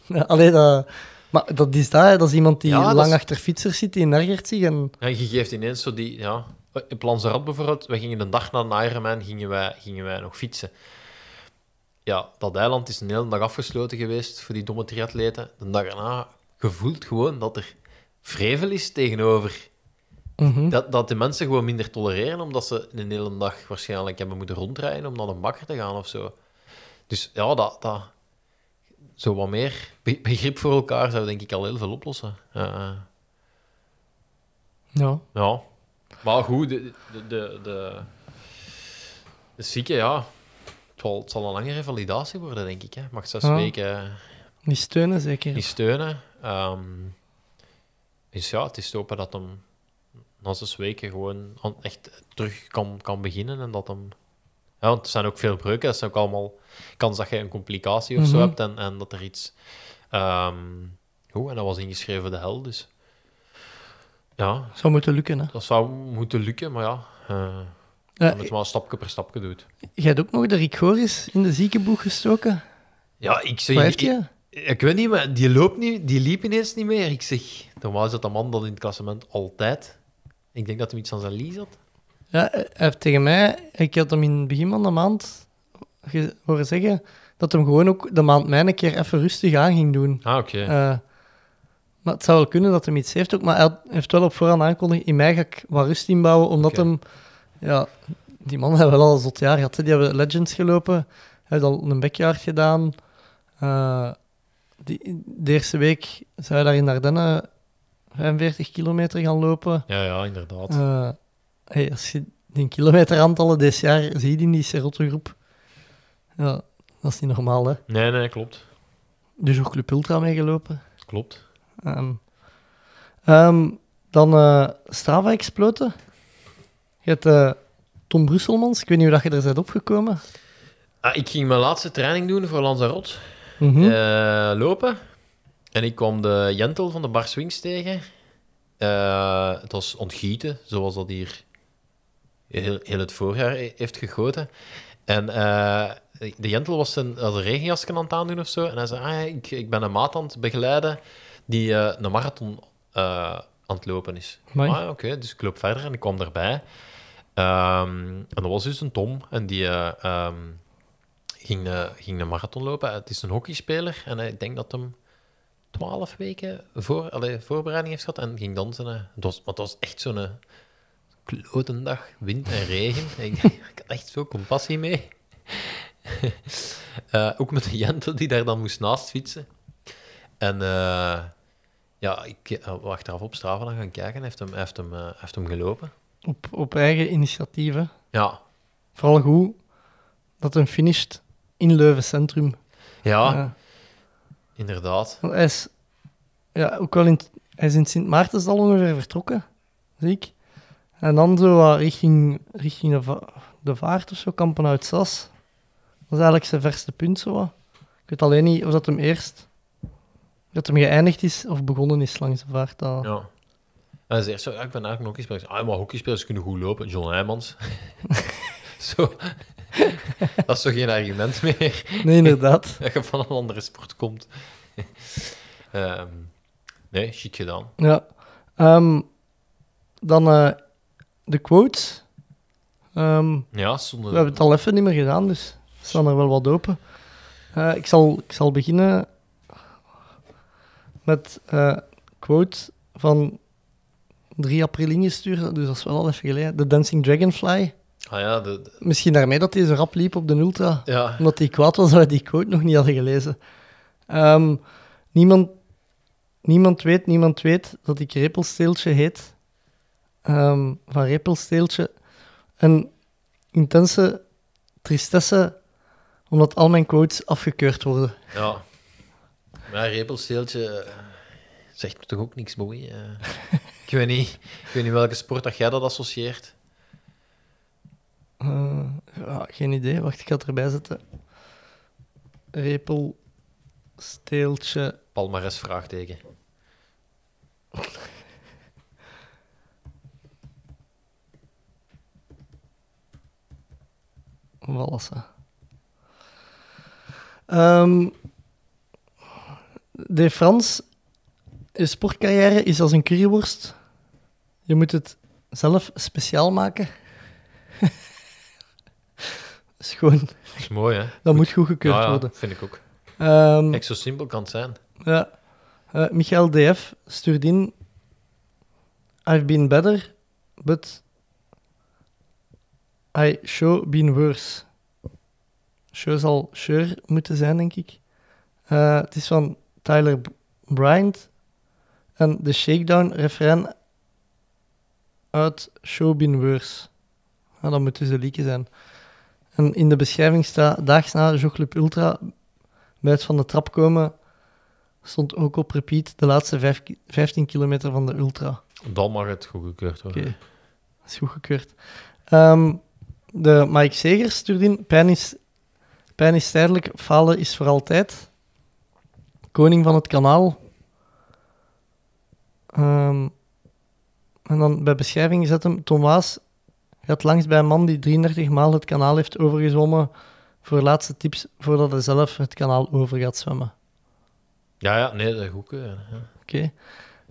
ja allee, dat... Maar dat is dat, hè. dat is iemand die Ja, dat lang is- achter fietsers zit, die ergert zich. En... Ja, je geeft ineens zo die... Ja, in Lanzarote bijvoorbeeld, we gingen de dag na de Ironman gingen wij, gingen wij nog fietsen. Ja, dat eiland is een hele dag afgesloten geweest voor die domme triatleten. De dag erna, je voelt gewoon dat er vrevel is tegenover... Mhm. Dat, dat de mensen gewoon minder tolereren, omdat ze een hele dag waarschijnlijk hebben moeten rondrijden om naar een bakker te gaan of zo. Dus ja, dat... dat zo wat meer be- begrip voor elkaar zou denk ik al heel veel oplossen. Eh, Ja. ja, maar goed, de, de, de, de, de zieke, ja. Het zal, het zal een lange revalidatie worden, denk ik. Hè. Mag zes Ja. weken Die steunen zeker. niet steunen. Ehm, dus ja, het is te hopen dat hem na zes weken gewoon echt terug kan, kan beginnen. En dat hem... Ja, want er zijn ook veel breuken. Dat zijn ook allemaal kans dat je een complicatie of zo Mhm. hebt en, en dat er iets... goed, en dat was ingeschreven de hel, dus... Ja, Zou moeten lukken, hè. dat zou moeten lukken, maar ja... eh Ja, dat het maar stapje per stapje doet. jij hebt ook nog de Rick Goris in de ziekenboeg gestoken. Ja, ik zeg... Wat heeft ik, je? ik weet niet, maar die, loopt niet, die liep ineens niet meer. Ik zeg, normaal is dat een man dat in het klassement altijd... Ik denk dat hij iets aan zijn lies had. Ja, hij heeft tegen mij, ik had hem in het begin van de maand horen zeggen dat hem gewoon ook de maand mij een keer even rustig aan ging doen. Ah, oké. Eh, maar het zou wel kunnen dat hem iets heeft ook, maar hij heeft wel op voorhand aangekondigd, in mei ga ik wat rust inbouwen, omdat hem... Ja, die man heeft wel al een zot jaar gehad. hè. Die hebben Legends gelopen, hij heeft al een backyard gedaan. Eh, die, de eerste week zou hij daar in Ardennen 45 kilometer gaan lopen. Ja, ja, inderdaad. Eh, hey, als je die kilometeraantallen dit jaar ziet in die Serotto groep, ja, dat is niet normaal, hè. Nee, nee, klopt. Dus ook Club Ultra meegelopen. Klopt. Ehm, ehm, dan eh Strava exploten. Je hebt eh, Tom Brusselmans, ik weet niet hoe dat je er bent opgekomen. Ah, ik ging mijn laatste training doen voor Lanzarote. Eh, lopen. En ik kwam de Jentel van de Bar Swings tegen. Het was ontgieten, zoals dat hier heel, heel het voorjaar he- heeft gegoten. En eh, de Jentel was een, had een regenjasje aan het aandoen of zo. En hij zei, ah, ik, ik ben een maat aan het begeleiden die eh, een marathon eh, aan het lopen is. Amai. Ah, oké, dus ik loop verder en ik kwam erbij. Ehm, en dat was dus een Tom. En die ehm, ging, ging een marathon lopen. Het is een hockeyspeler. En ik denk dat hem twaalf weken voor, allee, voorbereiding heeft gehad. En ging dan zijn... Het was, maar het was echt zo'n klote dag. Wind en regen. En ik, ik had echt zo compassie mee. Eh, ook met de Jente die daar dan moest naast fietsen. En eh, ja, ik uh, achteraf op Strava dan gaan kijken. Hij heeft hem, hij heeft hem, eh, heeft hem gelopen. Op, op eigen initiatieven. Ja, Vooral goed dat hem finisht in Leuven Centrum. ja Eh, inderdaad. want hij is, ja, ook wel in, hij is in Sint Maartensdal ongeveer vertrokken, zie ik. En dan zo wat richting, richting de, va- de vaart of zo, Kampenhout Sas. Dat is eigenlijk zijn verste punt zo. wat. Ik weet alleen niet of dat hem eerst dat hem geëindigd is of begonnen is langs de vaart. Dat... Ja. En zo, ja, ik ben eigenlijk een hockeyspeler. Ik zeg, Ah, maar hockeyspelers kunnen goed lopen. John Heijmans. zo. dat is toch geen argument meer Nee, inderdaad. dat je van een andere sport komt. Ehm, nee, chic gedaan. Ja. Ehm, dan eh, de quotes. Ehm, Ja, zonder... we hebben het al even niet meer gedaan, dus we staan er wel wat open. Eh, ik, zal, ik zal beginnen met eh quote van 3 april ingestuurd, dus dat is wel al even geleden. The Dancing Dragonfly. Ah ja, de, de- Misschien daarmee dat hij zo rap liep op de Ultra. ja. Omdat hij kwaad was dat we die quote nog niet hadden gelezen. Ehm, niemand, niemand weet, niemand weet dat ik Repelsteeltje heet. Ehm, van Repelsteeltje. Een intense tristesse, omdat al mijn quotes afgekeurd worden. Ja. Maar repelsteeltje eh, zegt me toch ook niks mooi. eh. ik, weet niet, ik weet niet welke sport dat jij dat associeert. Eh, ja, geen idee, wacht, ik ga het erbij zetten. Repelsteeltje. Palmares vraagteken. Wallassa. Ehm de Frans, je sportcarrière is als een curryworst. Je moet het zelf speciaal maken. dat is gewoon, Dat is mooi, hè? dat moet goedgekeurd Ja, ja, worden. vind ik ook. Ehm, Kijk, zo simpel kan het zijn. ja. Eh, Michael DF stuurt in. I've been better, but I show been worse. Show zal sure moeten zijn, denk ik. Eh, het is van Tyler Bryant. En de shakedown refrein uit Show been worse. Dat moet dus een liedje zijn. En in de beschrijving staat daags na Jogclub Ultra bij het van de trap komen stond ook op repeat de laatste vijf ki- 15 kilometer van de ultra. Dan mag het goedgekeurd worden. Oké, dat is goedgekeurd. Ehm de Mike Segers stuurde in, pijn is, pijn is tijdelijk, falen is voor altijd. Koning van het kanaal. Ehm, en dan bij beschrijving zet hem, Tom Waas gaat langs bij een man die 33 maal het kanaal heeft overgezwommen voor laatste tips voordat hij zelf het kanaal over gaat zwemmen. Ja, ja, nee, dat goedkeuren. Ja. Oké.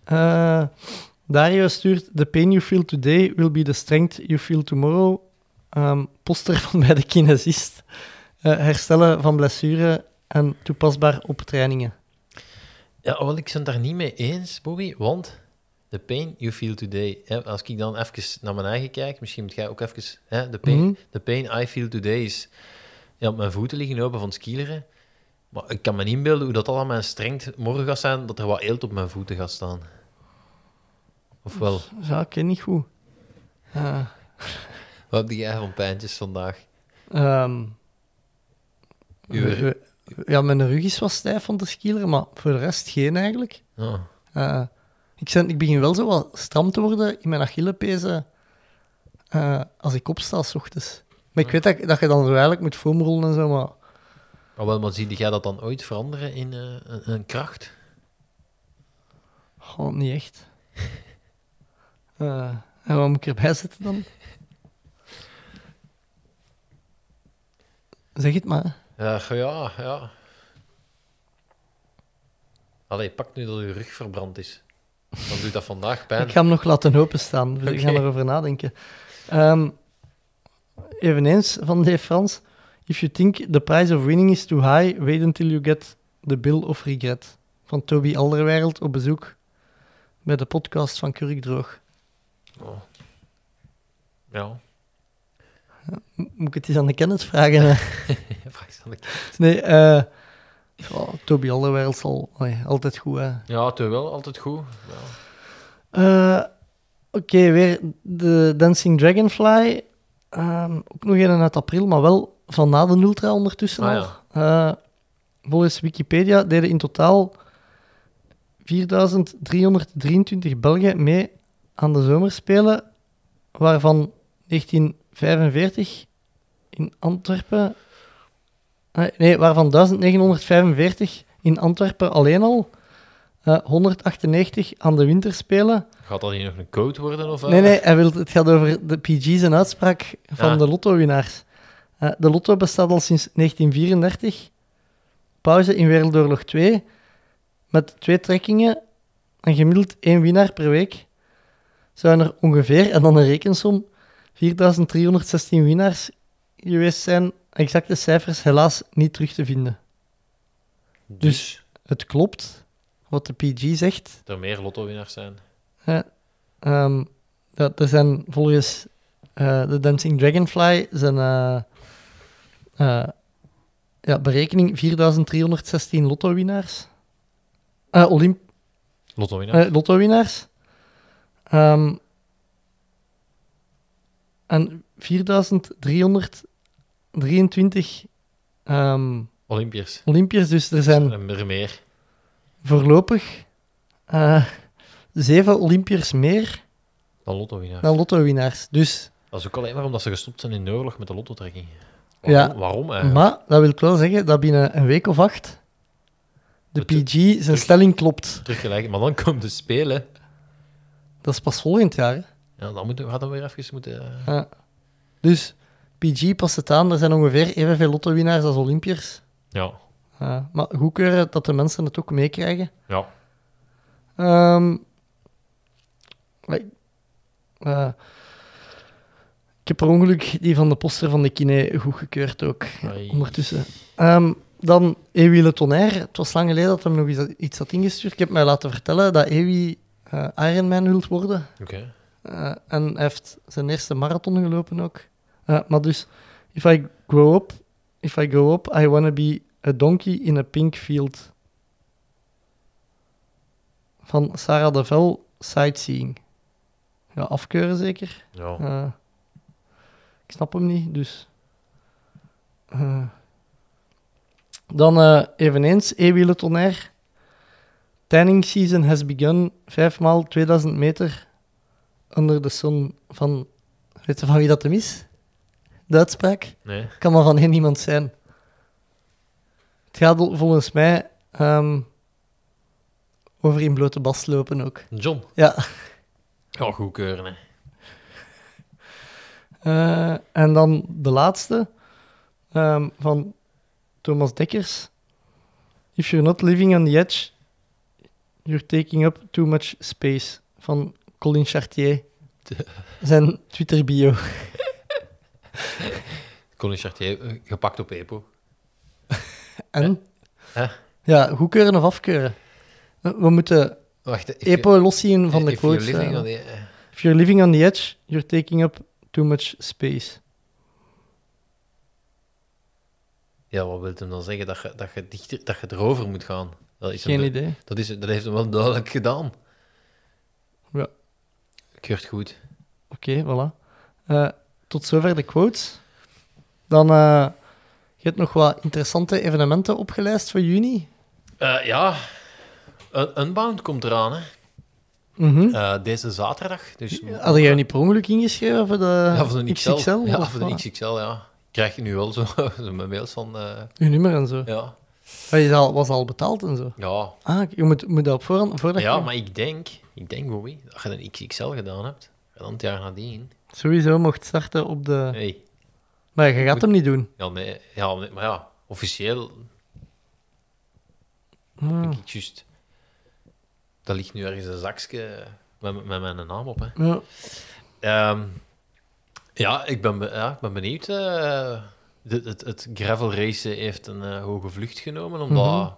Eh, Dario stuurt: The pain you feel today will be the strength you feel tomorrow. Ehm, poster van bij de kinesist. Eh, herstellen van blessure en toepasbaar op trainingen. Ja, wel, ik ben het daar niet mee eens, Bobby, want the pain you feel today. Hè, als ik dan even naar mijn eigen kijk, misschien moet jij ook even. Hè, the, pain, Mhm. the pain I feel today is. Ja, op mijn voeten liggen open van het skileren. Maar ik kan me niet inbeelden hoe dat al aan mijn strengt morgen gaat zijn, dat er wat eelt op mijn voeten gaat staan. Ofwel, Ja, ik ken niet goed. Eh, wat heb jij van pijntjes vandaag? ehm, Uw- eh, ja, mijn rug is wat stijf van de skileren, maar voor de rest geen eigenlijk. Oh, Eh, ik, ben, ik begin wel zo wat stram te worden in mijn Achillepezen eh, als ik opsta s ochtends. Maar ik weet dat, dat je dan zo eigenlijk moet foamrollen en zo, maar wel, maar zie jij dat dan ooit veranderen in eh, een, een kracht? gewoon niet echt. En wat moet ik erbij zetten dan? Zeg het maar. Ja, ja, ja. Allee, pak nu dat je rug verbrand is. Dan doet dat vandaag pijn. Ik ga hem nog laten openstaan. Dus ik ga Oké. erover nadenken. Ehm, eveneens van Dave Frans. If you think the price of winning is too high, wait until you get the bill of regret. Van Toby Alderweireld op bezoek bij de podcast van Kurkdroog. Oh. Ja, Moet ik het eens aan de kennis vragen? vraag eens aan de nee, eh ja, Toby Alderweireld zal altijd goed. Hè. Ja, is wel altijd goed. Ja. Eh, Oké, weer de Dancing Dragonfly. Ehm, ook nog een uit april, maar wel van na de Ultra ondertussen Ah, al. Eh, volgens Wikipedia deden in totaal 4.323 Belgen mee aan de zomerspelen, waarvan 1945 in Antwerpen... eh, nee, waarvan 1945 in Antwerpen alleen al. eh, 198 aan de winterspelen. Gaat dat hier nog een code worden? Of? Nee, nee, hij wil, het gaat over de PG's en uitspraak van Ja. de lotto-winnaars. Eh, de lotto bestaat al sinds 1934. Pauze in Wereldoorlog 2. Met twee trekkingen en gemiddeld één winnaar per week. zouden er ongeveer, en dan een rekensom, 4316 winnaars geweest zijn. Exacte cijfers helaas niet terug te vinden. Dus het klopt wat de PG zegt. er meer lotto-winnaars zijn. Ehm, dat, er zijn volgens eh, de Dancing Dragonfly zijn eh, eh, ja, berekening 4316 lotto-winnaars. Olymp Lotto-winnaars. lotto-winnaars. Ehm, en 4323 ehm Olympiërs. Olympiërs. Dus er zijn En er meer. voorlopig eh, zeven Olympiërs meer Dan lotto-winnaars. dan lotto-winnaars. Dus Dat is ook alleen maar omdat ze gestopt zijn in de oorlog met de lottotrekking. Ja. Waarom, eigenlijk? Maar dat wil ik wel zeggen dat binnen een week of acht de PG zijn stelling klopt. Teruggelijk. Maar dan komt de spelen. Dat is pas volgend jaar. hè. Ja, dan moeten we dan weer even moeten... eh, Ja. Dus PG past het aan. Er zijn ongeveer evenveel lotto-winnaars als Olympiërs. Ja. Ja, maar goedkeuren dat de mensen het ook meekrijgen. Ja. Ehm, maar- eh, ik heb per ongeluk die van de poster van de kine goedgekeurd ook. Ai. Ondertussen. Ehm, dan Ewi Le Tonnerre. Het was lang geleden dat hij nog iets, had ingestuurd. Ik heb mij laten vertellen dat Ewi eh Ironman wilt worden. Oké. Eh, en hij heeft zijn eerste marathon gelopen ook. Eh, maar dus, if I grow up, if I grow up, I wanna be a donkey in a pink field. Van Sarah de Vel, Sightseeing. Ja, afkeuren zeker. Ja. Eh, ik snap hem niet, dus... Dan eveneens, E-wielen tonnerre. Tanning season has begun. Vijfmaal 2000 meter under the sun. Van, weet je van wie dat hem is? De uitspraak? Nee. Kan maar van één iemand zijn. Het gaat vol- volgens mij ehm, over in blote bast lopen ook. John. Ja. Ja, goedkeuren, hè. Eh, en dan de laatste ehm, van Thomas Dekkers. If you're not living on the edge, you're taking up too much space. Van Colin Chartier. Zijn Twitter bio. Colin Chartier, eh, gepakt op EPO. En? Hè? Ja, goedkeuren of afkeuren? We moeten Wacht, EPO loszien van de if you're quotes. living eh. the- eh, If you're living on the edge, you're taking up too much space. Ja, wat wil hem dan zeggen? Dat je, dat je, dichter, dat je erover moet gaan. Dat is Geen hem, idee. Dat, is, dat heeft hem wel duidelijk gedaan. Keurt goed. Oké, voilà. Eh, tot zover de quotes. Dan, eh je hebt nog wat interessante evenementen opgelijst voor juni. Eh, ja, Un- Unbound komt eraan, hè. Mhm. Eh, deze zaterdag. Dus, Had jij niet per ongeluk ingeschreven voor de ja, voor de XXL. XXL? Ja, of voor de? XXL, ja. Krijg je nu wel zo, zo mijn mails van... eh, Uw nummer en zo. ja. Je was al betaald en zo. Ja, Ah, je moet, moet dat op voorhand... Voordat ja je- maar ik denk, ik denk, Bobby, dat je een XXL gedaan hebt. En dan het jaar nadien. Sowieso mocht starten op de... Hey. Maar je gaat hem niet doen. Ja, nee, ja, nee, maar ja, officieel Ah, denk ik juist... Dat ligt nu ergens een zakje met, met mijn naam op, hè. ja. Ehm, ja, ik ben, be- ja, ik ben benieuwd. eh, het, het gravel racen heeft een eh, hoge vlucht genomen, omdat Mhm.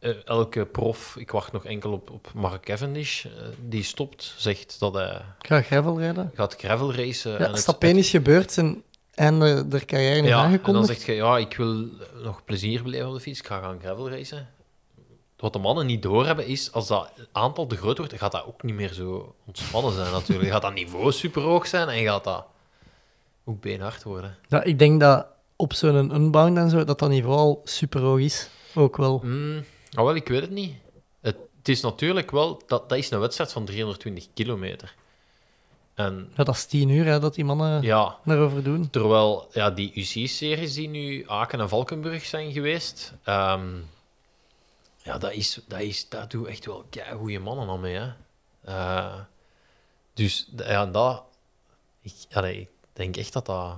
Eh, elke prof, ik wacht nog enkel op, op Mark Cavendish, eh, die stopt, zegt dat hij Ik ga gravel rijden. gaat gravel racen. Ja, het- Stappen is gebeurd, zijn einde der carrière is ja, en dan aangekondigd. zeg je, ja, ik wil nog plezier beleven op de fiets, ik ga gaan gravel racen. Wat de mannen niet doorhebben is, als dat aantal te groot wordt, gaat dat ook niet meer zo ontspannen zijn natuurlijk. Gaat dat niveau super hoog zijn en gaat dat ook beenhard worden. Ja, ik denk dat op zo'n unbound en zo, dat dat niveau al super hoog is. Ook wel. Mm, ah, wel, ik weet het niet. Het, het is natuurlijk wel, dat, dat is een wedstrijd van 320 kilometer. En Ja, dat is tien uur hè, dat die mannen ja, daarover doen. Terwijl ja, die UC-series die nu Aken en Valkenburg zijn geweest, ehm, ja, dat, is, dat, is, dat doen echt wel goede mannen aan mee. Hè? Eh, dus d- ja, dat, ik, allee, ik denk echt dat dat,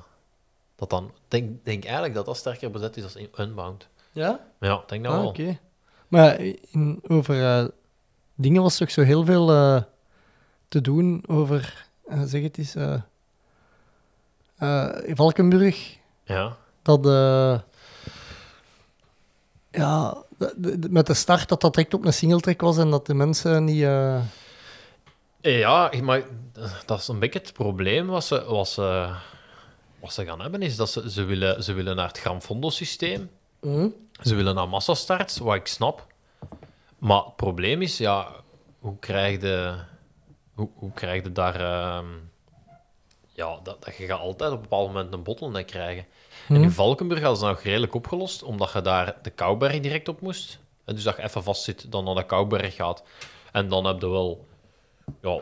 dat dan, denk, denk eigenlijk dat dat sterker bezet is als in Unbound. Ja? Maar ja, ik denk dat Ah, wel. oké. Maar in, over eh, dingen was toch zo heel veel eh, te doen over, eh, zeg het eens, Valkenburg. Ja. Dat ja, de- de- de- met de start dat dat direct op een singletrack was en dat de mensen niet... Ja, maar dat is een beetje het probleem wat ze, ze, wat ze gaan hebben, is dat ze, ze, willen, ze willen naar het Gran Fondo-systeem. Ze willen naar massastarts, wat ik snap. Maar het probleem is, ja, hoe krijg je, hoe, hoe krijg je daar... ehm, ja, dat, dat je gaat altijd op een bepaald moment een bottleneck krijgen. En Hm. in Valkenburg hadden ze nog redelijk opgelost, omdat je daar de Kouberg direct op moest. En dus dat je even vast zit, dan naar de Kouberg gaat. En dan heb je wel... Ja,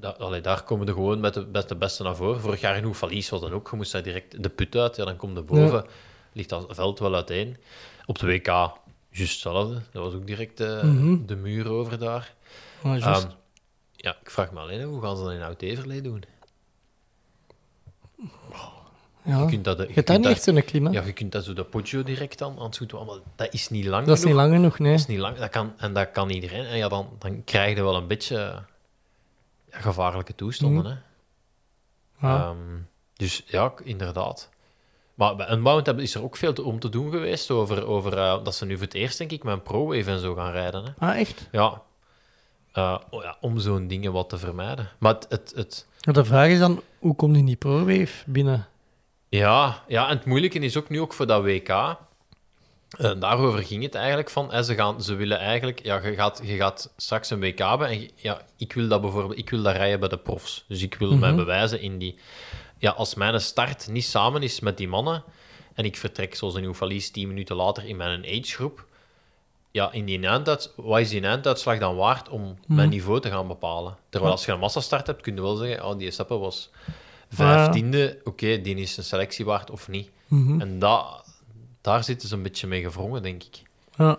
da, allee, daar komen de gewoon met de, met de beste naar voren. Vorig jaar in Oefalies was dan ook. Je moest daar direct de put uit, ja, dan komt de boven. Ligt dat veld wel uiteen. Op de WK, juist hetzelfde. Dat was ook direct eh, Mhm. de muur over daar. ah. Ehm, ja, ik vraag me alleen, hoe gaan ze dat in Oud-Everlee doen? ja. Je kunt dat, je Je niet echt zo'n klim, hè? Ja, je kunt dat zo de Poggio direct aan, aan het maar dat is niet lang Dat is niet genoeg. lang genoeg, nee. Dat is niet lang, dat kan, en dat kan iedereen. En ja, dan, dan krijg je wel een beetje ja, gevaarlijke toestanden. Mhm. Hè? Ja. Ehm, dus ja, inderdaad. Maar bij Unbound is er ook veel te- om te doen geweest over, over eh, dat ze nu voor het eerst, denk ik, met een Pro-Wave en zo gaan rijden. Hè? Ah, echt? Ja. Eh, oh ja, om zo'n dingen wat te vermijden. Maar het, het, De vraag is dan, hoe komt die ProWave binnen? Ja, ja, en het moeilijke is ook nu ook voor dat WK. eh, daarover ging het eigenlijk van. Hè, ze, gaan, ze willen eigenlijk. Ja, je gaat, je gaat straks een WK hebben. En ja, ik wil dat bijvoorbeeld. Ik wil dat rijden bij de profs. Dus ik wil mij Mhm. bewijzen in die. Ja, als mijn start niet samen is met die mannen. En ik vertrek zoals een Oefalies 10 minuten later in mijn agegroep. Ja, in die einduit, wat is die einduitslag dan waard om mijn niveau te gaan bepalen? Terwijl als je een massastart hebt, kun je wel zeggen: oh, die Seppe was vijftiende. Oké, die is een selectie waard of niet. Mhm. En da, daar zitten ze een beetje mee gevrongen, denk ik. Ja.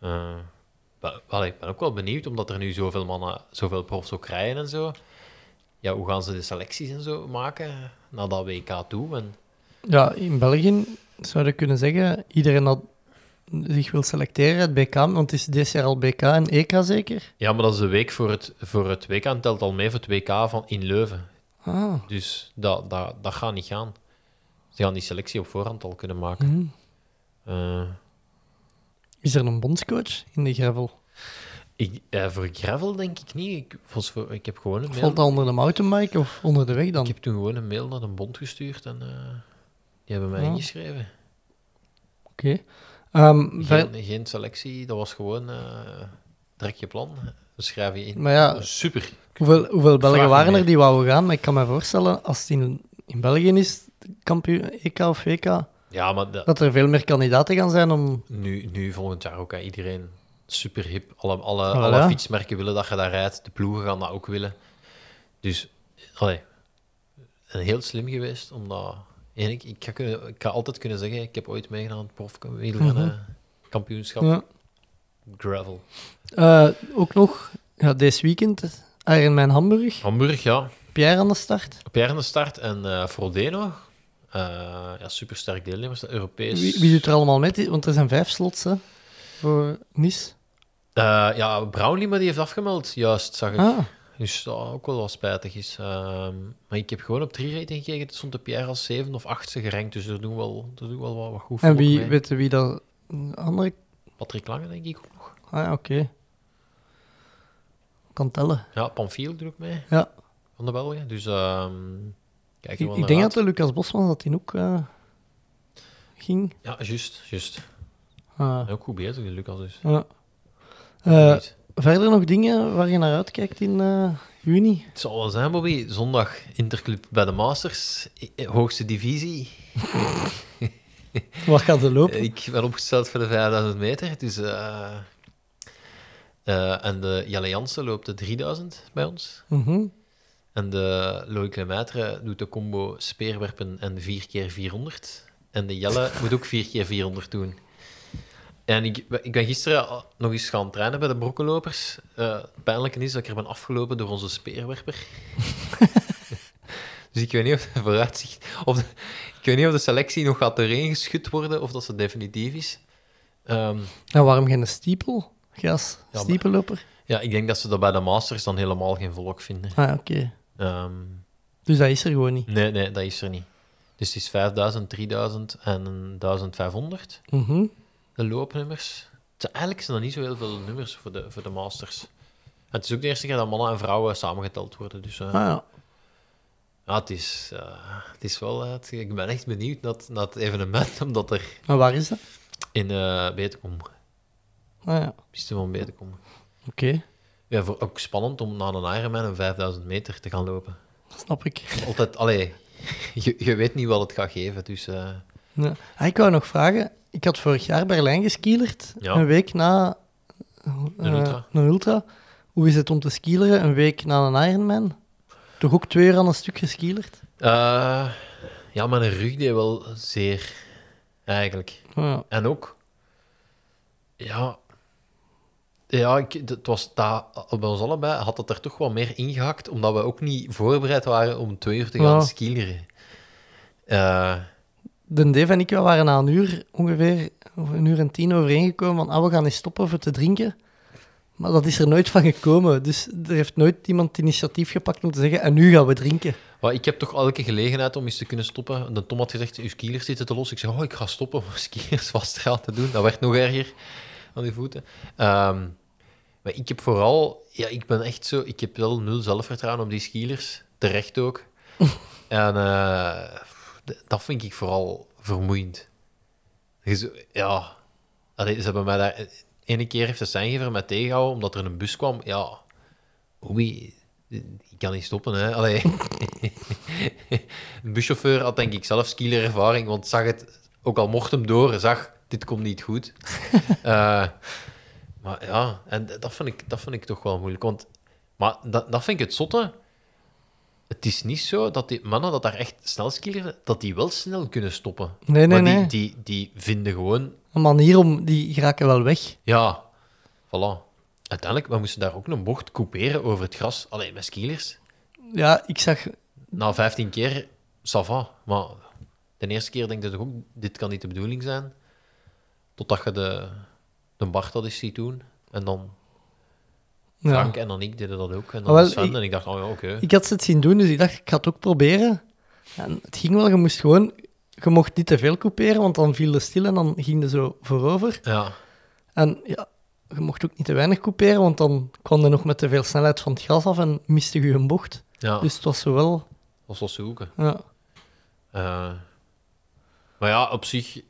Eh, wel, ik ben ook wel benieuwd, omdat er nu zoveel mannen, zoveel profs ook rijden en zo. Ja, hoe gaan ze de selecties en zo maken naar dat WK toe? En, ja, in België zou je kunnen zeggen, iedereen dat zich wil selecteren, het BK, want het is dit jaar al BK en EK zeker? ja, maar dat is de week voor het, voor het WK en telt al mee voor het WK van in Leuven. Ah, Dus dat, dat, dat gaat niet gaan. Ze gaan die selectie op voorhand al kunnen maken. mhm. Eh, Is er een bondscoach in de gravel? Ik, eh, voor gravel denk ik niet. Ik, volgens voor, ik heb gewoon een mail... Valt dat onder de mountainbike of onder de weg dan? Ik heb toen gewoon een mail naar de bond gestuurd en eh, die hebben mij ingeschreven. Oké. Ehm, Geen, geen selectie, dat was gewoon eh trek je plan, we schrijven je in. Maar ja, Super. hoeveel, hoeveel Belgen waren er die wouden gaan? Maar ik kan me voorstellen, als het in, in België is, kampioen, EK of WK, Ja, maar dat- dat er veel meer kandidaten gaan zijn om... nu, nu volgend jaar ook, hè, iedereen super hip. Alle, alle, Voilà. alle fietsmerken willen dat je daar rijdt, de ploegen gaan dat ook willen. Dus, allee, en heel slim geweest, omdat... en ik, ik, ga kunnen, ik ga altijd kunnen zeggen, ik heb ooit meegedaan aan het profwielrennen kampioenschap Ja. gravel. Eh, ook nog, ja, deze weekend, Ironman Hamburg, Hamburg, ja. Pierre aan de start. Pierre aan de start en eh Frodeno. Eh ja, supersterk deelnemers, Europees. Wie, wie doet er allemaal mee? Want er zijn vijf slots hè, voor Nice. Eh, ja, Brownlee, maar die heeft afgemeld, juist, zag ik. Ah, Dus dat ook wel wat spijtig is. Ehm, maar ik heb gewoon op 3 rating gekeken. Het stond de Pierre als 7 of 8 gerankt, dus er doen wel, er doen wel wat, wat goed en wie, mee. weet wie dat andere... Patrick Lange, denk ik ook nog. Ah ja, oké. Kan tellen. Ja, Panfiel doet ook mee, Ja. van de Belgen. Dus ehm kijk Ik, ik denk uit. dat de Lucas Bosman dat hij ook eh, ging. Ja, juist, juist. Ah, Ook goed bezig, Lucas dus. ja. Eh, verder nog dingen waar je naar uitkijkt in eh, juni? Het zal wel zijn, Bobby. Zondag Interclub bij de Masters, i- hoogste divisie. Wat gaat er lopen? Eh, Ik ben opgesteld voor de 5000 meter. Dus, eh, eh, en de Jelle Jansen loopt de 3000 bij ons. Mhm. En de Loïc Lemaitre doet de combo speerwerpen en 4 keer 400. En de Jelle moet ook 4 keer 400 doen. En ik, ik ben gisteren nog eens gaan trainen bij de brokkenlopers. Eh het pijnlijke is dat ik er ben afgelopen door onze speerwerper. dus ik weet niet of de vooruitzicht... Of de- ik weet niet of de selectie nog gaat doorheen geschud worden of dat ze definitief is. Ehm, En waarom geen stiepel? Gas, stiepelloper? Ja, ik denk dat ze dat bij de Masters dan helemaal geen volk vinden. Ah, oké. Ehm, Dus dat is er gewoon niet. nee, nee, dat is er niet. Dus het is 5000, 3000 en 1500, Mhm. De loopnummers. Het eigenlijk zijn er niet zo heel veel nummers voor de, voor de Masters. En het is ook de eerste keer dat mannen en vrouwen samengeteld worden. Dus eh, Ah, ja. ja, het, is, eh, het is wel... eh, het- ik ben echt benieuwd naar, het- naar het evenement, omdat er Maar waar is dat? in eh Betekom, Ah, ja. piste van Betekom... Oké, Ja, voor, ook spannend om na een Ironman een 5000 meter te gaan lopen. snap ik. Altijd, allee, je, je weet niet wat het gaat geven, dus... Ja. Ah, ik wou nog vragen. Ik had vorig jaar Berlijn geskielerd, Ja. een week na Een eh, ultra. een ultra. Hoe is het om te skileren een week na een Ironman? Toch ook twee uur aan een stuk geskielerd? eh, ja, mijn rug deed wel zeer, eigenlijk. Ja. En ook, ja, ja ik, het was daar, bij ons allebei had het er toch wel meer ingehakt, omdat we ook niet voorbereid waren om twee uur te gaan Ja. skileren. Eh, De Dave en ik waren na een uur ongeveer, een uur en tien overeengekomen van ah, we gaan eens stoppen voor te drinken. Maar dat is er nooit van gekomen. Dus er heeft nooit iemand initiatief gepakt om te zeggen en nu gaan we drinken. maar ik heb toch elke gelegenheid om eens te kunnen stoppen. De Tom had gezegd, uw skiers zitten te los. Ik zei, oh, ik ga stoppen om skiers vast te gaan te doen. Dat werd nog erger aan die voeten. Ehm, maar ik heb vooral... Ja, ik ben echt zo... Ik heb wel nul zelfvertrouwen op die skiers. Terecht ook. en eh, dat vind ik vooral vermoeiend. Ja... Allee, ze hebben mij daar... Ene keer heeft de seingever mij tegengehouden omdat er een bus kwam. Ja... Oei, ik kan niet stoppen, hè. Allee. Een buschauffeur had denk ik zelf skielerervaring, want zag het, ook al mocht hem door, zag, dit komt niet goed. Eh, maar ja, en dat vind, ik, dat vind ik toch wel moeilijk. Want, maar dat, dat vind ik het zotte. Het is niet zo dat die mannen dat daar echt snel skieren, dat die wel snel kunnen stoppen. Nee, nee, maar die, nee. Die, die vinden gewoon Een manier om, die geraken wel weg. ja, voilà. Uiteindelijk, we moesten daar ook een bocht couperen over het gras. Alleen met skielers. Ja, ik zag, Na 15 keer, ça va. Maar de eerste keer denk je toch ook, dit kan niet de bedoeling zijn. Totdat je de, de Bart dat eens ziet doen. En dan. Frank en dan ik deden dat ook. En dan Ah, wel, Sven. ik- En ik dacht, oh ja, oké. Ik had ze het zien doen, dus ik dacht, ik ga het ook proberen. En het ging wel, je moest gewoon... Je mocht niet te veel couperen, want dan viel de stil en dan ging je zo voorover. Ja, En ja, je mocht ook niet te weinig couperen, want dan kwam je nog met te veel snelheid van het gras af en miste je een bocht. ja. Dus het was zo wel... was wel zoeken. Ja, Eh, maar ja, op zich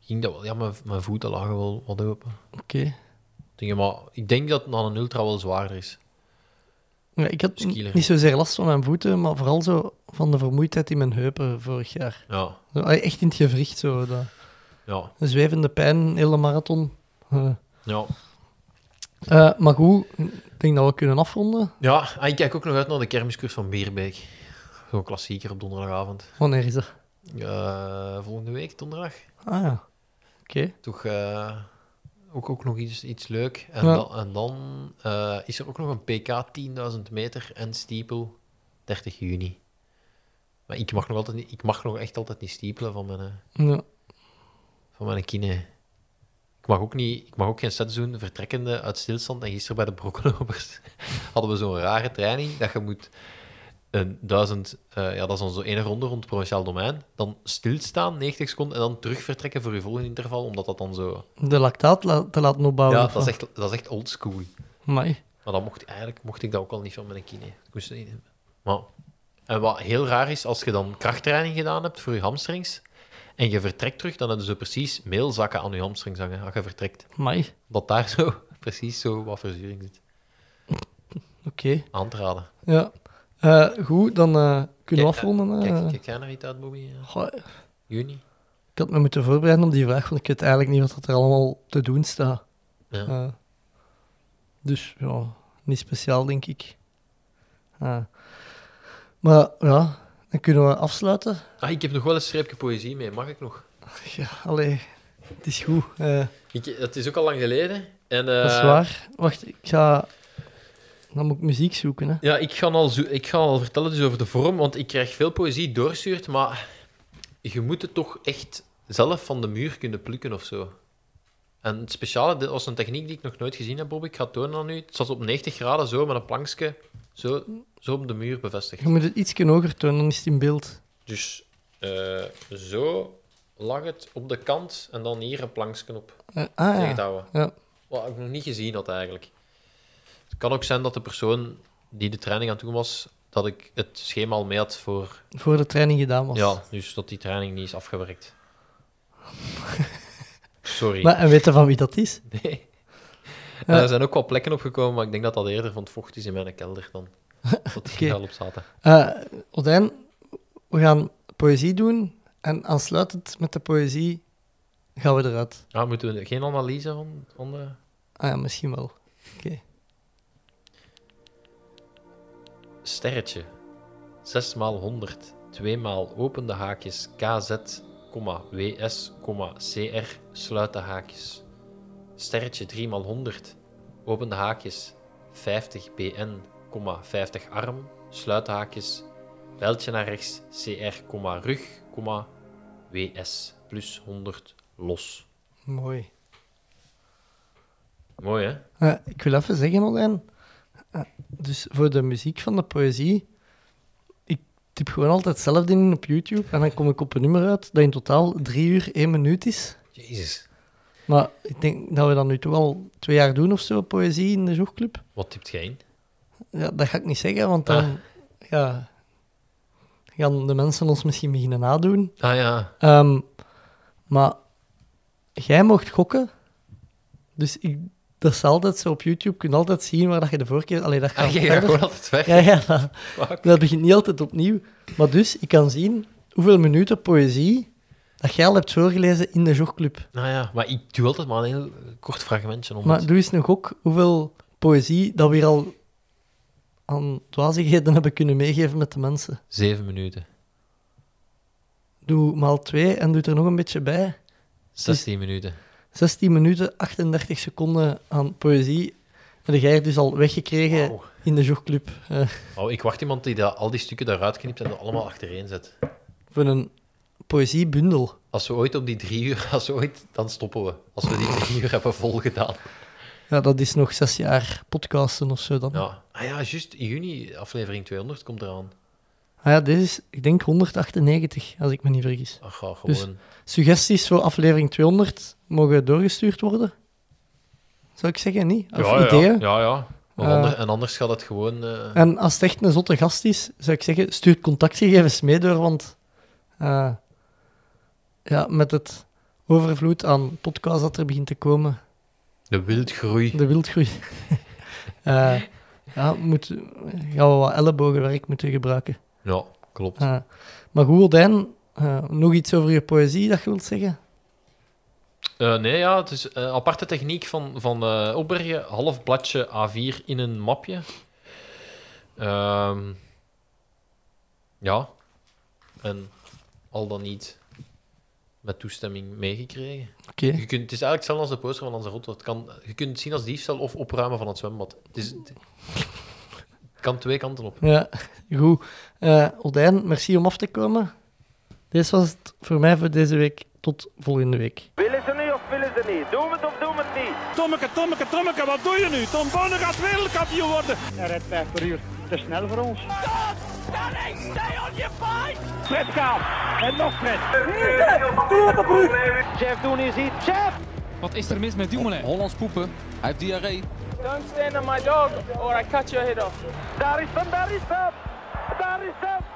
ging dat wel. Ja, mijn, mijn voeten lagen wel wat open. oké. Dingen, maar ik denk dat het na een ultra wel zwaarder is. Ja, ik had niet zozeer last van mijn voeten, maar vooral zo van de vermoeidheid in mijn heupen vorig jaar. Ja, Zo, ah, echt in het gewricht, zo. Dat, ja, een zwevende pijn, hele marathon. Eh, ja. eh, maar goed, ik denk dat we kunnen afronden. Ja, en ik kijk ook nog uit naar de kermiskoers van Beerbeek. Zo'n klassieker op donderdagavond. Wanneer is dat? Eh, volgende week, donderdag. Ah ja, oké. Toch ook, ook nog iets, iets leuk. En Ja. dan, en dan eh, is er ook nog een PK 10.000 meter en stiepel 30 juni. Maar ik mag nog, altijd niet, ik mag nog echt altijd niet stiepelen van mijn, Ja. van mijn kine. Ik mag, ook niet, ik mag ook geen sets doen vertrekkende uit stilstand. En gisteren bij de brokkenlopers hadden we zo'n rare training dat je moet een duizend, eh, ja, dat is dan zo één ronde rond het provinciaal domein, dan stilstaan, 90 seconden, en dan terug vertrekken voor je volgende interval, omdat dat dan zo... De lactaat la- te laten opbouwen. Ja, dat is echt, dat is echt oldschool. Amai. Maar dan mocht, eigenlijk mocht ik dat ook al niet van mijn kine. Ik moest niet maar, En wat heel raar is, als je dan krachttraining gedaan hebt voor je hamstrings, en je vertrekt terug, dan hebben ze precies meelzakken aan je hamstrings hangen, als je vertrekt. Amai. Dat daar zo precies zo wat verzuring zit. Oké. Aan te raden. Ja. Eh, goed, dan eh, kunnen we Kijk, afronden. eh. Kijk, kijk jij naar iets uit, Bobby? Goh, Juni? ik had me moeten voorbereiden op die vraag, want ik weet eigenlijk niet wat er allemaal te doen staat. Ja. Dus ja, niet speciaal, denk ik. Maar ja, dan kunnen we afsluiten. Ah, ik heb nog wel een streepje poëzie mee. Mag ik nog? Ja, allee, het is goed. Ik, het is ook al lang geleden. En, dat is waar. Wacht, ik ga... Dan moet ik muziek zoeken, hè. Ja, ik ga, al zo, ik ga al vertellen dus over de vorm, want ik krijg veel poëzie doorstuurd, maar je moet het toch echt zelf van de muur kunnen plukken of zo. En het speciale, dit was een techniek die ik nog nooit gezien heb, Bob. Ik ga het tonen aan u. Het zat op 90 graden zo, met een plankje zo, zo op de muur bevestigd. Je moet het iets hoger tonen, dan is het in beeld. Dus eh, zo lag het op de kant en dan hier een plankje op. Eh, ah ja. ja. Wat ik nog niet gezien had eigenlijk. Het kan ook zijn dat de persoon die de training aan het doen was, dat ik het schema al mee had voor... Voor de training gedaan was. Ja, dus dat die training niet is afgewerkt. Sorry. Maar, en weet je van wie dat is? Nee. Ja. Er zijn ook wel plekken opgekomen, maar ik denk dat dat eerder van het vocht is in mijn kelder dan dat die Oké. er al op zaten. Eh Odijn, we gaan poëzie doen en aansluitend met de poëzie gaan we eruit. Ah, moeten we geen analyse van, van de... Ah ja, misschien wel. Sterretje. 6 maal 100. 2 maal opende haakjes. KZ, komma, WS, komma, CR, sluit de haakjes. Sterretje 3 maal 100. Opende haakjes. 50 BN, komma, 50 arm. Sluit de haakjes. Pijltje naar rechts. CR, komma, rug, komma, WS. Plus 100 los. Mooi. Mooi, hè? Ik wil even zeggen, Odijn. Eh, dus voor de muziek van de poëzie, ik typ gewoon altijd hetzelfde in op YouTube en dan kom ik op een nummer uit dat in totaal drie uur, één minuut is. Jezus. Maar ik denk dat we dat nu toch al twee jaar doen of zo, poëzie in de Joegclub. Wat typt jij in? Ja, dat ga ik niet zeggen, want dan ja, gaan de mensen ons misschien beginnen nadoen. Ah ja. Ehm, maar jij mocht gokken. Dus ik, dat is altijd zo op YouTube. Je kunt altijd zien waar dat je de vorige keer... Allee, dat gaat Ah, gaat gewoon altijd weg. Ja, ja dat, begint niet altijd opnieuw. Maar dus, ik kan zien hoeveel minuten poëzie dat jij al hebt voorgelezen in de jogclub. Nou ja, maar ik doe altijd maar een heel kort fragmentje om Maar het- doe eens nog ook hoeveel poëzie dat we hier al aan dwazigheden hebben kunnen meegeven met de mensen. Zeven minuten. Doe maal twee en doe er nog een beetje bij. 16 minuten. 16 minuten, 38 seconden aan poëzie. En jij dus al weggekregen in de jogclub. Oh, ik wacht iemand die dat, al die stukken daaruit knipt en dat allemaal achtereen zet. voor een poëziebundel. Als we ooit op die drie uur, als we ooit, dan stoppen we. Als we die drie uur hebben volgedaan. Ja, dat is nog zes jaar podcasten of zo dan. Ja. Ah ja, juist, in juni, aflevering 200 komt eraan. Ah ja, dit is, ik denk 198, als ik me niet vergis. Ach, Dus- gewoon... Suggesties voor aflevering 200 mogen doorgestuurd worden. Zou ik zeggen, niet? Of ideeën. Ja, ja. Maar Eh. ander- en anders gaat het gewoon... eh, En als het echt een zotte gast is, zou ik zeggen, stuur contactgegevens mee door, want eh, ja, met het overvloed aan podcasts dat er begint te komen, de wildgroei. de wildgroei, eh, ja, moet, gaan we wat ellebogenwerk moeten gebruiken. Ja, klopt. Maar goed, Dijn, eh, nog iets over je poëzie dat je wilt zeggen? Eh, nee, ja, het is een aparte techniek van, van eh, opbergen. Half bladje A4 in een mapje. Ehm, ja. En al dan niet met toestemming meegekregen. Oké. Je kunt, het is eigenlijk hetzelfde als de poster van Lanzarote. Het kan, je kunt het zien als diefstal of opruimen van het zwembad. Het, is, het kan twee kanten op. Ja, goed. Eh Odijn, merci om af te komen. Dit was het voor mij voor deze week. Tot volgende week. Willen ze niet? Doen we het of doen we het niet? Tommeke, Tommeke, Tommeke, wat doe je nu? Tom Bonne gaat wereldkampioen worden. Hij rijdt 5 per uur. Te snel voor ons. Fred gaat. En nog Fred. Doe het op Ruud. Jeff doen is iets. Jeff! Wat is er mis met Dumoulin? Hollands poepen. Hij heeft diarree. Don't stand on my dog or I cut your head off. Daar is hem, daar is hem. Daar is hem.